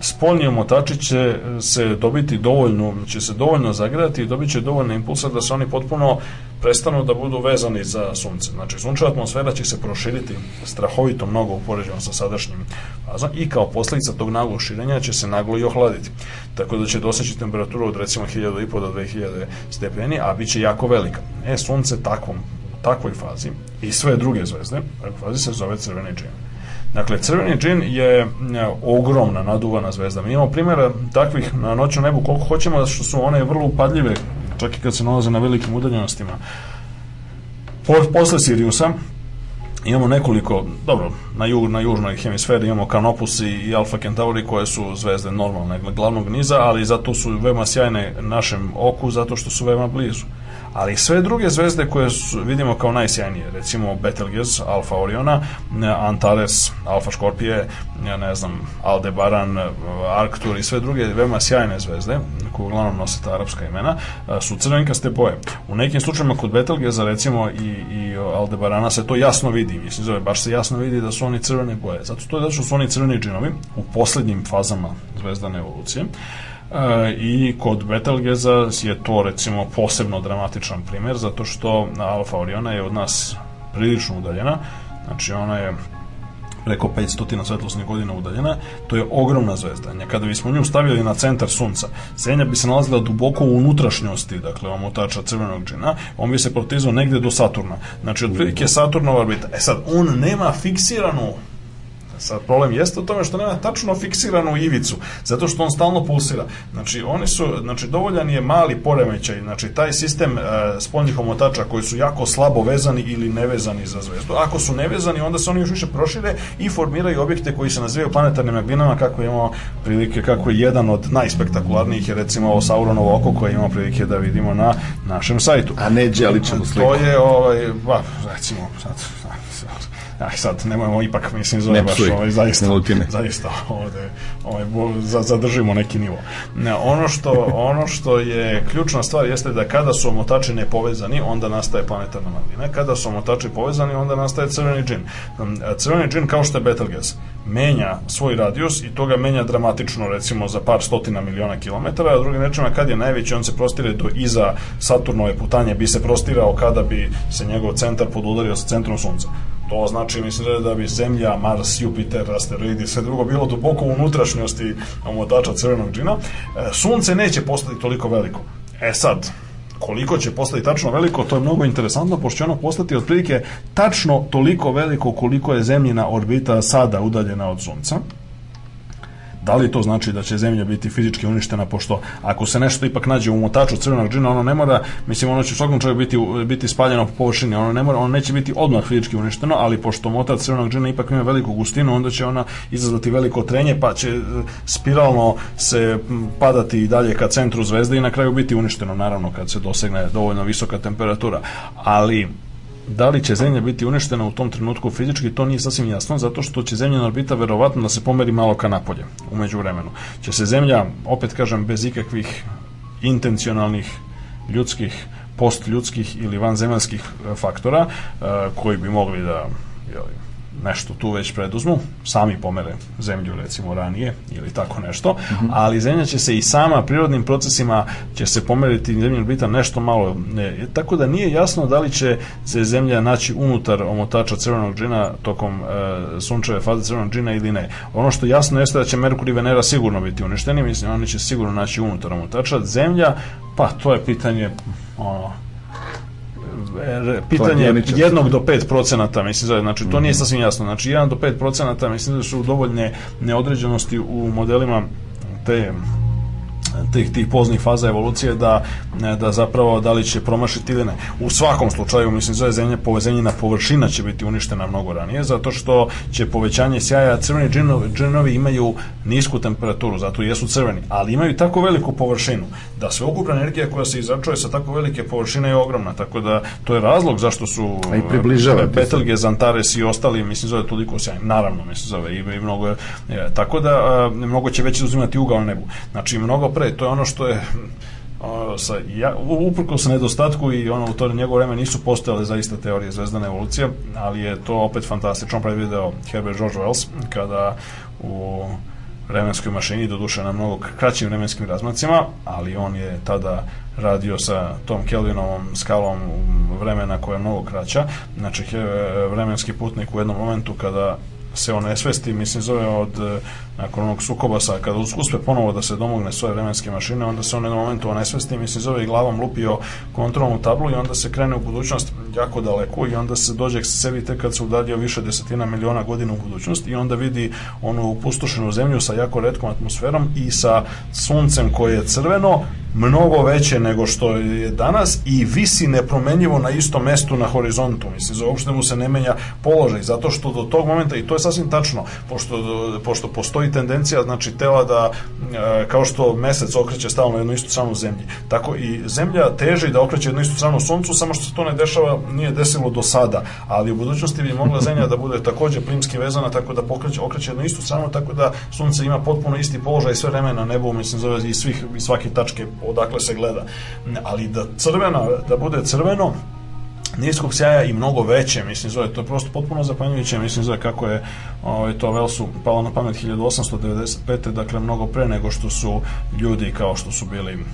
spoljni omotači će se dobiti dovoljno, će se dovoljno zagrati i dobit će dovoljno impulsa da se oni potpuno prestanu da budu vezani za sunce. Znači, sunčeva atmosfera će se proširiti strahovito mnogo u poređenju sa sadašnjim fazom i kao posljedica tog naglog širenja će se naglo i ohladiti. Tako da će doseći temperaturu od recimo 1000 i po do 2000 stepeni, a bit će jako velika. E, sunce takvom, takvoj fazi i sve druge zvezde, takvoj fazi se zove crveni džin. Dakle, crveni džin je e, ogromna naduvana zvezda. Mi imamo primjera takvih na noćnom nebu koliko hoćemo, da što su one vrlo upadljive, čak i kad se nalaze na velikim udaljenostima. Po, posle Siriusa, imamo nekoliko, dobro, na, jug, na južnoj hemisferi imamo Canopus i, Alpha Centauri koje su zvezde normalne glavnog niza, ali zato su veoma sjajne našem oku, zato što su veoma blizu. Ali sve druge zvezde koje su, vidimo kao najsjajnije, recimo Betelgeuse, Alfa Oriona, Antares, Alfa Škorpije, ja ne znam, Aldebaran, Arctur i sve druge veoma sjajne zvezde, koje uglavnom nose ta arapska imena, su crvenkaste boje. U nekim slučajima kod Betelgeza, recimo, i, i Aldebarana se to jasno vidi, mislim, zove, baš se jasno vidi da su oni crvene boje. Zato to je što su oni crveni džinovi u poslednjim fazama zvezdane evolucije. E, i kod Betelgeza je to recimo posebno dramatičan primjer zato što Alfa Oriona je od nas prilično udaljena znači ona je preko 500 svetlosnih godina udaljena, to je ogromna zvezda. Kada bismo nju stavili na centar sunca, Zemlja bi se nalazila duboko u unutrašnjosti, dakle, omotača crvenog džina, on bi se protizao negde do Saturna. Znači, otprilike Saturnova orbita. E sad, on nema fiksiranu Sad problem jeste u tome što nema tačno fiksiranu ivicu, zato što on stalno pulsira. Znači oni su, znači dovoljan je mali poremećaj, znači taj sistem e, spoljnih omotača koji su jako slabo vezani ili nevezani za zvezdu. Ako su nevezani, onda se oni još više prošire i formiraju objekte koji se nazivaju planetarnim magnetama, kako imamo prilike, kako je jedan od najspektakularnijih je recimo ovo Sauronovo oko koje imamo prilike da vidimo na našem sajtu. A ne Đelićevu sliku. To je, ovaj, ba, recimo, sad, sad, Aj sad, nemojmo ipak, mislim, zove Ne baš, ovaj, zaista, ne zaista, ovde, ovaj, bo- za, zadržimo neki nivo. Ne, ono, što, ono što je ključna stvar jeste da kada su omotači nepovezani, onda nastaje planetarna magnina. Kada su omotači povezani, onda nastaje crveni džin. Um, Crveni džin, kao što je Betelgeuse, menja svoj radijus i to ga menja dramatično, recimo, za par stotina miliona kilometara, a drugim rečima, kad je najveći, on se prostire do iza Saturnove putanje, bi se prostirao kada bi se njegov centar podudario sa centrom Sunca. To znači, mislim da bi Zemlja, Mars, Jupiter, asteroidi, sve drugo bilo duboko u unutrašnjosti omotača crvenog džina. E, Sunce neće postati toliko veliko. E sad, koliko će postati tačno veliko, to je mnogo interesantno, pošto će ono postati otprilike tačno toliko veliko koliko je Zemljina orbita sada udaljena od Sunca. Da li to znači da će zemlja biti fizički uništena, pošto ako se nešto ipak nađe u motaču crvenog džina, ono ne mora, mislim, ono će u svakom čovjeku biti, biti spaljeno po površini, ono, ne mora, ono neće biti odmah fizički uništeno, ali pošto motač crvenog džina ipak ima veliku gustinu, onda će ona izazvati veliko trenje, pa će e, spiralno se padati i dalje ka centru zvezde i na kraju biti uništeno, naravno, kad se dosegne dovoljno visoka temperatura. Ali, da li će zemlja biti uništena u tom trenutku fizički, to nije sasvim jasno, zato što će zemljena orbita verovatno da se pomeri malo ka napolje, umeđu vremenu. Će se zemlja, opet kažem, bez ikakvih intencionalnih ljudskih, postljudskih ili vanzemaljskih e, faktora, e, koji bi mogli da jeli, nešto tu već preduzmu, sami pomere zemlju recimo ranije ili tako nešto, ali zemlja će se i sama prirodnim procesima će se pomeriti zemlja orbita nešto malo, ne, tako da nije jasno da li će se zemlja naći unutar omotača crvenog džina tokom e, sunčeve faze crvenog džina ili ne. Ono što jasno jeste da će Merkur i Venera sigurno biti uništeni, mislim oni će sigurno naći unutar omotača. Zemlja, pa to je pitanje ono, pitanje djeličasto. jednog do 5 procenata, mislim, zove, znači to nije sasvim jasno, znači 1 do 5 procenata, mislim da su dovoljne neodređenosti u modelima te tih, tih poznih faza evolucije da, da zapravo da li će promašiti ili ne. U svakom slučaju, mislim, zove zemlja, zemljina površina će biti uništena mnogo ranije, zato što će povećanje sjaja, crveni džinovi, džinovi imaju nisku temperaturu, zato jesu crveni, ali imaju tako veliku površinu da sveukupna energija koja se izračuje sa tako velike površine je ogromna, tako da to je razlog zašto su A i približava ti se. Betelgeuse, Antares i ostali, mislim, zove toliko sjajni. Naravno, mislim, zove i, i mnogo je, je, tako da a, mnogo će već uzimati ugao na nebu. Znači, mnogo pre, to je ono što je o, sa, ja, uprko sa nedostatku i ono u to njegovo vreme nisu postojale zaista teorije zvezdane evolucije, ali je to opet fantastično predvideo Herbert George Wells kada u vremenskoj mašini, doduše na mnogo kraćim vremenskim razmacima, ali on je tada radio sa tom Kelvinovom skalom vremena koja je mnogo kraća. Znači, vremenski putnik u jednom momentu kada se on nesvesti, mislim, zove od nakon onog sukoba sa, kada uspe ponovo da se domogne svoje vremenske mašine, onda se on jednom momentu onesvesti, mislim, zove i glavom lupio kontrolnu tablu i onda se krene u budućnost jako daleko i onda se dođe k sebi tek kad se udaljio više desetina miliona godina u budućnost i onda vidi onu opustošenu zemlju sa jako redkom atmosferom i sa suncem koje je crveno, mnogo veće nego što je danas i visi nepromenjivo na istom mestu na horizontu. Mislim, za uopšte mu se ne menja položaj, zato što do tog momenta, i to je sasvim tačno, pošto, pošto postoji tendencija, znači, tela da, e, kao što mesec okreće stalno jednu istu stranu zemlji, tako i zemlja teži da okreće jednu istu stranu suncu, samo što se to ne dešava, nije desilo do sada, ali u budućnosti bi mogla zemlja da bude takođe plimski vezana, tako da pokreće, okreće jednu istu stranu, tako da sunce ima potpuno isti položaj sve vreme na nebu, mislim, zove i svih, i svake tačke odakle se gleda. Ali da crvena, da bude crveno, niskog sjaja i mnogo veće, mislim, zove, to je prosto potpuno zapanjujuće, mislim, zove, kako je ovaj, to Velsu palo na pamet 1895. Dakle, mnogo pre nego što su ljudi kao što su bili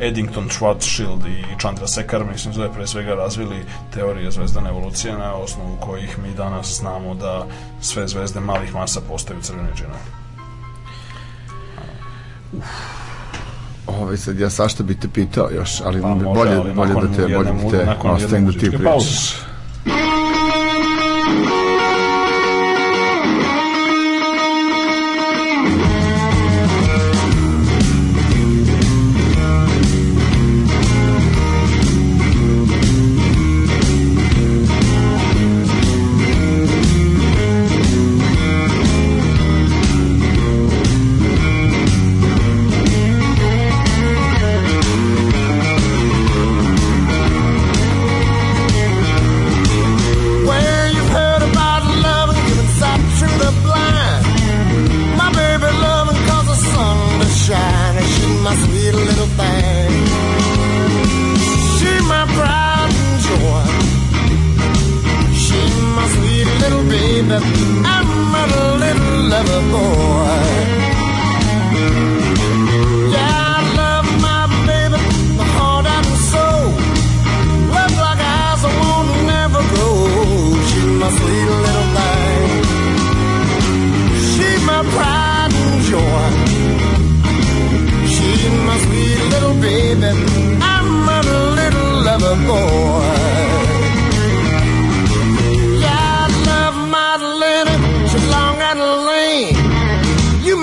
Eddington, Schwarzschild i Chandrasekhar, mislim, zove, pre svega razvili teorije zvezdane evolucije na osnovu kojih mi danas znamo da sve zvezde malih masa postaju crvene džine. Ovaj sad ja sašta bi te pitao još, ali Pa, bi može, bolje, ali bolje da te, bolje da te ostavim da ti pričaš.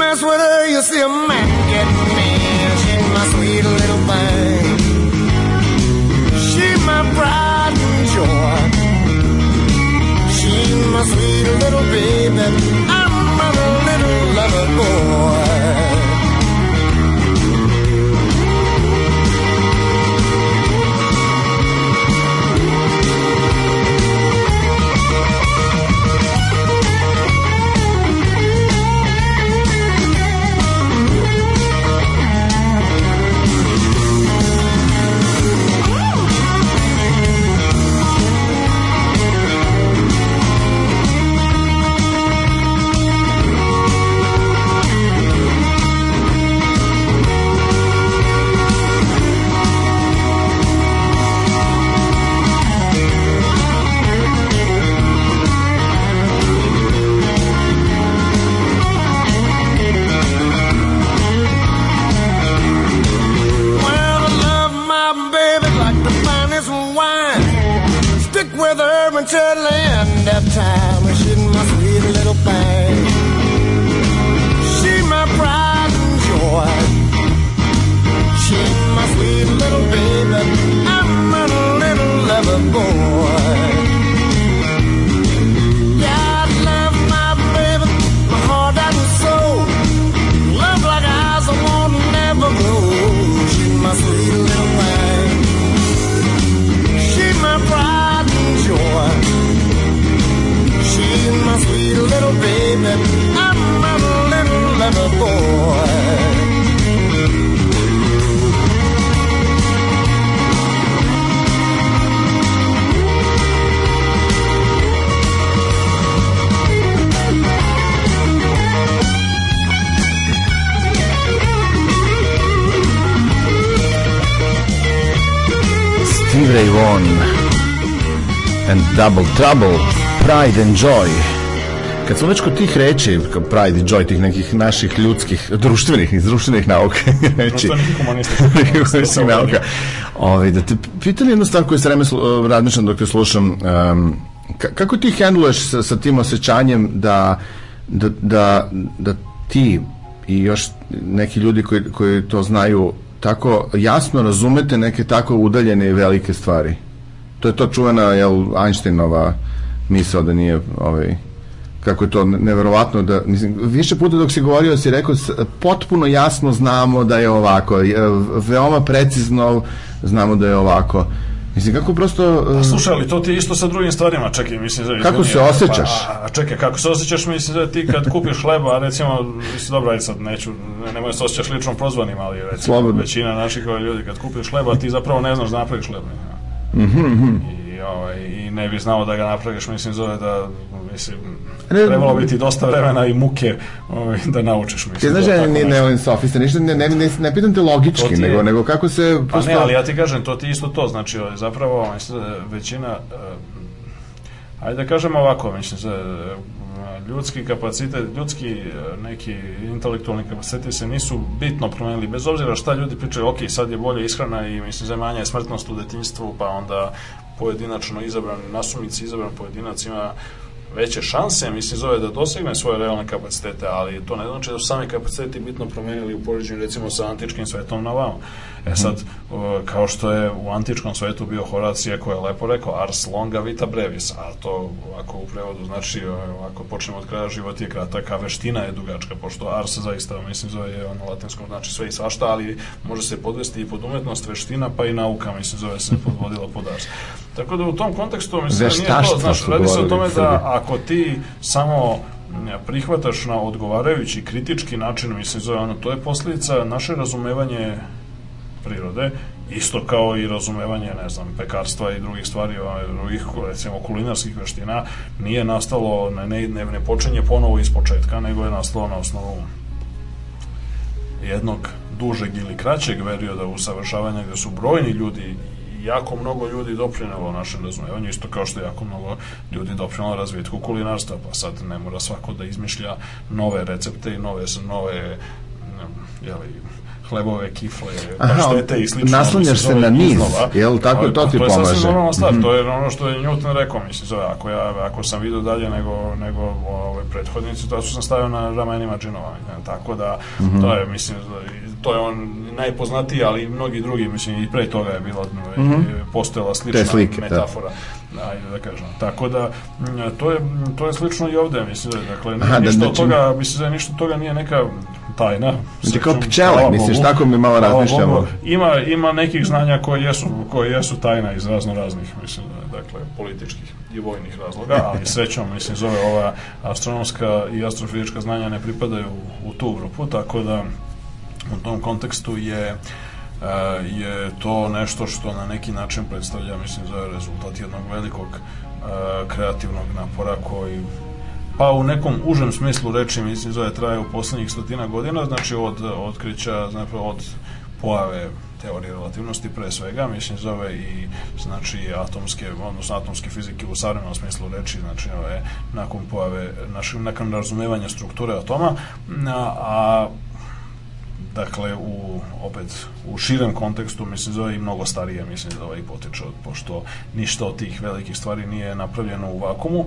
Mess with her, you see a man get mean. She's my sweet little thing. She my pride and joy. She my sweet little baby. I'm a little lover boy. Double Trouble, Pride and Joy. Kad smo već kod tih reči, kao Pride i Joy, tih nekih naših ljudskih, društvenih, iz društvenih nauka, reči, Društvenih nauka, ovaj, da te pitam jednu stvar koju se vreme slu- razmišljam dok te slušam, um, ka- kako ti hendluješ sa, sa tim osjećanjem da, da, da, da ti i još neki ljudi koji, koji to znaju tako jasno razumete neke tako udaljene i velike stvari. To je to čuvena jel, Einsteinova misao da nije ovaj, kako je to neverovatno da mislim više puta dok si govorio si rekao potpuno jasno znamo da je ovako veoma precizno znamo da je ovako mislim kako prosto uh, Slušaj, ali to ti je isto sa drugim stvarima, čekaj, mislim, Kako izvini, se osjećaš? Pa, a, a čekaj, kako se osjećaš, mislim da ti kad kupiš hleba, recimo, mislim, dobro, ajde sad, neću, ne, nemoj se osjećaš lično prozvanim, ali recimo, Slobodno. većina naših ovaj, ljudi, kad kupiš hleba, ti zapravo ne znaš da napraviš hleb. Mhm, I, ovaj, I ne bi znao da ga napraviš, mislim, zove da, mislim, Ne- trebalo bi ti dosta vremena i muke ovaj, da naučiš, ti mislim. znaš to ja ne, ne volim sofiste, ništa, ne, ne, ne, ne pitam te logički, je- nego, nego kako se Pa prosto... ne, ali ja ti kažem, to ti isto to, znači ovaj, zapravo mislim da većina, eh, ajde da kažemo ovako, mislim da eh, ljudski kapacitet, ljudski eh, neki intelektualni kapaciteti se nisu bitno promenili, bez obzira šta ljudi pričaju, ok, sad je bolje ishrana i mislim da manja je smrtnost u detinjstvu, pa onda pojedinačno izabran, nasumici izabran pojedinac ima veće šanse, mislim, zove da dosegne svoje realne kapacitete, ali to ne znači da su sami kapaciteti bitno promenili u poređenju recimo sa antičkim svetom na vamo. E sad, kao što je u antičkom svetu bio Horacije koji je lepo rekao ars longa vita brevis, a to ovako u prevodu znači o, ovako počnemo od kraja život je kratak, a veština je dugačka, pošto ars zaista, mislim, zove je ono latinskom znači sve i svašta, ali može se podvesti i pod umetnost, veština, pa i nauka, mislim, zove se podvodila pod ars. Tako da u tom kontekstu, mislim, da nije to, znaš, radi se o tome da ako ti samo prihvataš na odgovarajući kritički način, mislim, zove ono, to je posljedica naše razumevanje prirode, isto kao i razumevanje, ne znam, pekarstva i drugih stvari, ovaj, drugih, recimo, kulinarskih veština, nije nastalo, ne, ne, ne, počinje ponovo iz početka, nego je nastalo na osnovu jednog dužeg ili kraćeg perioda usavršavanja gde su brojni ljudi jako mnogo ljudi doprinelo našem razumevanju, isto kao što jako mnogo ljudi doprinelo razvitku kulinarstva, pa sad ne mora svako da izmišlja nove recepte i nove, nove jeli, hlebove, kifle, paštete i slično. naslanjaš se na niz, iznova. jel, tako, Ali, to ti To je pomaže. sasvim normalna stvar, Mhm. to je ono što je Newton rekao, mislim, zove, ako, ja, ako sam vidio dalje nego, nego ove prethodnici, to su sam stavio na ramenima džinova, tako da, Mhm. to je, mislim, to je on najpoznatiji, ali i mnogi drugi, mislim, i pre toga je bila, postojala slična Mhm. Te slike, da. metafora. Ajde da kažem. Tako da, m, to je, to je slično i ovde, mislim, da, dakle, Aha, da, ništa od znači- toga, mislim da ništa od toga nije neka tajna. Znači, kao pčele, misliš, tako mi malo razmišljamo. Ima, ima nekih znanja koje jesu, koje jesu tajna iz razno raznih, mislim, dakle, političkih i vojnih razloga, ali srećom, mislim, zove ova astronomska i astrofizička znanja ne pripadaju u, u tu grupu, tako da u tom kontekstu je e, je to nešto što na neki način predstavlja, mislim, za rezultat jednog velikog e, kreativnog napora koji pa u nekom užem smislu reči, mislim, zove traje u poslednjih stotina godina, znači od otkrića, znači od pojave teorije relativnosti pre svega, mislim zove i znači atomske, odnosno atomske fizike u savremenom smislu reči, znači ove, nakon pojave, našeg, nakon razumevanja strukture atoma, a, a dakle u opet u širem kontekstu mislim zove i mnogo starije mislim da ovaj potiče od pošto ništa od tih velikih stvari nije napravljeno u vakumu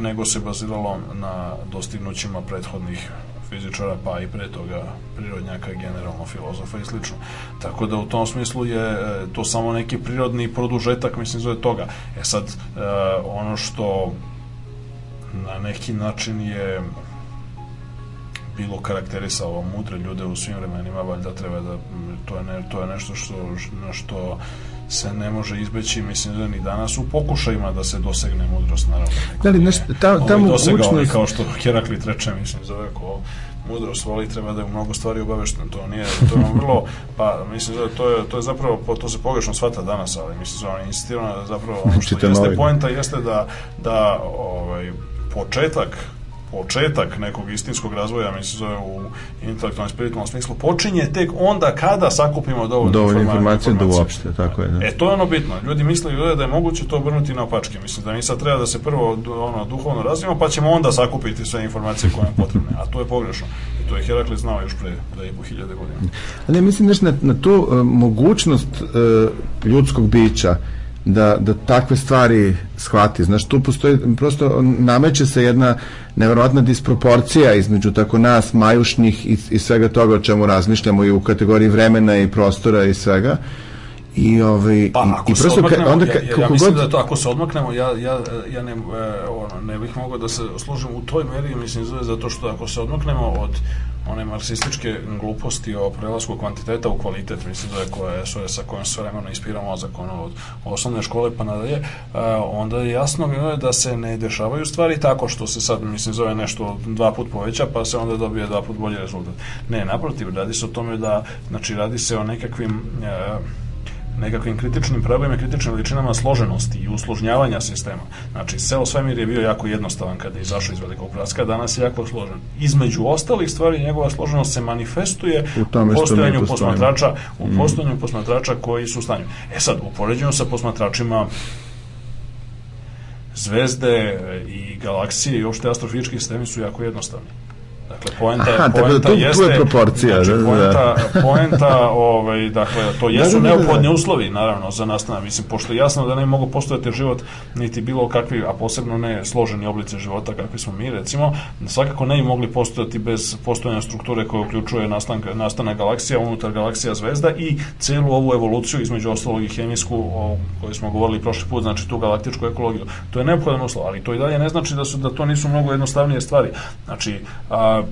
nego se baziralo na dostignućima prethodnih fizičara, pa i pre toga prirodnjaka, generalno filozofa i slično. Tako da u tom smislu je e, to samo neki prirodni produžetak, mislim, zove toga. E sad, e, ono što na neki način je bilo karakterisalo mudre ljude u svim vremenima, valjda treba da to je, ne, to je nešto što, na što se ne može izbeći, mislim da ni danas u pokušajima da se dosegne mudrost, naravno. Da li nešto, ta, ta Ovaj dosegao, mogućnost... ali kao što Heraklit reče, mislim, zove ko mudrost voli, treba da je u mnogo stvari obavešten. To nije, to je vrlo, pa mislim da to je, to je zapravo, po- to se pogrešno shvata danas, ali mislim da on insistira da zapravo ono što jeste poenta jeste da, da ovaj, početak početak nekog istinskog razvoja, mislim zove u intelektualnom spiritualnom smislu, počinje tek onda kada sakupimo dovoljno, Dovoljno informa- informacije da uopšte, tako je, da. E, to je ono bitno. Ljudi misle da je moguće to obrnuti na opačke. Mislim da mi sad treba da se prvo ono, duhovno razvijemo, pa ćemo onda sakupiti sve informacije koje nam potrebne. A to je pogrešno. I to je Herakles znao još pre da i po hiljade godina. Ne, mislim znaš, na, na tu e, mogućnost e, ljudskog bića da, da takve stvari shvati. Znaš, tu postoji, prosto nameće se jedna neverovatna disproporcija između tako nas, majušnih i, i svega toga o čemu razmišljamo i u kategoriji vremena i prostora i svega. I, ovaj, Pa, ako i se prosto odmaknemo, onda ja, ka, ja, ja kako mislim god... da to ako se odmaknemo, ja, ja, ja ne, e, ono, ne bih mogao da se služim u toj meri, mislim, zove zato što ako se odmaknemo od one marksističke gluposti o prelasku kvantiteta u kvalitet, mislim da je koja SOS sa kojom se vremeno inspira mozak ono, od osnovne škole pa nadalje, onda je jasno da se ne dešavaju stvari tako što se sad, mislim, zove nešto dva put poveća, pa se onda dobije dva put bolji rezultat. Ne, naprotiv, radi se o tome da, znači, radi se o nekakvim e, nekakvim kritičnim problemima, kritičnim veličinama složenosti i usložnjavanja sistema. Znači, ceo svemir je bio jako jednostavan kada je izašao iz velikog praska, danas je jako složen. Između ostalih stvari, njegova složenost se manifestuje U tome mi postojanju posmatrača, u postojanju posmatrača koji su u stanju. E sad, u poređenju sa posmatračima zvezde i galaksije i uopšte astrofizički sistemi su jako jednostavni. Dakle, poenta, Aha, da poenta tu- tu je jeste... proporcija, Znači, da, da, da. poenta, poenta, ovaj, dakle, to jesu da, da, da. neophodni uslovi, naravno, za nastanak. Mislim, pošto je jasno da ne mogu postojati život niti bilo kakvi, a posebno ne složeni oblici života kakvi smo mi, recimo, svakako ne bi mogli postojati bez postojanja strukture koja uključuje nastanak, nastanak galaksija, unutar galaksija zvezda i celu ovu evoluciju, između ostalog i hemijsku, o kojoj smo govorili prošli put, znači tu galaktičku ekologiju. To je neophodan uslov, ali to i dalje ne znači da su da to nisu mnogo jednostavnije stvari. Znači, a, uh,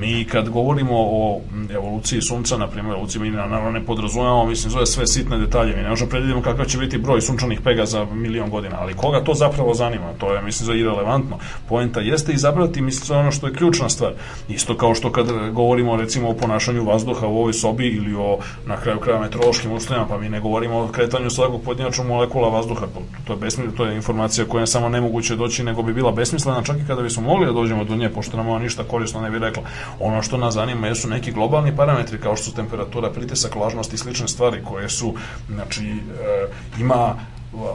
mi kad govorimo o evoluciji sunca, na primjer, evoluciji mi naravno ne podrazumevamo, mislim, zove sve sitne detalje, mi ne možemo predvidimo kakav će biti broj sunčanih pega za milion godina, ali koga to zapravo zanima, to je, mislim, zove irelevantno. Poenta jeste izabrati, mislim, ono što je ključna stvar. Isto kao što kad govorimo, recimo, o ponašanju vazduha u ovoj sobi ili o, na kraju kraja, meteorološkim uslovima, pa mi ne govorimo o kretanju svakog pojedinačnog molekula vazduha, to je besmisleno, to je informacija koja je samo nemoguće doći, nego bi bila besmislena, čak i kada bismo mogli da dođemo do nje, pošto nam ona ništa korisno ne bi rekla. Ono što nas zanima jesu neki globalni parametri kao što su temperatura, pritisak, vlažnost i slične stvari koje su, znači, e, ima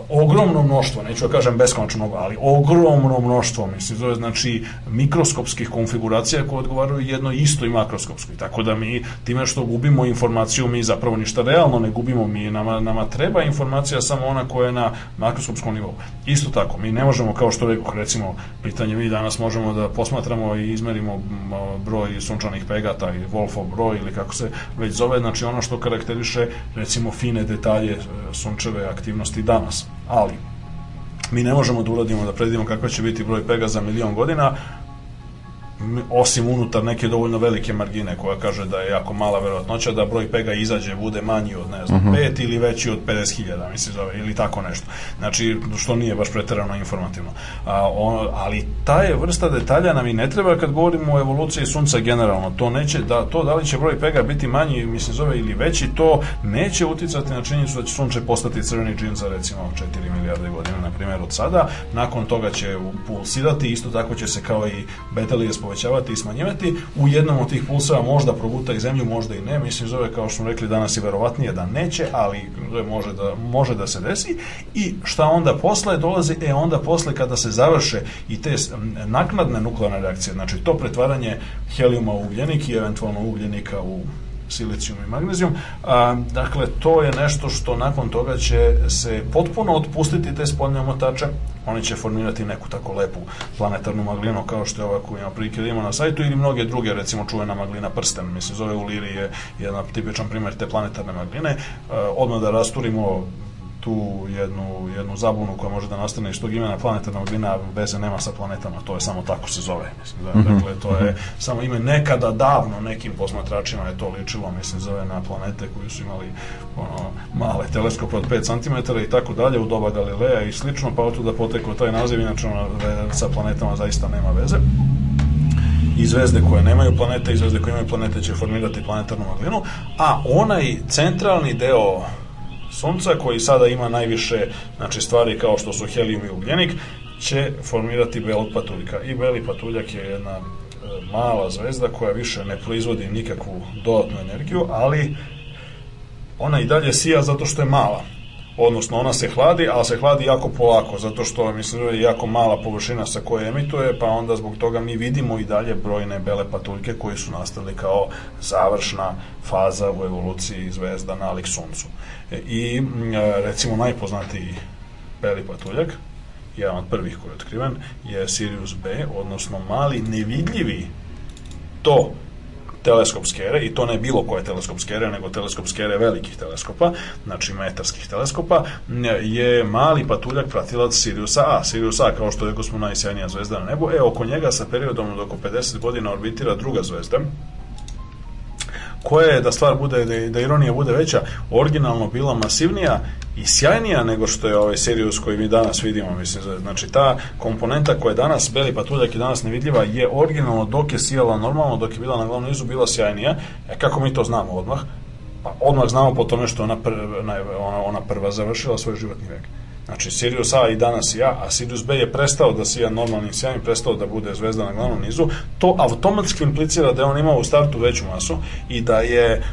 ogromno mnoštvo, neću da kažem beskonačno mnogo, ali ogromno mnoštvo, mislim, zove znači mikroskopskih konfiguracija koje odgovaraju jednoj istoj makroskopskoj. Tako da mi time što gubimo informaciju, mi zapravo ništa realno ne gubimo, mi nama, nama treba informacija samo ona koja je na makroskopskom nivou. Isto tako, mi ne možemo, kao što rekao, recimo, pitanje mi danas možemo da posmatramo i izmerimo broj sunčanih pegata i Wolfov broj ili kako se već zove, znači ono što karakteriše recimo fine detalje e, sunčeve aktivnosti danas. Ali, mi ne možemo da uradimo da predvidimo kakva će biti broj pega za milion godina, osim unutar neke dovoljno velike margine koja kaže da je jako mala verovatnoća da broj pega izađe bude manji od ne znam 5 ili veći od 50.000 mislim zove ili tako nešto. Znači što nije baš preterano informativno. A, on, ali ta je vrsta detalja nam i ne treba kad govorimo o evoluciji sunca generalno. To neće da to da li će broj pega biti manji mislim zove ili veći to neće uticati na činjenicu da će sunce postati crveni džin za recimo 4 milijarde godina na primjer od sada. Nakon toga će pulsirati isto tako će se kao i betelije povećavati i smanjivati. U jednom od tih pulseva možda proguta i zemlju, možda i ne. Mislim, zove, kao što smo rekli danas je verovatnije da neće, ali može, da, može da se desi. I šta onda posle dolazi? E, onda posle kada se završe i te naknadne nuklearne reakcije, znači to pretvaranje helijuma u ugljenik i eventualno ugljenika u silicijum i magnezijum. A, dakle, to je nešto što nakon toga će se potpuno otpustiti te spoljne omotače. Oni će formirati neku tako lepu planetarnu maglinu kao što je ova koju ima prilike da ima na sajtu ili mnoge druge, recimo čuvena maglina prsten. Mislim, zove u Liri je jedan tipičan primjer te planetarne magline. Odmah da rasturimo tu jednu, jednu zabunu koja može da nastane iz tog imena planetarna maglina veze nema sa planetama, to je samo tako se zove mislim, da, dakle to je samo ime nekada davno nekim posmatračima je to ličilo, mislim zove na planete koji su imali ono, male teleskope od 5 cm i tako dalje u doba Galileja i slično, pa od da potekao taj naziv, inače ono, sa planetama zaista nema veze. I zvezde koje nemaju planete i zvezde koje imaju planete će formirati planetarnu maglinu, a onaj centralni deo Sunca koji sada ima najviše znači stvari kao što su helijum i ugljenik će formirati belog patuljka. I beli patuljak je jedna e, mala zvezda koja više ne proizvodi nikakvu dodatnu energiju, ali ona i dalje sija zato što je mala. Odnosno, ona se hladi, ali se hladi jako polako, zato što, mislim, da je jako mala površina sa koje emituje, pa onda zbog toga mi vidimo i dalje brojne bele patuljke koji su nastali kao završna faza u evoluciji zvezda nalik suncu. E, I, recimo, najpoznatiji beli patuljak, jedan od prvih koji je otkriven, je Sirius B, odnosno mali nevidljivi to teleskop skere, i to ne bilo koje teleskop skere, nego teleskop skere velikih teleskopa, znači metarskih teleskopa, je mali patuljak pratilac Siriusa A. Sirius A, kao što rekao smo, najsjajnija zvezda na nebu, e, oko njega sa periodom od oko 50 godina orbitira druga zvezda, koja je, da stvar bude, da, da ironija bude veća, originalno bila masivnija i sjajnija nego što je ovaj Sirius koji mi danas vidimo, mislim, znači ta komponenta koja je danas, beli patuljak i danas nevidljiva, je originalno dok je sijala normalno, dok je bila na glavnom nizu, bila sjajnija. E, kako mi to znamo odmah? Pa odmah znamo po tome što ona, prva, ona, ona prva završila svoj životni vek. Znači, Sirius A i danas ja, a Sirius B je prestao da sija normalnim sjajem, prestao da bude zvezda na glavnom nizu, to automatski implicira da je on imao u startu veću masu i da je,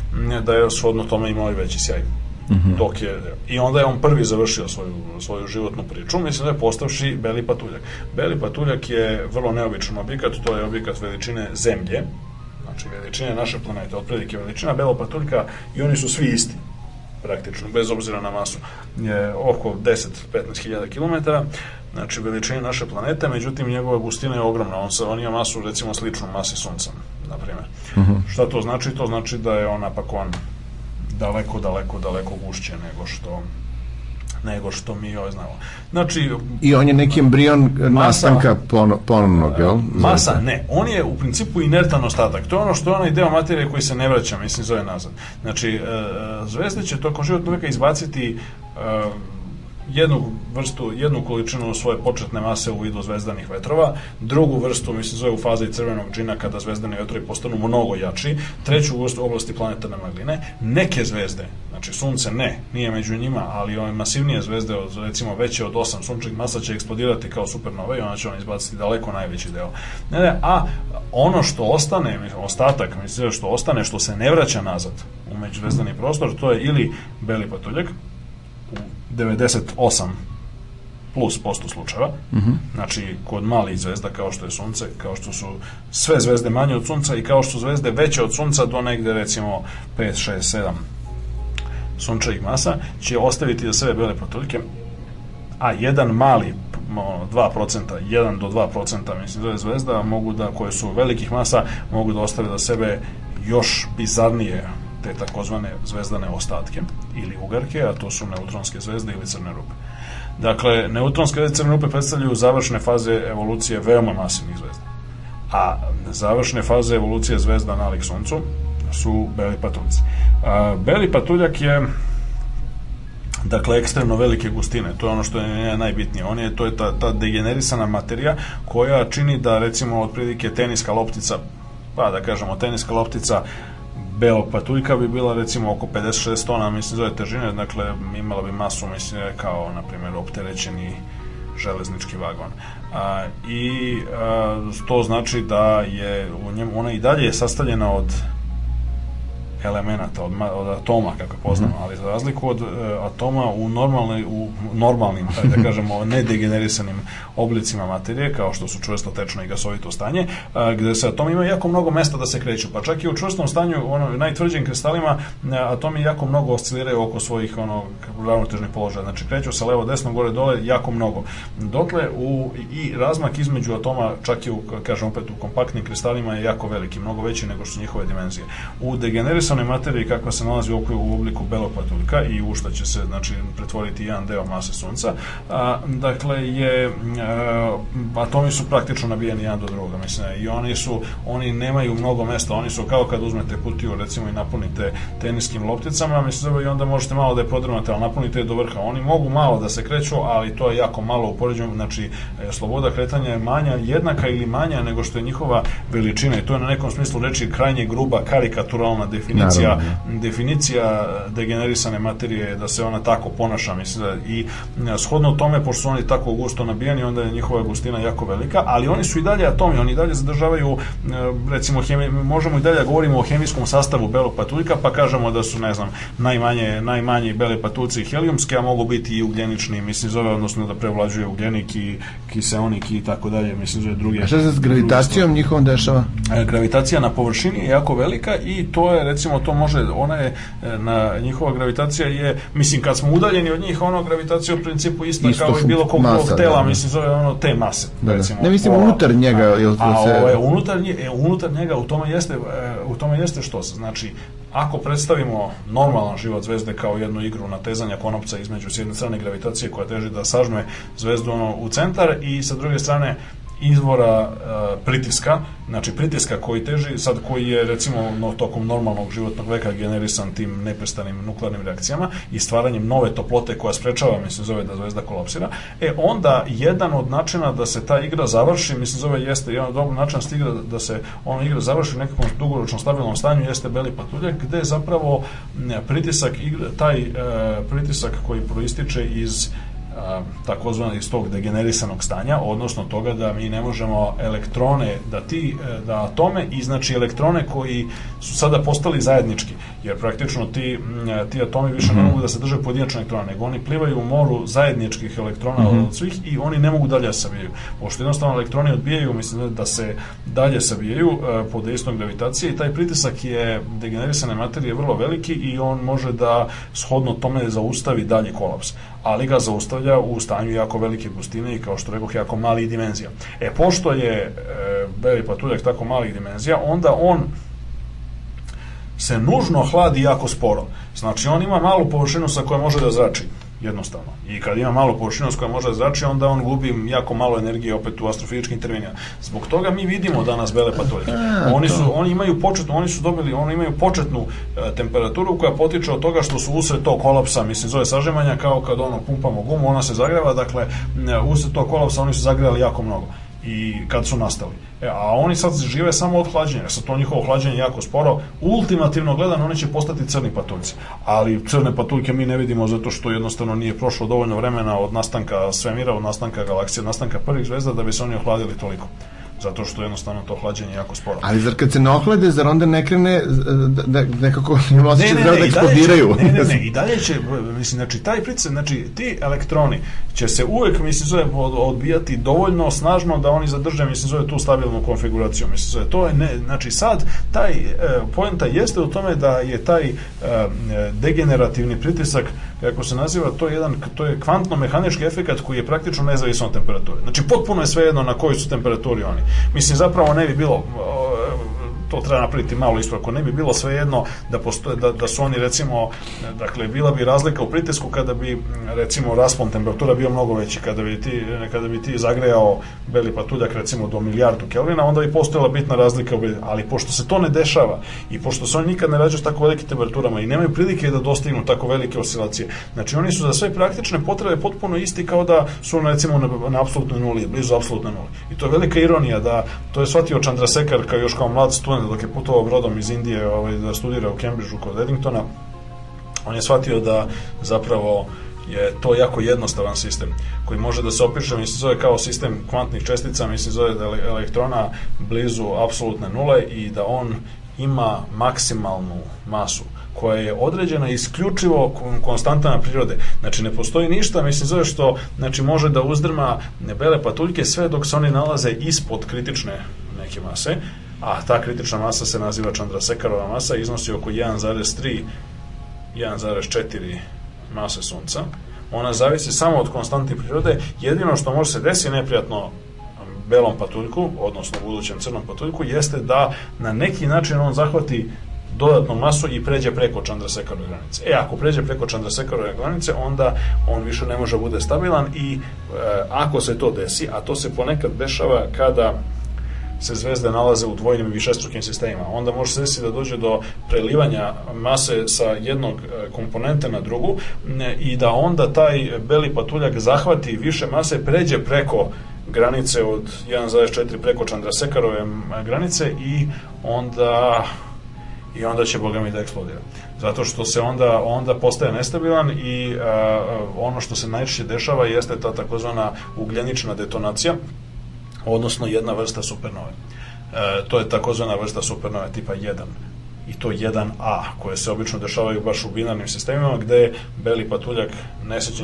da je shodno tome imao i veći sjaj. Mm -hmm. Dok je, I onda je on prvi završio svoju, svoju životnu priču, mislim da je postavši Beli patuljak. Beli patuljak je vrlo neobičan objekat, to je objekat veličine Zemlje, znači veličine naše planete, otprilike veličina Belog patuljka i oni su svi isti praktično, bez obzira na masu, je oko 10-15 hiljada kilometara, znači veličine naše planete, međutim njegova gustina je ogromna, on, sa, on ima masu recimo sličnu masi Sunca, na primjer. Uh -huh. Šta to znači? To znači da je ona pak on daleko, daleko, daleko gušće nego što nego što mi joj znamo. Znači, I on je neki embrion nastanka pon, ponovnog, jel? Masa, ne. On je u principu inertan ostatak. To je ono što je onaj deo materije koji se ne vraća, mislim, zove nazad. Znači, e, zvezde će tokom životnog veka izbaciti e, jednu vrstu, jednu količinu svoje početne mase u vidu zvezdanih vetrova, drugu vrstu, mislim, zove u fazi crvenog džina kada zvezdani vetrovi postanu mnogo jači, treću vrstu oblasti planetarne magline, neke zvezde, znači sunce ne, nije među njima, ali ove masivnije zvezde, od, recimo veće od 8 sunčevih masa će eksplodirati kao supernove i ona će on izbaciti daleko najveći deo. Ne, ne, a ono što ostane, ostatak, mislim, što ostane, što se ne vraća nazad u međuzvezdani prostor, to je ili beli patuljak, 98 plus posto slučajeva. Mm -hmm. Znači, kod malih zvezda kao što je Sunce, kao što su sve zvezde manje od Sunca i kao što su zvezde veće od Sunca do negde recimo 5, 6, 7 sunčevih masa, će ostaviti za sebe bele patuljke, a jedan mali 2%, 1 do 2% mislim da je zvezda mogu da, koje su velikih masa, mogu da ostave za sebe još bizarnije te takozvane zvezdane ostatke ili ugarke, a to su neutronske zvezde ili crne rupe. Dakle, neutronske zvezde crne rupe predstavljaju završne faze evolucije veoma masivnih zvezda. A završne faze evolucije zvezda nalik suncu su beli patuljci. A, beli patuljak je dakle ekstremno velike gustine, to je ono što je najbitnije. On je to je ta ta degenerisana materija koja čini da recimo otprilike teniska loptica, pa da kažemo teniska loptica belog patuljka bi bila recimo oko 56 tona, mislim, zove težine, dakle imala bi masu, mislim, kao, na primjer, opterećeni železnički vagon. A, I a, to znači da je u njemu, ona i dalje je sastavljena od elemenata, od, od atoma, kako poznamo, ali za razliku od uh, atoma u, normalni, u normalnim, da kažemo, nedegenerisanim oblicima materije, kao što su čvrsto, tečno i gasovito stanje, uh, gde se atomi imaju jako mnogo mesta da se kreću, pa čak i u čvrstom stanju, ono, najtvrđim kristalima, uh, atomi jako mnogo osciliraju oko svojih ono, ravnotežnih položaja, znači kreću sa levo, desno, gore, dole, jako mnogo. Dotle u, i razmak između atoma, čak i u, kažem opet, u kompaktnim kristalima je jako veliki, mnogo veći nego su njihove dimenzije. U degenerisanim masovne materije kakva se nalazi u, u obliku belog patuljka i u šta će se znači, pretvoriti jedan deo mase sunca, a, dakle je a, atomi su praktično nabijeni jedan do druga, mislim, i oni su, oni nemaju mnogo mesta, oni su kao kad uzmete kutiju recimo i napunite teniskim lopticama, mislim, i onda možete malo da je prodrmate, ali napunite je do vrha. Oni mogu malo da se kreću, ali to je jako malo u poređenju, znači e, sloboda kretanja je manja, jednaka ili manja nego što je njihova veličina i to je na nekom smislu reči krajnje gruba karikaturalna definicija definicija Naravno, definicija degenerisane materije je da se ona tako ponaša, mislim da i e, shodno tome, pošto su oni tako gusto nabijani, onda je njihova gustina jako velika, ali oni su i dalje atomi, oni i dalje zadržavaju, e, recimo, hemi, možemo i dalje da govorimo o hemijskom sastavu belog patuljka, pa kažemo da su, ne znam, najmanje, najmanji bele patuljci helijumske, a mogu biti i ugljenični, mislim, zove, odnosno da prevlađuje ugljenik i kiseonik i tako dalje, mislim, zove druge. A šta se s gravitacijom njihovom dešava? E, gravitacija na površini je jako velika i to je recimo to može ona je e, na njihova gravitacija je mislim kad smo udaljeni od njih ono gravitacija u principu ista Isto kao i bilo kog masa, tela da, da. mislim zove ono te mase Da, da. recimo Ne, mislim, ova- unutar njega, jel to a se- ovo je unutar, nje, e, unutar njega u tome jeste e, u tome jeste što se znači ako predstavimo normalan život zvezde kao jednu igru natezanja konopca između s jedne strane gravitacije koja teži da sažme zvezdu ono u centar i sa druge strane izvora e, pritiska, znači pritiska koji teži, sad koji je recimo no, tokom normalnog životnog veka generisan tim neprestanim nuklearnim reakcijama i stvaranjem nove toplote koja sprečava, mislim, zove da zvezda kolapsira, e onda jedan od načina da se ta igra završi, mislim, zove jeste jedan od dobar način da igra, da se ona igra završi u nekakvom dugoročnom stabilnom stanju jeste beli patuljak, gde zapravo m, pritisak igra, taj e, pritisak koji proističe iz takozvano iz tog degenerisanog stanja, odnosno toga da mi ne možemo elektrone, da ti, e, da atome i znači elektrone koji su sada postali zajednički, jer praktično ti, ti atomi više ne mogu da se drže pojedinačno elektrona, nego oni plivaju u moru zajedničkih elektrona od svih i oni ne mogu dalje da se sabijaju. Pošto jednostavno elektroni odbijaju, mislim da se dalje sabijaju e, pod dejstvom gravitacije i taj pritisak je degenerisane materije vrlo veliki i on može da shodno tome zaustavi dalji kolaps. Ali ga zaustavlja u stanju jako velike gustine i kao što rekoh jako malih dimenzija. E, pošto je e, beli patuljak tako malih dimenzija, onda on se nužno hladi jako sporo. Znači, on ima malu površinu sa kojom može da zrači jednostavno. I kad ima malu površinu s kojom može da zrači, onda on gubi jako malo energije opet u astrofizičkim intervenijama. Zbog toga mi vidimo danas bele patuljke. Oni su oni imaju početnu, oni su dobili, oni imaju početnu e, temperaturu koja potiče od toga što su usred tog kolapsa, mislim zove sažemanja kao kad ono pumpamo gumu, ona se zagreva, dakle e, usred tog kolapsa oni su zagrevali jako mnogo i kad su nastali. E, a oni sad žive samo od hlađenja, sad to njihovo hlađenje je jako sporo. Ultimativno gledano oni će postati crni patuljci. Ali crne patuljke mi ne vidimo zato što jednostavno nije prošlo dovoljno vremena od nastanka svemira, od nastanka galaksije, od nastanka prvih zvezda da bi se oni ohladili toliko. Zato što jednostavno to hlađenje je jako sporo. Ali zar kad se ne ohlade, zar onda ne krene da, da nekako ima osjećaj da, da i dalje će- eksplodiraju? Ne, ne, ne, i dalje će, mislim, znači, taj pritisak, znači, ti elektroni će se uvek, mislim, zove, od- odbijati dovoljno snažno da oni zadrže, mislim, zove, tu stabilnu konfiguraciju, mislim, zove, to je, ne, znači, sad, taj, e, poenta jeste u tome da je taj e, degenerativni pritisak, kako se naziva, to je jedan, to je kvantno-mehanički efekat koji je praktično nezavisan od temperature. Znači, potpuno je svejedno na kojoj su temperaturi oni. Mislim, zapravo ne bi bilo, to treba napraviti malo ispravku, ne bi bilo svejedno da postoje da, da su oni recimo dakle bila bi razlika u pritisku kada bi recimo raspon temperatura bio mnogo veći kada bi ti kada bi ti zagrejao beli patuljak recimo do milijardu kelvina onda bi postojala bitna razlika ali pošto se to ne dešava i pošto se oni nikad ne rađaju s tako velikim temperaturama i nemaju prilike da dostignu tako velike oscilacije znači oni su za sve praktične potrebe potpuno isti kao da su recimo na, na apsolutnoj nuli blizu apsolutne nuli. I to je velika ironija da to je shvatio Chandrasekhar kao još kao mlad student dok je putovao brodom iz Indije ovaj, da studira u Cambridgeu kod Eddingtona on je shvatio da zapravo je to jako jednostavan sistem koji može da se opiše, mislim zove kao sistem kvantnih čestica, mislim zove da ele- elektrona blizu apsolutne nule i da on ima maksimalnu masu koja je određena isključivo kon- konstantama prirode. Znači ne postoji ništa, mislim zove što znači može da uzdrma bele patuljke sve dok se oni nalaze ispod kritične neke mase, a ta kritična masa se naziva Chandrasekharova masa i iznosi oko 1,3 1,4 mase sunca. Ona zavisi samo od konstantne prirode. Jedino što može se desiti neprijatno belom patuljku, odnosno budućem crnom patuljku, jeste da na neki način on zahvati dodatnu masu i pređe preko Chandrasekharove granice. E, ako pređe preko Chandrasekharove granice, onda on više ne može da bude stabilan i e, ako se to desi, a to se ponekad dešava kada se zvezde nalaze u dvojnim i višestrukim sistemima. Onda može se desiti da dođe do prelivanja mase sa jednog e, komponente na drugu ne, i da onda taj beli patuljak zahvati više mase, pređe preko granice od 1,4 preko Chandrasekharove m, granice i onda i onda će boga mi da eksplodira. Zato što se onda onda postaje nestabilan i a, a, ono što se najčešće dešava jeste ta takozvana ugljenična detonacija, odnosno jedna vrsta supernove. E, to je takozvana vrsta supernove tipa 1 i to 1A, koje se obično dešavaju baš u binarnim sistemima, gde beli patuljak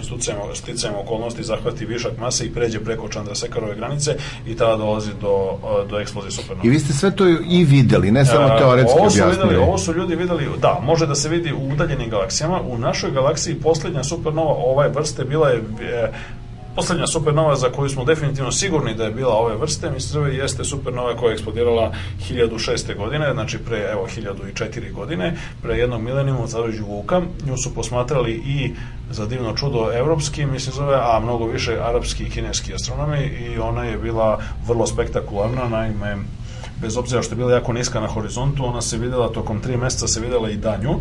stucajem, sticajem okolnosti zahvati višak mase i pređe preko Chandrasekharove granice i tada dolazi do, do eksplozije supernova. I vi ste sve to i videli, ne samo A, teoretski ovo su objasnili. Videli, ovo su ljudi videli, da, može da se vidi u udaljenim galaksijama. U našoj galaksiji poslednja supernova ove vrste bila je e, Poslednja supernova za koju smo definitivno sigurni da je bila ove vrste, mislim jeste supernova koja je eksplodirala 1006. godine, znači pre evo 1004 godine, pre jednog milenijuma u Carođu Vuka. Nju su posmatrali i za divno čudo evropski, mislim zove, a mnogo više arapski i kineski astronomi i ona je bila vrlo spektakularna, naime bez obzira što je bila jako niska na horizontu, ona se videla tokom tri meseca se videla i danju. E,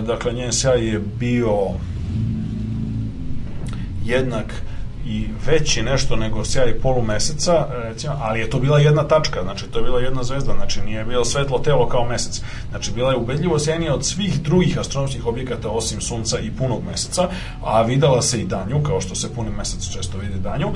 dakle, njen sjaj je bio jednak i veći nešto nego sjaj polumeseca, recimo, ali je to bila jedna tačka, znači to je bila jedna zvezda, znači nije bilo svetlo telo kao mesec. Znači bila je ubedljivo sjajnija od svih drugih astronomskih objekata osim sunca i punog meseca, a videla se i danju, kao što se puni mesec često vidi danju,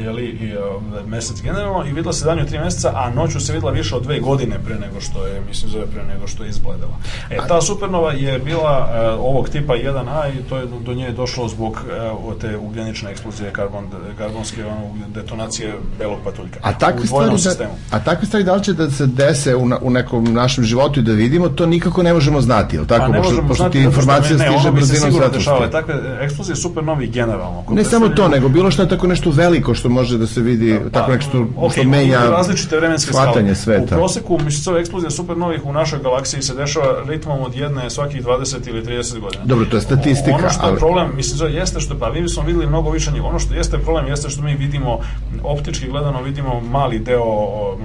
jeli, i, uh, mesec generalno, i videla se danju tri meseca, a noću se videla više od dve godine pre nego što je, mislim zove pre nego što je izbledela. E, ta supernova je bila uh, ovog tipa 1A i to je do nje je došlo zbog uh, te ugljenične eksplozije karbon, karbonske ono, detonacije belog patuljka. A takve stvari, da, sistemu. a takve stvari da li će da se dese u, na, u nekom našem životu i da vidimo, to nikako ne možemo znati, je li tako? Pa ne pošto, možemo pošto znati ti zato što informacija ne, ne, stiže ono bi se brzinom sigurno svetlosti. dešavale. Takve eksplozije supernovi generalno. Ne samo to, nego bilo što je tako nešto veliko što može da se vidi, tako nešto što, ok, što menja različite vremenske shvatanje skale. sveta. U proseku mesecove eksplozija supernovih u našoj galaksiji se dešava ritmom od jedne svakih 20 ili 30 godina. Dobro, to je statistika, Ono što je problem, mislim, jeste što, pa mi smo videli mnogo više njih. Ono što jeste problem jeste što mi vidimo, optički gledano vidimo mali deo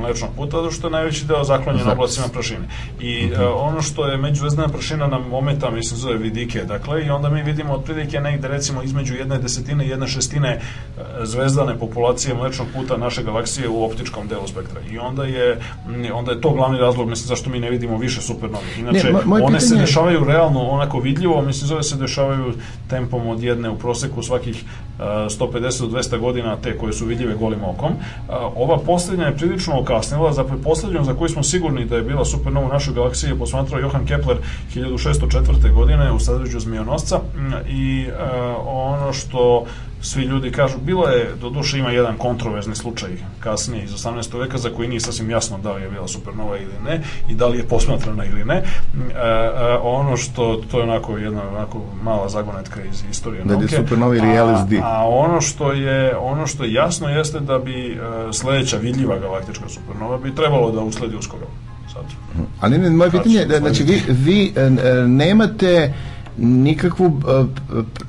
mlečnog puta, zato što je najveći deo zaklonjen oblacima prašine. I e, ono što je međuzvezdana prašina nam ometa, mislim, zove vidike, dakle, i onda mi vidimo otprilike negde, recimo, između jedne desetine i jedne šestine e, zvezdane populacije mlečnog puta naše galaksije u optičkom delu spektra. I onda je, onda je to glavni razlog, mislim, zašto mi ne vidimo više supernovi. Inače, Ne, one se pitanje je- dešavaju realno onako vidljivo, mislim, zove se dešavaju tempom od jedne u proseku svakih e, 150 do 200 godina, te koje su vidljive golim okom. Ova poslednja je prilično okasnila, zapravo poslednjom za koju smo sigurni da je bila supernova u našoj galaksiji je posmatrao Johan Kepler 1604. godine u sadređu Zmijonosca m, i e, ono što svi ljudi kažu, bilo je, do duše ima jedan kontroverzni slučaj kasnije iz 18. veka za koji nije sasvim jasno da li je bila supernova ili ne i da li je posmatrana ili ne. Mm, E, e, ono što, to je onako jedna onako mala zagonetka iz istorije Da li je nauke. supernova ili A- LSD? A ono što je ono što je jasno jeste da bi e, sledeća vidljiva galaktička supernova bi trebalo da usledi uskoro. Sad. Ali ne, moje pitanje je, da, znači vi, vi e, nemate nikakvu e,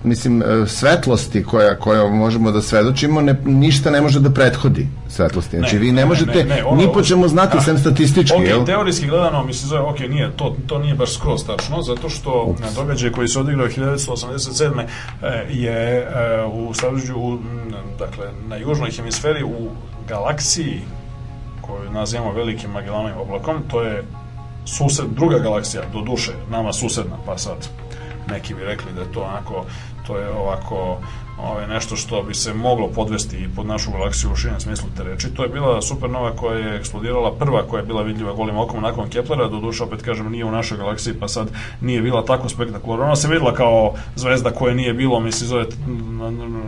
mislim e, svetlosti koja koja možemo da svedočimo ne, ništa ne može da prethodi svetlosti znači Ne, vi ne, ne, možete ne, ne, ono- ni po čemu znati Ah, sem statistički Ok, jel? teorijski gledano, mislim, zove, ok, nije, to, to nije baš skroz tačno, zato što na događaj koji se odigrao 1987. e, je u Savrđu, u, m, dakle, na južnoj hemisferi, u galaksiji koju nazivamo velikim Magellanovim oblakom, to je sused, druga galaksija, do duše, nama susedna, pa sad neki bi rekli da to onako, to je ovako ovaj, nešto što bi se moglo podvesti i pod našu galaksiju u širem smislu te reči. To je bila supernova koja je eksplodirala prva koja je bila vidljiva golim okom nakon Keplera, do duše opet kažem nije u našoj galaksiji pa sad nije bila tako spektakularna. Ona se videla kao zvezda koje nije bilo, misli zove,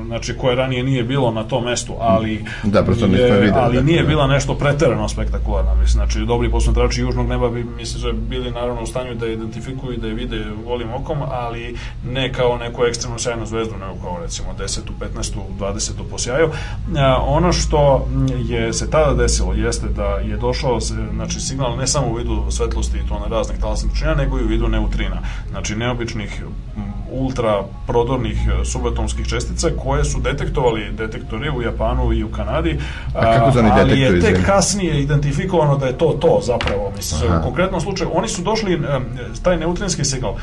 znači koje ranije nije bilo na tom mestu, ali Da, prosto je- videli, ali dakle, nije da. bila nešto preterano spektakularno, mislim, znači dobri posmatrači južnog neba bi, mislim, da bili naravno u stanju da je identifikuju i da je vide golim okom, ali ne kao neku ekstremno sjajnu zvezdu, nego kao recimo 10. 15. 20. po sjaju. A, ono što je se tada desilo jeste da je došao se, znači, signal ne samo u vidu svetlosti i to na raznih talasnih čina, nego i u vidu neutrina, znači neobičnih ultra prodornih e, subatomskih čestica koje su detektovali detektori u Japanu i u Kanadi. A kako ali je tek kasnije identifikovano da je to to zapravo. Mislim, Aha. u konkretnom slučaju, oni su došli, taj neutrinski signal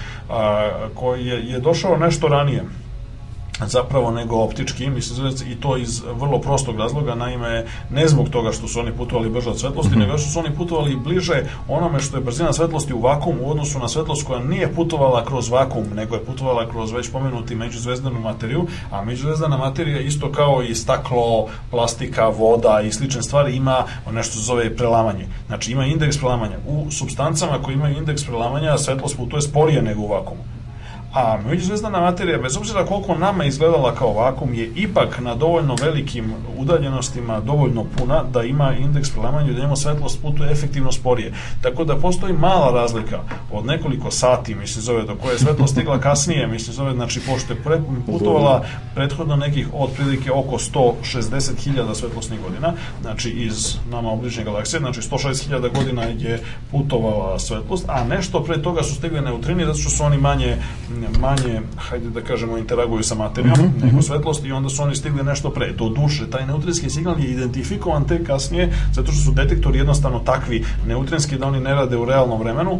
koji je, je došao nešto ranije zapravo nego optički, mislim zove- i to iz vrlo prostog razloga, naime ne zbog toga što su oni putovali brže od svetlosti, nego što su oni putovali bliže onome što je brzina svetlosti u vakumu u odnosu na svetlost koja nije putovala kroz vakum, nego je putovala kroz već pomenuti međuzvezdanu materiju, a međuzvezdana materija isto kao i staklo, plastika, voda i slične stvari ima nešto se zove prelamanje. Znači ima indeks prelamanja. U substancama koji imaju indeks prelamanja svetlost putuje sporije nego u vakumu. A međuzvezdana materija, bez obzira koliko nama izgledala kao vakum, je ipak na dovoljno velikim udaljenostima dovoljno puna da ima indeks prelamanja i da njemu svetlost putuje efektivno sporije. Tako da postoji mala razlika od nekoliko sati, mislim zove, do koje je svetlost stigla kasnije, mislim zove, znači pošto je pre, putovala prethodno nekih otprilike oko 160.000 svetlosnih godina, znači iz nama obližnje galaksije, znači 160.000 godina je putovala svetlost, a nešto pre toga su stigli neutrini zato što su oni manje manje, hajde da kažemo, interaguju sa materijom nego svetlost i onda su oni stigli nešto pre. Do duše, taj neutrinski signal je identifikovan tek kasnije zato što su detektori jednostavno takvi neutrinski da oni ne rade u realnom vremenu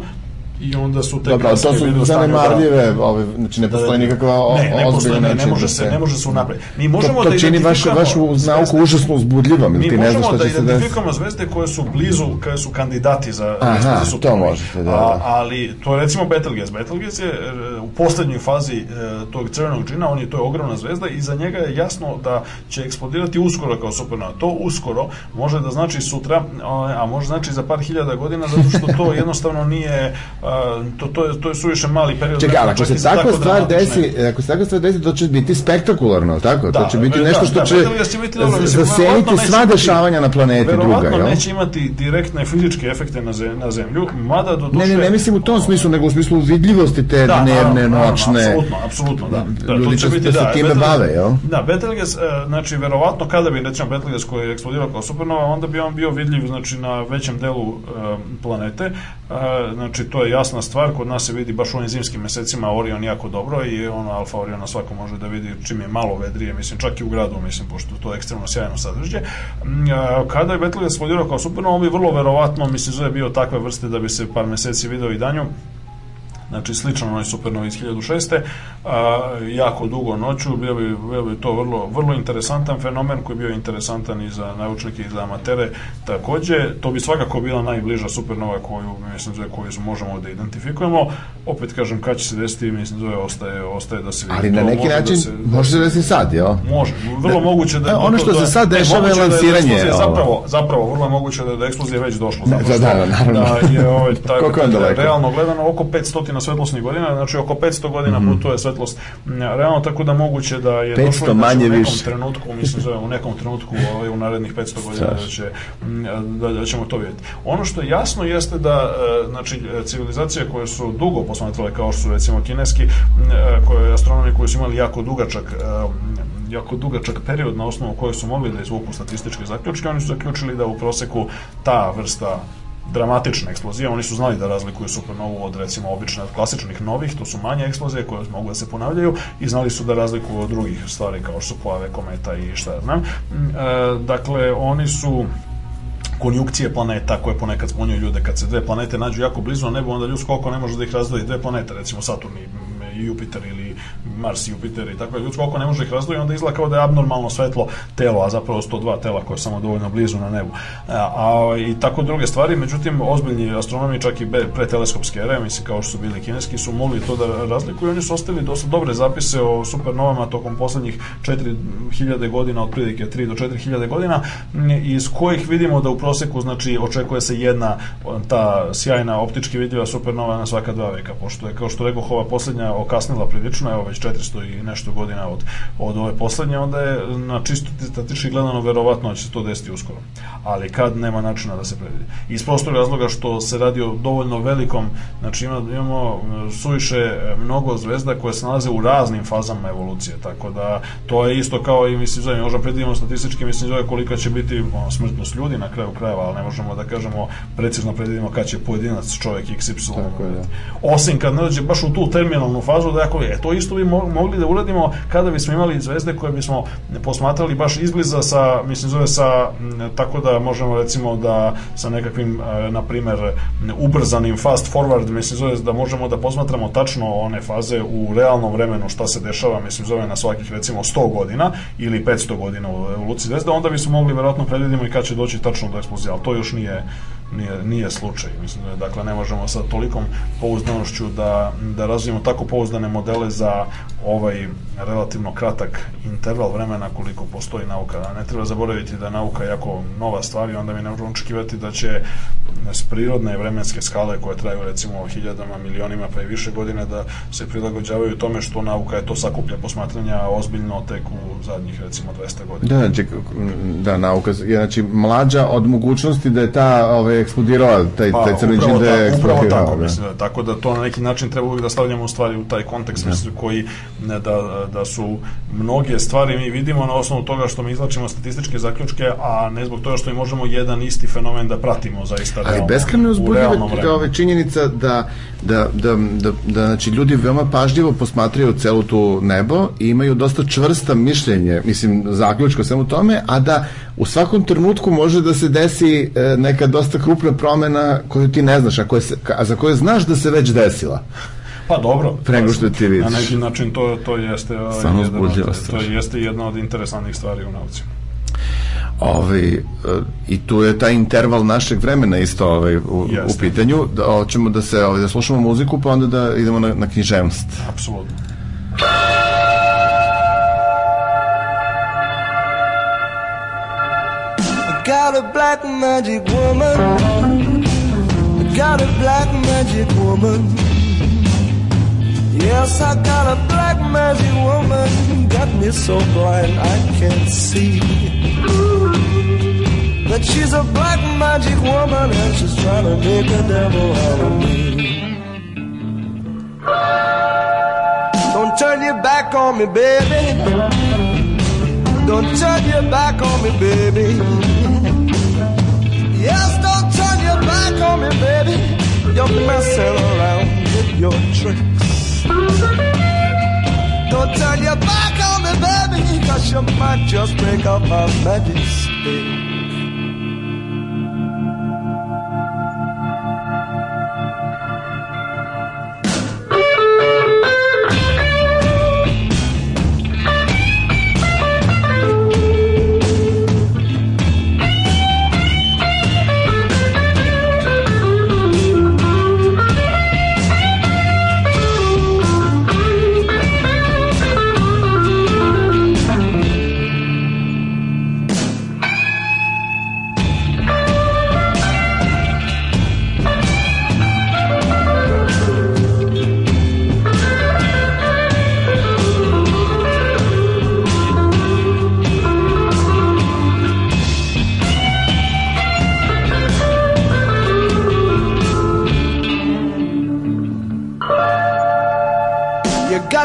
i onda su tek Dobro, to su da- zanemarljive, ove, znači ne postoji nikakva ne, ne postoji, ne, ne način može da se, ne može se unapred. Mi To, možemo to da čini vašu, vašu nauku užasno uzbudljivom, ili Mi ti ne znaš možemo šta da će se desiti. identifikujemo zvezde koje su blizu, koje su kandidati za Aha, za to možete, da, A, da. ali to je recimo Betelgeuse. Betelgeuse je e, u poslednjoj fazi e, tog crvenog džina, on je to je ogromna zvezda i za njega je jasno da će eksplodirati uskoro kao supernova. To uskoro može da znači sutra, a a može znači za par hiljada godina zato što to jednostavno nije a, to to je to je suviše mali period. Čekaj, ali ako se takva tako stvar dramatične- desi, ako se takva stvar desi, to će biti spektakularno, tako? to će biti da, nešto što da, će Betelgeuse će biti dobro, mislim, zaseniti verovatno sva imati- dešavanja na planeti druga, Verovatno jel? neće imati direktne fizičke efekte na, zem, na zemlju, mada do duše... Ne, ne, ne mislim u tom smislu, nego u smislu vidljivosti te Da, dnevne, naravno, noćne. Apsolutno, apsolutno, da. da Ljudi će biti, se da, time Betelgeuse- bave, jel? Da, Betelgeuse, e, znači, verovatno kada bi, recimo, Betelgeuse koji je eksplodirao kao supernova, onda bi on bio vidljiv, znači, na većem delu e, planete. E, znači, to je jasna stvar, kod nas se vidi baš u ovim zimskim mesecima Orion jako dobro i ono Alfa Oriona svako može da vidi čim je malo vedrije, mislim, čak i u gradu, mislim, pošto to je ekstremno sjajno sadržje. Mm, Kada je Betelgeuse eksplodirao kao supernova, on bi vrlo verovatno, mislim, zove bio takve vrste da bi se par meseci video i danju, znači slično onoj supernovi iz 1006. A, jako dugo noću, bio bi, bio bi to vrlo, vrlo interesantan fenomen koji je bio interesantan i za naučnike i za amatere takođe. To bi svakako bila najbliža supernova koju, mislim, zove, koju možemo da identifikujemo. Opet kažem, kad će se desiti, mislim, zove, ostaje, ostaje da se vidi. Ali na To neki može način da se, da može se- desiti sad, jel? Može, vrlo Da. moguće da ono što se sad ne, dešava je da lansiranje, eksplozija ovo. Zapravo, zapravo vrlo moguće da je do eksplozije već došlo. zato da, što- da, naravno. Da je ovaj taj Koliko je on daleko? realno gledano oko 500 svetlosnih godina, znači oko 500 godina Mhm. putuje svetlost. M, Realno tako da moguće da je 500 došlo i da manje u nekom više. trenutku, mislim zove u nekom trenutku ovaj u narednih 500 godina da će m, da, da ćemo to vidjeti. Ono što je jasno jeste da e, znači civilizacije koje su dugo posmatrale kao što su recimo kineski e, koje astronomi koji su imali jako dugačak e, jako dugačak period na osnovu kojeg su mogli da izvuku statističke zaključke, oni su zaključili da u proseku ta vrsta dramatična eksplozija, oni su znali da razlikuju supernovu od recimo obične od klasičnih novih, to su manje eksplozije koje mogu da se ponavljaju i znali su da razlikuju od drugih stvari kao što su pojave kometa i šta ja znam. Mm, e, dakle, oni su konjukcije planeta koje ponekad zbunjuju ljude. Kad se dve planete nađu jako blizu na nebu onda ljudsko oko ne može da ih razdvoji. Dve planete recimo Saturn i i Jupiter ili Mars i Jupiter i tako ljudsko oko ne može ih razdvoji onda izgleda kao da je abnormalno svetlo telo a zapravo su to dva tela koje je samo dovoljno blizu na nebu. A, a i tako druge stvari međutim ozbiljni astronomi čak i be- preteleskopske ere mislim kao što su bili kineski su mogli to da razlikuju. I oni su ostavili dosta dobre zapise o supernovama tokom poslednjih 4000 godina otprilike 3 do 4000 godina iz kojih vidimo da u proseku znači očekuje se jedna ta sjajna optički vidljiva supernova na svaka dva veka pošto je kao što rekao ova poslednja okasnila prilično evo već 400 i nešto godina od, od ove poslednje onda je na čisto statistički gledano verovatno će se to desiti uskoro ali kad nema načina da se predvidi iz prostog razloga što se radi o dovoljno velikom znači ima, imamo e, suviše e, mnogo zvezda koje se nalaze u raznim fazama evolucije tako da to je isto kao i mislim zove možemo predvidimo statistički mislim zove kolika će biti ono, smrtnost ljudi na kraju krajeva ali ne možemo da kažemo precizno predvidimo kad će pojedinac čovjek XY Tako je, da. osim kad ne dođe baš u tu terminalnu fazu fazu da ako, e, to isto bi mo- mogli da uradimo kada bismo imali zvezde koje bismo posmatrali baš izbliza sa, mislim zove sa, tako da možemo recimo da sa nekakvim, e, na primer, ubrzanim fast forward, mislim zove da možemo da posmatramo tačno one faze u realnom vremenu šta se dešava, mislim zove na svakih recimo 100 godina ili 500 godina u evoluciji zvezda, onda bismo mogli verovatno predvidimo i kad će doći tačno do eksplozije, ali to još nije nije, nije slučaj. Mislim da dakle ne možemo sa tolikom pouzdanošću da, da razvijemo tako pouzdane modele za ovaj relativno kratak interval vremena koliko postoji nauka. Ne treba zaboraviti da je nauka jako nova stvar i onda mi ne možemo očekivati da će s prirodne vremenske skale koje traju recimo hiljadama, milionima pa i više godine da se prilagođavaju tome što nauka je to sakuplja posmatranja ozbiljno tek u zadnjih recimo 200 godina. Da, znači, da, nauka je znači, mlađa od mogućnosti da je ta ovaj, eksplodirala, taj, Pa, taj crni džin da je eksplodirao. tako, da. mislim, da, tako da to na neki način treba uvijek da stavljamo u stvari u taj kontekst mislim, koji ne, da, da su mnoge stvari mi vidimo na osnovu toga što mi izlačimo statističke zaključke, a ne zbog toga što mi možemo jedan isti fenomen da pratimo zaista Ali realno, beskrajno u uzbudljiva ove činjenica da, da, da, da, da znači, ljudi veoma pažljivo posmatraju celu tu nebo i imaju dosta čvrsta mišljenje, mislim, zaključko svemu tome, a da u svakom trenutku može da se desi e, neka dosta krupna promena koju ti ne znaš, a, koje se, a za koju znaš da se već desila. Pa dobro. Pre nego što ti vidiš. Na neki način to, to jeste ovaj, Samo jedan od, to jeste jedna od interesantnih stvari u nauci. Ovaj, e, I tu je taj interval našeg vremena isto ovaj, u, u Jeste. pitanju. Da, hoćemo da se ovaj, da slušamo muziku, pa onda da idemo na, na književnost. Apsolutno. Got a black magic woman. I got a black magic woman. Yes, I got a black magic woman. Got me so blind I can't see. But she's a black magic woman and she's trying to make a devil out of me. Don't turn your back on me, baby. Don't turn your back on me, baby. Yes, don't turn your back on me, baby. You're messing around with your tricks. Don't turn your back on me, baby, cause you might just break up my magic stick.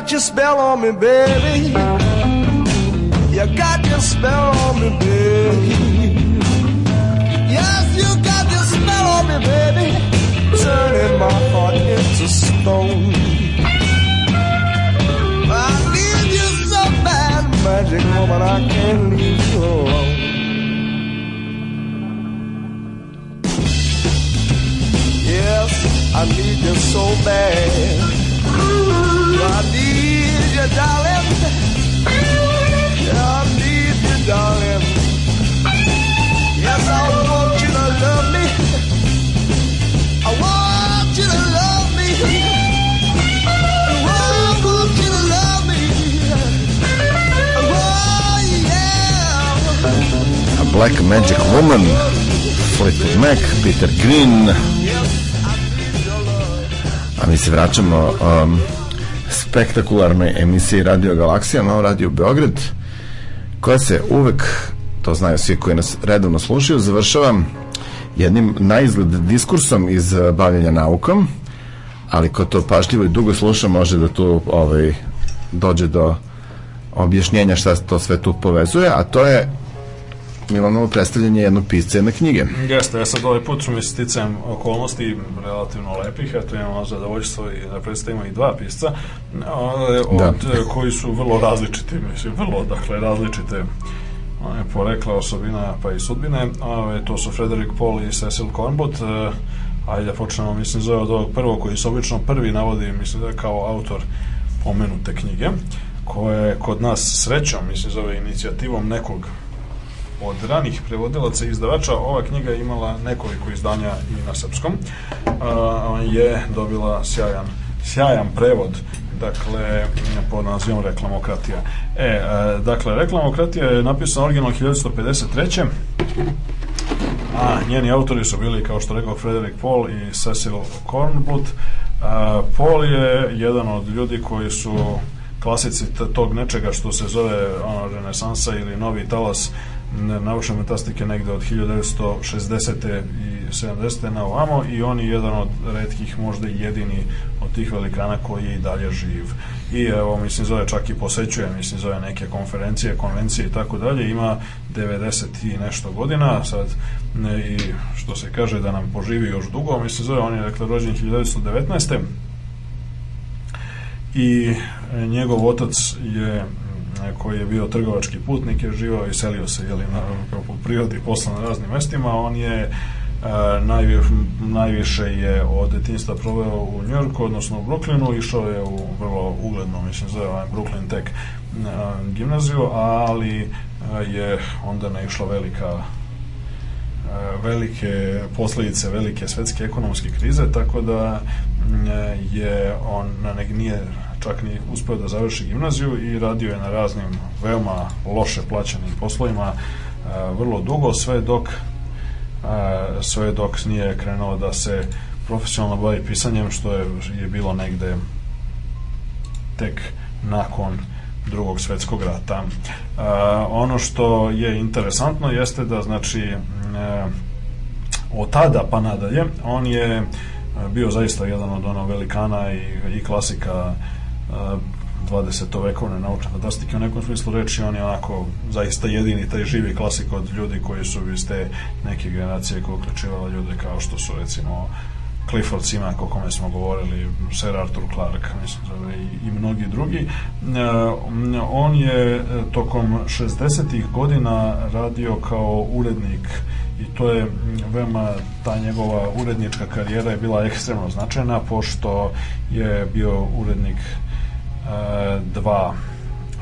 Got your spell on me, baby. You got your spell on me, baby. Yes, you got your spell on me, baby. Turning my heart into stone. I need you so bad, magic woman. I can't leave you alone. Yes, I need you so bad. Need you, darling. I need you, darling. Yes, I want you to love me. I want you to love me. I want you to love me. Oh, yeah. A Black Magic Woman, Fleetwood Mac, Peter Green. A mi se vraćamo um, spektakularnoj emisiji Radio Galaksija na Radio Beograd, koja se uvek, to znaju svi koji nas redovno slušaju, završava jednim naizgled diskursom iz uh, bavljenja naukom, ali ko to pažljivo i dugo sluša može da tu ovaj, dođe do objašnjenja šta to sve tu povezuje, a to je Milanovo predstavljanje jednog pisca jedne knjige. Jeste, ja sad ovaj put su mi sticajem okolnosti relativno lepih, eto imamo zadovoljstvo i da predstavimo i dva pisca, ale, od, Da. koji su vrlo različiti, mislim, vrlo, dakle, različite one, porekla osobina pa i sudbine. Ove, to su Frederick Paul i Cecil Cornbot. E, ajde da počnemo, mislim, zove od ovog prvog koji se obično prvi navodi, mislim da je kao autor pomenute knjige, koje je kod nas srećom, mislim, zove inicijativom nekog od ranih prevodilaca i izdavača ova knjiga je imala nekoliko izdanja i na srpskom a, je dobila sjajan sjajan prevod dakle pod nazivom Reklamokratija. E, e, dakle Reklamokratija je napisana originalno 1953 a njeni autori su bili kao što rekao Frederick Paul i Cecil Kornblut. A, Paul je jedan od ljudi koji su klasici tog nečega što se zove ono, renesansa ili novi talas naučne metastike negde od 1960. i 70. na ovamo i on je jedan od redkih, možda i jedini od tih velikana koji je i dalje živ. I evo, mislim, zove čak i posećuje, mislim, zove neke konferencije, konvencije i tako dalje, ima 90 i nešto godina, sad ne, i što se kaže da nam poživi još dugo, mislim, zove, on je, dakle, rođen 1919 i njegov otac je koji je bio trgovački putnik je živao i selio se jeli, na, kao po prirodi posla na raznim mestima. On je e, najvi, najviše je od detinjstva proveo u Njorku, odnosno u Brooklynu, išao je u vrlo ugledno, mislim, zove ovaj Brooklyn Tech e, gimnaziju, ali e, je onda naišla velika e, velike posledice velike svetske ekonomske krize, tako da mm, je on na nek nije čak ni uspeo da završi gimnaziju i radio je na raznim veoma loše plaćenim poslovima e, vrlo dugo, sve dok e, sve dok nije krenuo da se profesionalno bavi pisanjem, što je, je bilo negde tek nakon drugog svetskog rata. E, ono što je interesantno jeste da znači od tada pa nadalje on je bio zaista jedan od ono velikana i, i klasika 20. vekovne naučne fantastike u nekom smislu reči on je onako zaista jedini taj živi klasik od ljudi koji su iz te neke generacije koja uključivala ljude kao što su recimo Clifford Simak o kome smo govorili, Sir Arthur Clarke mislim, i, i mnogi drugi. E, on je e, tokom 60. godina radio kao urednik i to je veoma ta njegova urednička karijera je bila ekstremno značajna pošto je bio urednik dva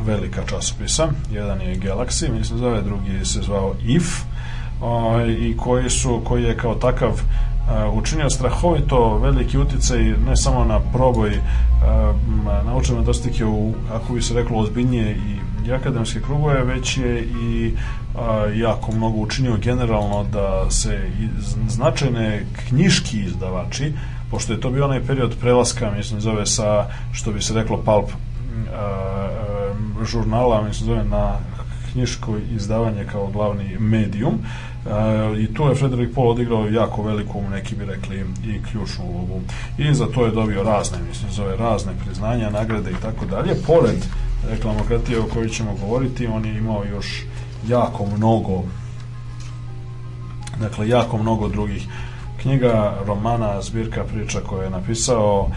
velika časopisa. Jedan je Galaxy, mislim zove, drugi se zvao IF o, i koji su, koji je kao takav e, učinio strahovito veliki uticaj ne samo na proboj e, naučne metastike u, ako bi se reklo, ozbiljnije i, akademske krugove, već je i a, jako mnogo učinio generalno da se značajne knjiški izdavači, pošto je to bio onaj period prelaska, mislim, zove sa, što bi se reklo, pulp a, a, žurnala, mislim, zove na knjiško izdavanje kao glavni medijum e, i tu je Frederick Paul odigrao jako veliku, neki bi rekli, i ključnu ulogu. I za to je dobio razne, mislim, zove razne priznanja, nagrade i tako dalje. Pored reklamokratije o kojoj ćemo govoriti, on je imao još jako mnogo dakle, jako mnogo drugih knjiga, romana, zbirka priča koje je napisao,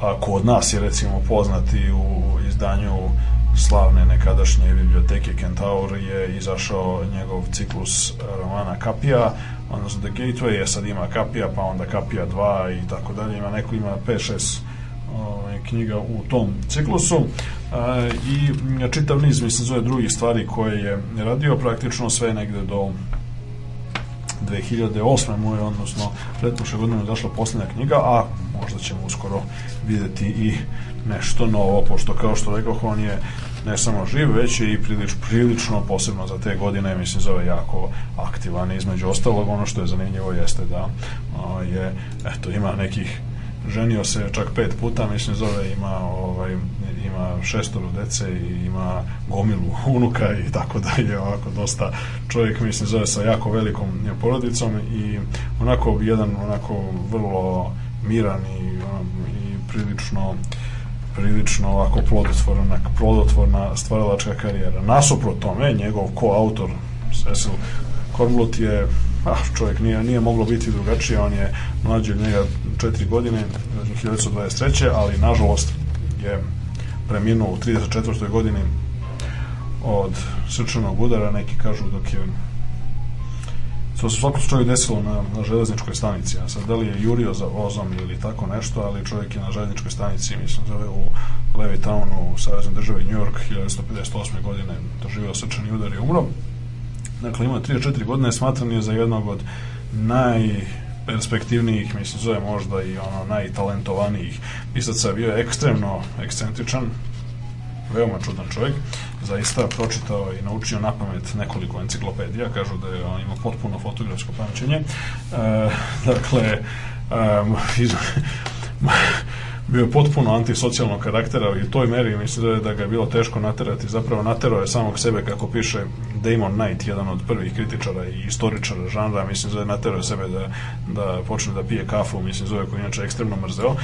a kod nas je recimo poznati u izdanju slavne nekadašnje biblioteke Kentaur je izašao njegov ciklus romana Kapija, odnosno The Gateway, je sad ima Kapija, pa onda Kapija 2 i tako dalje, ima neko ima 5-6 ovaj, knjiga u tom ciklusu. A, i čitav niz, mislim, zove drugih stvari koje je radio, praktično sve negde do 2008. mu je, odnosno pretprošle godine došla posljednja knjiga, a možda ćemo uskoro videti i nešto novo, pošto kao što rekao, on je ne samo živ, već je i prilič, prilično, posebno za te godine, mislim, zove jako aktivan. Između ostalog, ono što je zanimljivo jeste da o, je, eto, ima nekih ženio se čak pet puta, mislim zove, ima ovaj, ima šestoro dece i ima gomilu unuka i tako dalje, ovako dosta čovjek, mislim, zove sa jako velikom porodicom i onako jedan onako vrlo miran i, i prilično prilično ovako plodotvorna, plodotvorna stvaralačka karijera. Nasuprot tome, njegov koautor Cecil Kornblut je, ah, čovjek nije, nije moglo biti drugačije, on je mlađi od njega četiri godine, 1923. ali nažalost je preminuo u 34. godini od srčanog udara, neki kažu dok je to se u svakom slučaju desilo na, na železničkoj stanici, a sad da li je jurio za vozom ili tako nešto, ali čovjek je na železničkoj stanici, mislim, zove u Levitownu u Saveznoj državi New York 1958. godine doživio srčani udar i umro. Dakle, ima 3-4 godine, smatran je za jednog od najperspektivnijih, mislim, zove možda i ono najtalentovanijih pisaca, bio je ekstremno ekscentričan, veoma čudan čovjek, zaista pročitao i naučio na pamet nekoliko enciklopedija, kažu da je on imao potpuno fotografsko pamćenje. E, dakle, um, bio je potpuno antisocijalnog karaktera i u toj meri mislim da, je, da ga je bilo teško naterati. Zapravo naterao je samog sebe, kako piše Damon Knight, jedan od prvih kritičara i istoričara žanra, mislim da je naterao sebe da, da počne da pije kafu, mislim zove koji inače ekstremno mrzeo.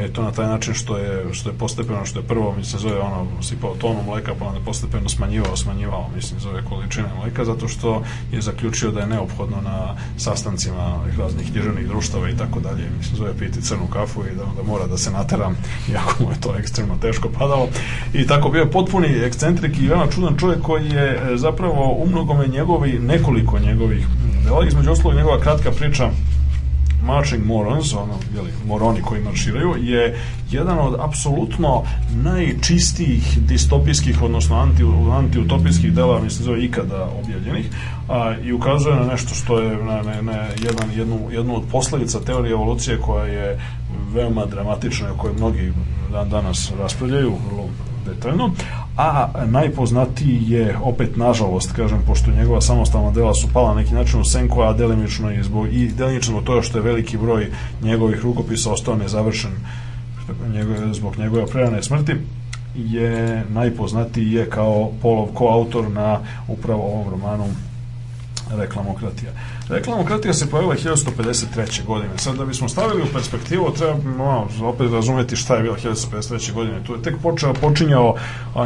E, to na taj način što je, što je postepeno, što je prvo, mislim zove ono, sipao tonu mleka, pa onda postepeno smanjivao, smanjivao, mislim zove količine mleka, zato što je zaključio da je neophodno na sastancima raznih književnih društava i tako dalje, mislim zove piti crnu kafu i da onda mora da se nateram, iako mu je to ekstremno teško padalo. I tako bio potpuni ekscentrik i veoma čudan čovjek koji je e, zapravo u mnogome njegovi, nekoliko njegovih dela, između ostalog njegova kratka priča Marching Morons, ono, jeli, moroni koji marširaju, je jedan od apsolutno najčistijih distopijskih, odnosno anti, antiutopijskih dela, mislim, zove ikada objavljenih, a, i ukazuje na nešto što je na, na, na jedan, jednu, jednu od posledica teorije evolucije koja je veoma dramatična, o kojoj mnogi dan danas raspravljaju, vrlo detaljno, a najpoznatiji je opet nažalost kažem pošto njegova samostalna dela su pala na neki način u senku a delimično i zbog i delimično toga što je veliki broj njegovih rukopisa ostao nezavršen njegove, zbog njegove prerane smrti je najpoznatiji je kao Polov koautor na upravo ovom romanu reklamokratija. Reklamokratija se pojavila 1153. godine. Sad da bismo stavili u perspektivu, treba no, opet razumeti šta je bilo 1153. godine. Tu je tek počeo, počinjao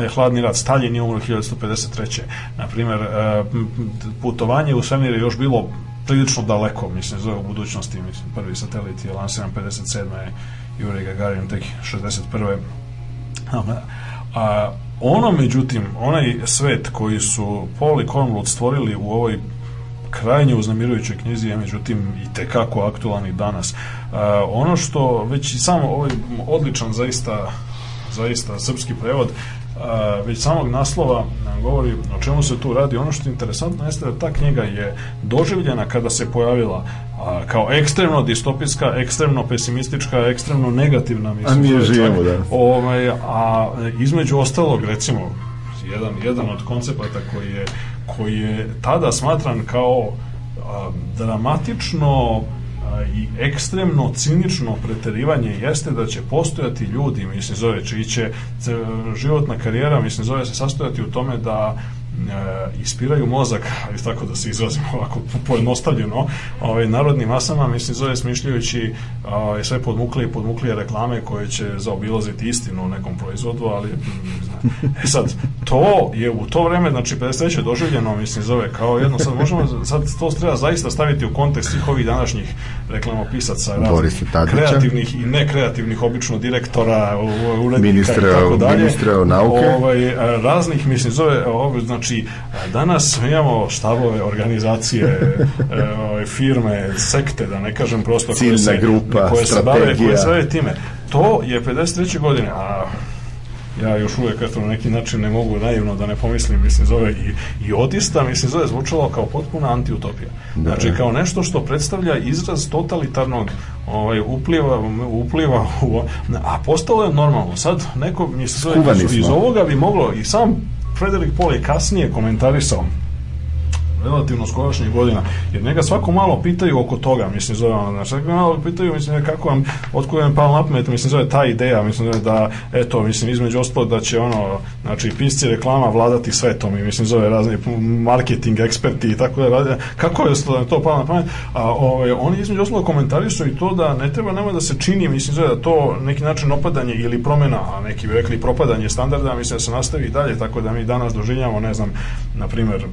je hladni rat. Stalin je umro 1153. Naprimer, e, putovanje u svemir je još bilo prilično daleko, mislim, zove u budućnosti, mislim, prvi satelit je lansiran 57. Jurij Gagarin tek 61. A, ono, međutim, onaj svet koji su Paul i Cornwall stvorili u ovoj krajnje uznamirujućoj knjizi je međutim i tekako aktualan i danas. Uh, ono što već i samo ovaj odličan zaista zaista srpski prevod uh, već samog naslova nam govori o čemu se tu radi. Ono što je interesantno jeste da ta knjiga je doživljena kada se pojavila a, kao ekstremno distopijska, ekstremno pesimistička, ekstremno negativna. Mislim, a mi je živimo, da. Ovaj, a između ostalog, recimo, jedan, jedan od koncepata koji je koji je tada smatran kao a, dramatično i ekstremno cinično preterivanje jeste da će postojati ljudi, mislim zove čiji će životna karijera, mislim zove se sastojati u tome da ispiraju mozak, ali tako da se izrazimo ovako pojednostavljeno, ovaj, narodnim masama, mislim, zove smišljajući ovaj, sve podmuklije i podmuklije reklame koje će zaobilaziti istinu u nekom proizvodu, ali e sad, to je u to vreme, znači 53. doživljeno, mislim, zove kao jedno, sad možemo, sad to treba zaista staviti u kontekst svih ovih današnjih reklamopisaca, raznih kreativnih i nekreativnih, obično direktora, urednika ministra, i tako dalje. Ministra nauke. Ovaj, raznih, mislim, zove, ovaj, znači, danas imamo štabove, organizacije, e, firme, sekte, da ne kažem prosto, Ciljna koje se, grupa, koje se bave, koje se bave time. To je 53. godine, a ja još uvek eto, na neki način ne mogu naivno da ne pomislim, mislim, zove i, i odista, mislim, zove zvučalo kao potpuna antiutopija. Da, znači, kao nešto što predstavlja izraz totalitarnog ovaj, upliva, upliva u, a postalo je normalno. Sad, neko, mislim, zove, iz, iz ovoga bi moglo, i sam Frederik Paul je kasnije komentarisao relativno skorašnjih godina, jer njega svako malo pitaju oko toga, mislim, zove ono, znači, svako malo pitaju, mislim, kako vam, otkud vam palo na pamet, mislim, zove ta ideja, mislim, zove da, eto, mislim, između ostalo da će, ono, znači, pisci reklama vladati svetom i, mislim, zove razni marketing eksperti i tako da, kako je to palo na pamet, a ovaj, oni između ostalo komentarišu i to da ne treba nama da se čini, mislim, zove da to neki način opadanje ili promena, a neki bi rekli propadanje standarda, mislim, da se nastavi i dalje, tako da mi danas doživljamo, ne znam, na primer,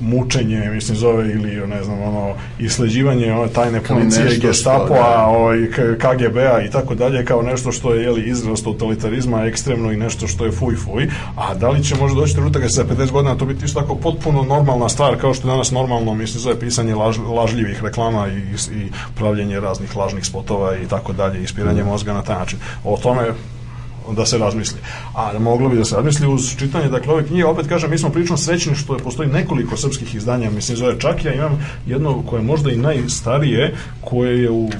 muš mučenje, mislim zove, ili ne znam, ono, isleđivanje ono, tajne policije, nešto gestapoa, da. ovaj, K- KGB-a i tako dalje, kao nešto što je jeli, izraz totalitarizma ekstremno i nešto što je fuj fuj, a da li će možda doći trenutak da će za 50 godina to biti isto tako potpuno normalna stvar, kao što je danas normalno, mislim, zove pisanje laž, lažljivih reklama i, i pravljenje raznih lažnih spotova i tako dalje, ispiranje mozga na taj način. O tome da se razmisli. A moglo bi da se razmisli uz čitanje dakle ove knjige, opet kažem, mi smo prilično srećni što je postoji nekoliko srpskih izdanja, mislim zove čak ja imam jedno koje je možda i najstarije, koje je u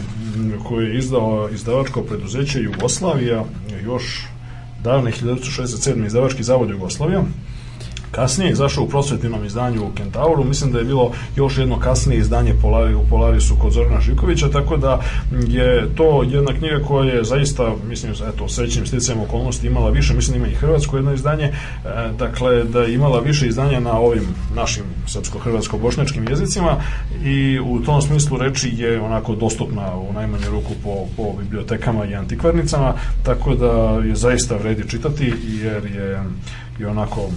koje je izdao izdavačko preduzeće Jugoslavija još davne 1967. izdavački zavod Jugoslavija kasnije izašao u prosvetnom izdanju u Kentauru, mislim da je bilo još jedno kasnije izdanje u Polarisu kod Zorana Živkovića, tako da je to jedna knjiga koja je zaista, mislim, eto, srećnim sticajem okolnosti imala više, mislim ima i hrvatsko jedno izdanje, e, dakle, da je imala više izdanja na ovim našim srpsko-hrvatsko-bošnjačkim jezicima i u tom smislu reči je onako dostupna u najmanju ruku po, po bibliotekama i antikvarnicama, tako da je zaista vredi čitati jer je, je onako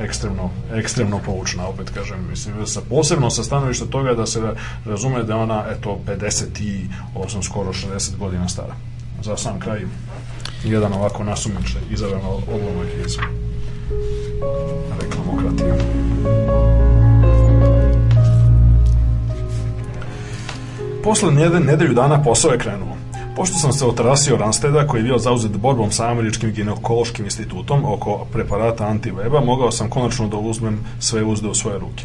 ekstremno, ekstremno poučna, opet kažem, mislim, sa, posebno sa stanovišta toga da se razume da ona, eto, 58, skoro 60 godina stara. Za sam kraj, jedan ovako nasumiče izabran odlomak iz reklamokratije. Posle nedelju dana posao je krenuo. Pošto sam se otarasio Ransteda, koji je bio zauzet borbom sa američkim ginekološkim institutom oko preparata antiveba, mogao sam konačno da uzmem sve uzde u svoje ruke.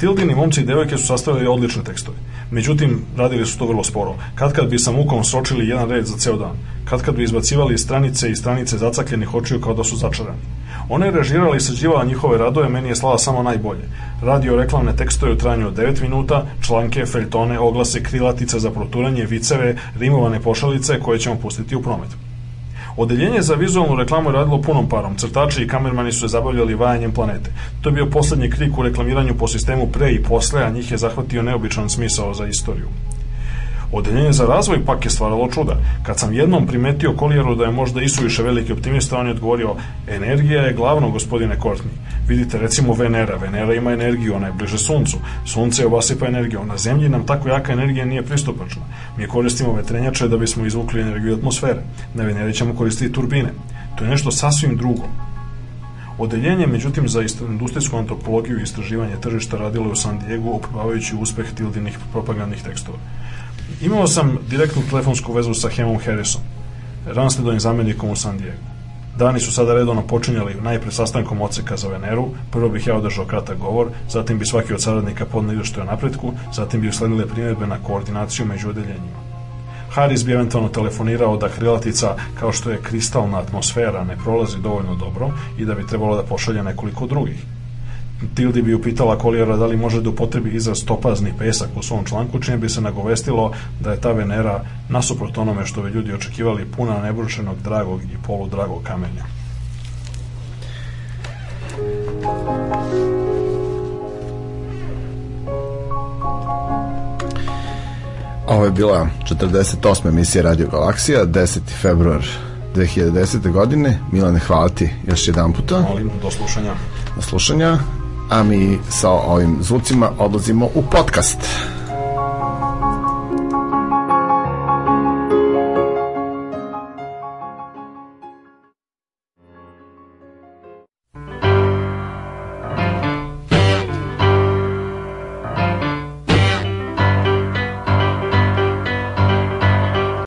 Tildini momci i devojke su sastavili odlične tekstove. Međutim, radili su to vrlo sporo. Kad kad bi sa mukom sročili jedan red za ceo dan. Kad kad bi izbacivali stranice i stranice zacakljenih očiju kao da su začarani. Ona je režirala i sađivala njihove radove, meni je slala samo najbolje. Radio reklamne tekstove u trajanju od 9 minuta, članke, feljtone, oglase, krilatice za proturanje, viceve, rimovane pošalice koje ćemo pustiti u promet. Odeljenje za vizualnu reklamu je radilo punom parom. Crtači i kamermani su se zabavljali vajanjem planete. To je bio poslednji krik u reklamiranju po sistemu pre i posle, a njih je zahvatio neobičan smisao za istoriju. Odeljenje za razvoj pak je stvaralo čuda. Kad sam jednom primetio Kolijeru da je možda isuviše veliki optimista, on je odgovorio, energija je glavno, gospodine Courtney. Vidite, recimo Venera. Venera ima energiju, ona je bliže suncu. Sunce obasipa energiju. Na zemlji nam tako jaka energija nije pristupačna. Mi koristimo vetrenjače da bismo izvukli energiju atmosfere. Na Veneri ćemo koristiti turbine. To je nešto sasvim drugo. Odeljenje, međutim, za industrijsku antropologiju i istraživanje tržišta radilo je u San Diego, opravavajući uspeh tildinih propagandnih tekstova. Imao sam direktnu telefonsku vezu sa Hemom Harrison, Ranstedovim zamenikom u San Diego. Dani su sada redovno počinjali najpre sastankom oceka za Veneru, prvo bih ja održao kratak govor, zatim bi svaki od saradnika podneo izveštaj o napretku, zatim bi usledile primjedbe na koordinaciju među odeljenjima. Haris bi eventualno telefonirao da krilatica, kao što je kristalna atmosfera, ne prolazi dovoljno dobro i da bi trebalo da pošalje nekoliko drugih. Tildi bi upitala Kolijera da li može da upotrebi izraz topazni pesak u svom članku, čime bi se nagovestilo da je ta Venera, nasuprot onome što bi ljudi očekivali, puna nebrušenog, dragog i poludragog kamenja. Ovo je bila 48. emisija Radio Galaksija, 10. februar 2010. godine. Milane, hvala ti još jedan puta Molim, do slušanja. na slušanja, a mi sa ovim zvucima odlazimo u podcast.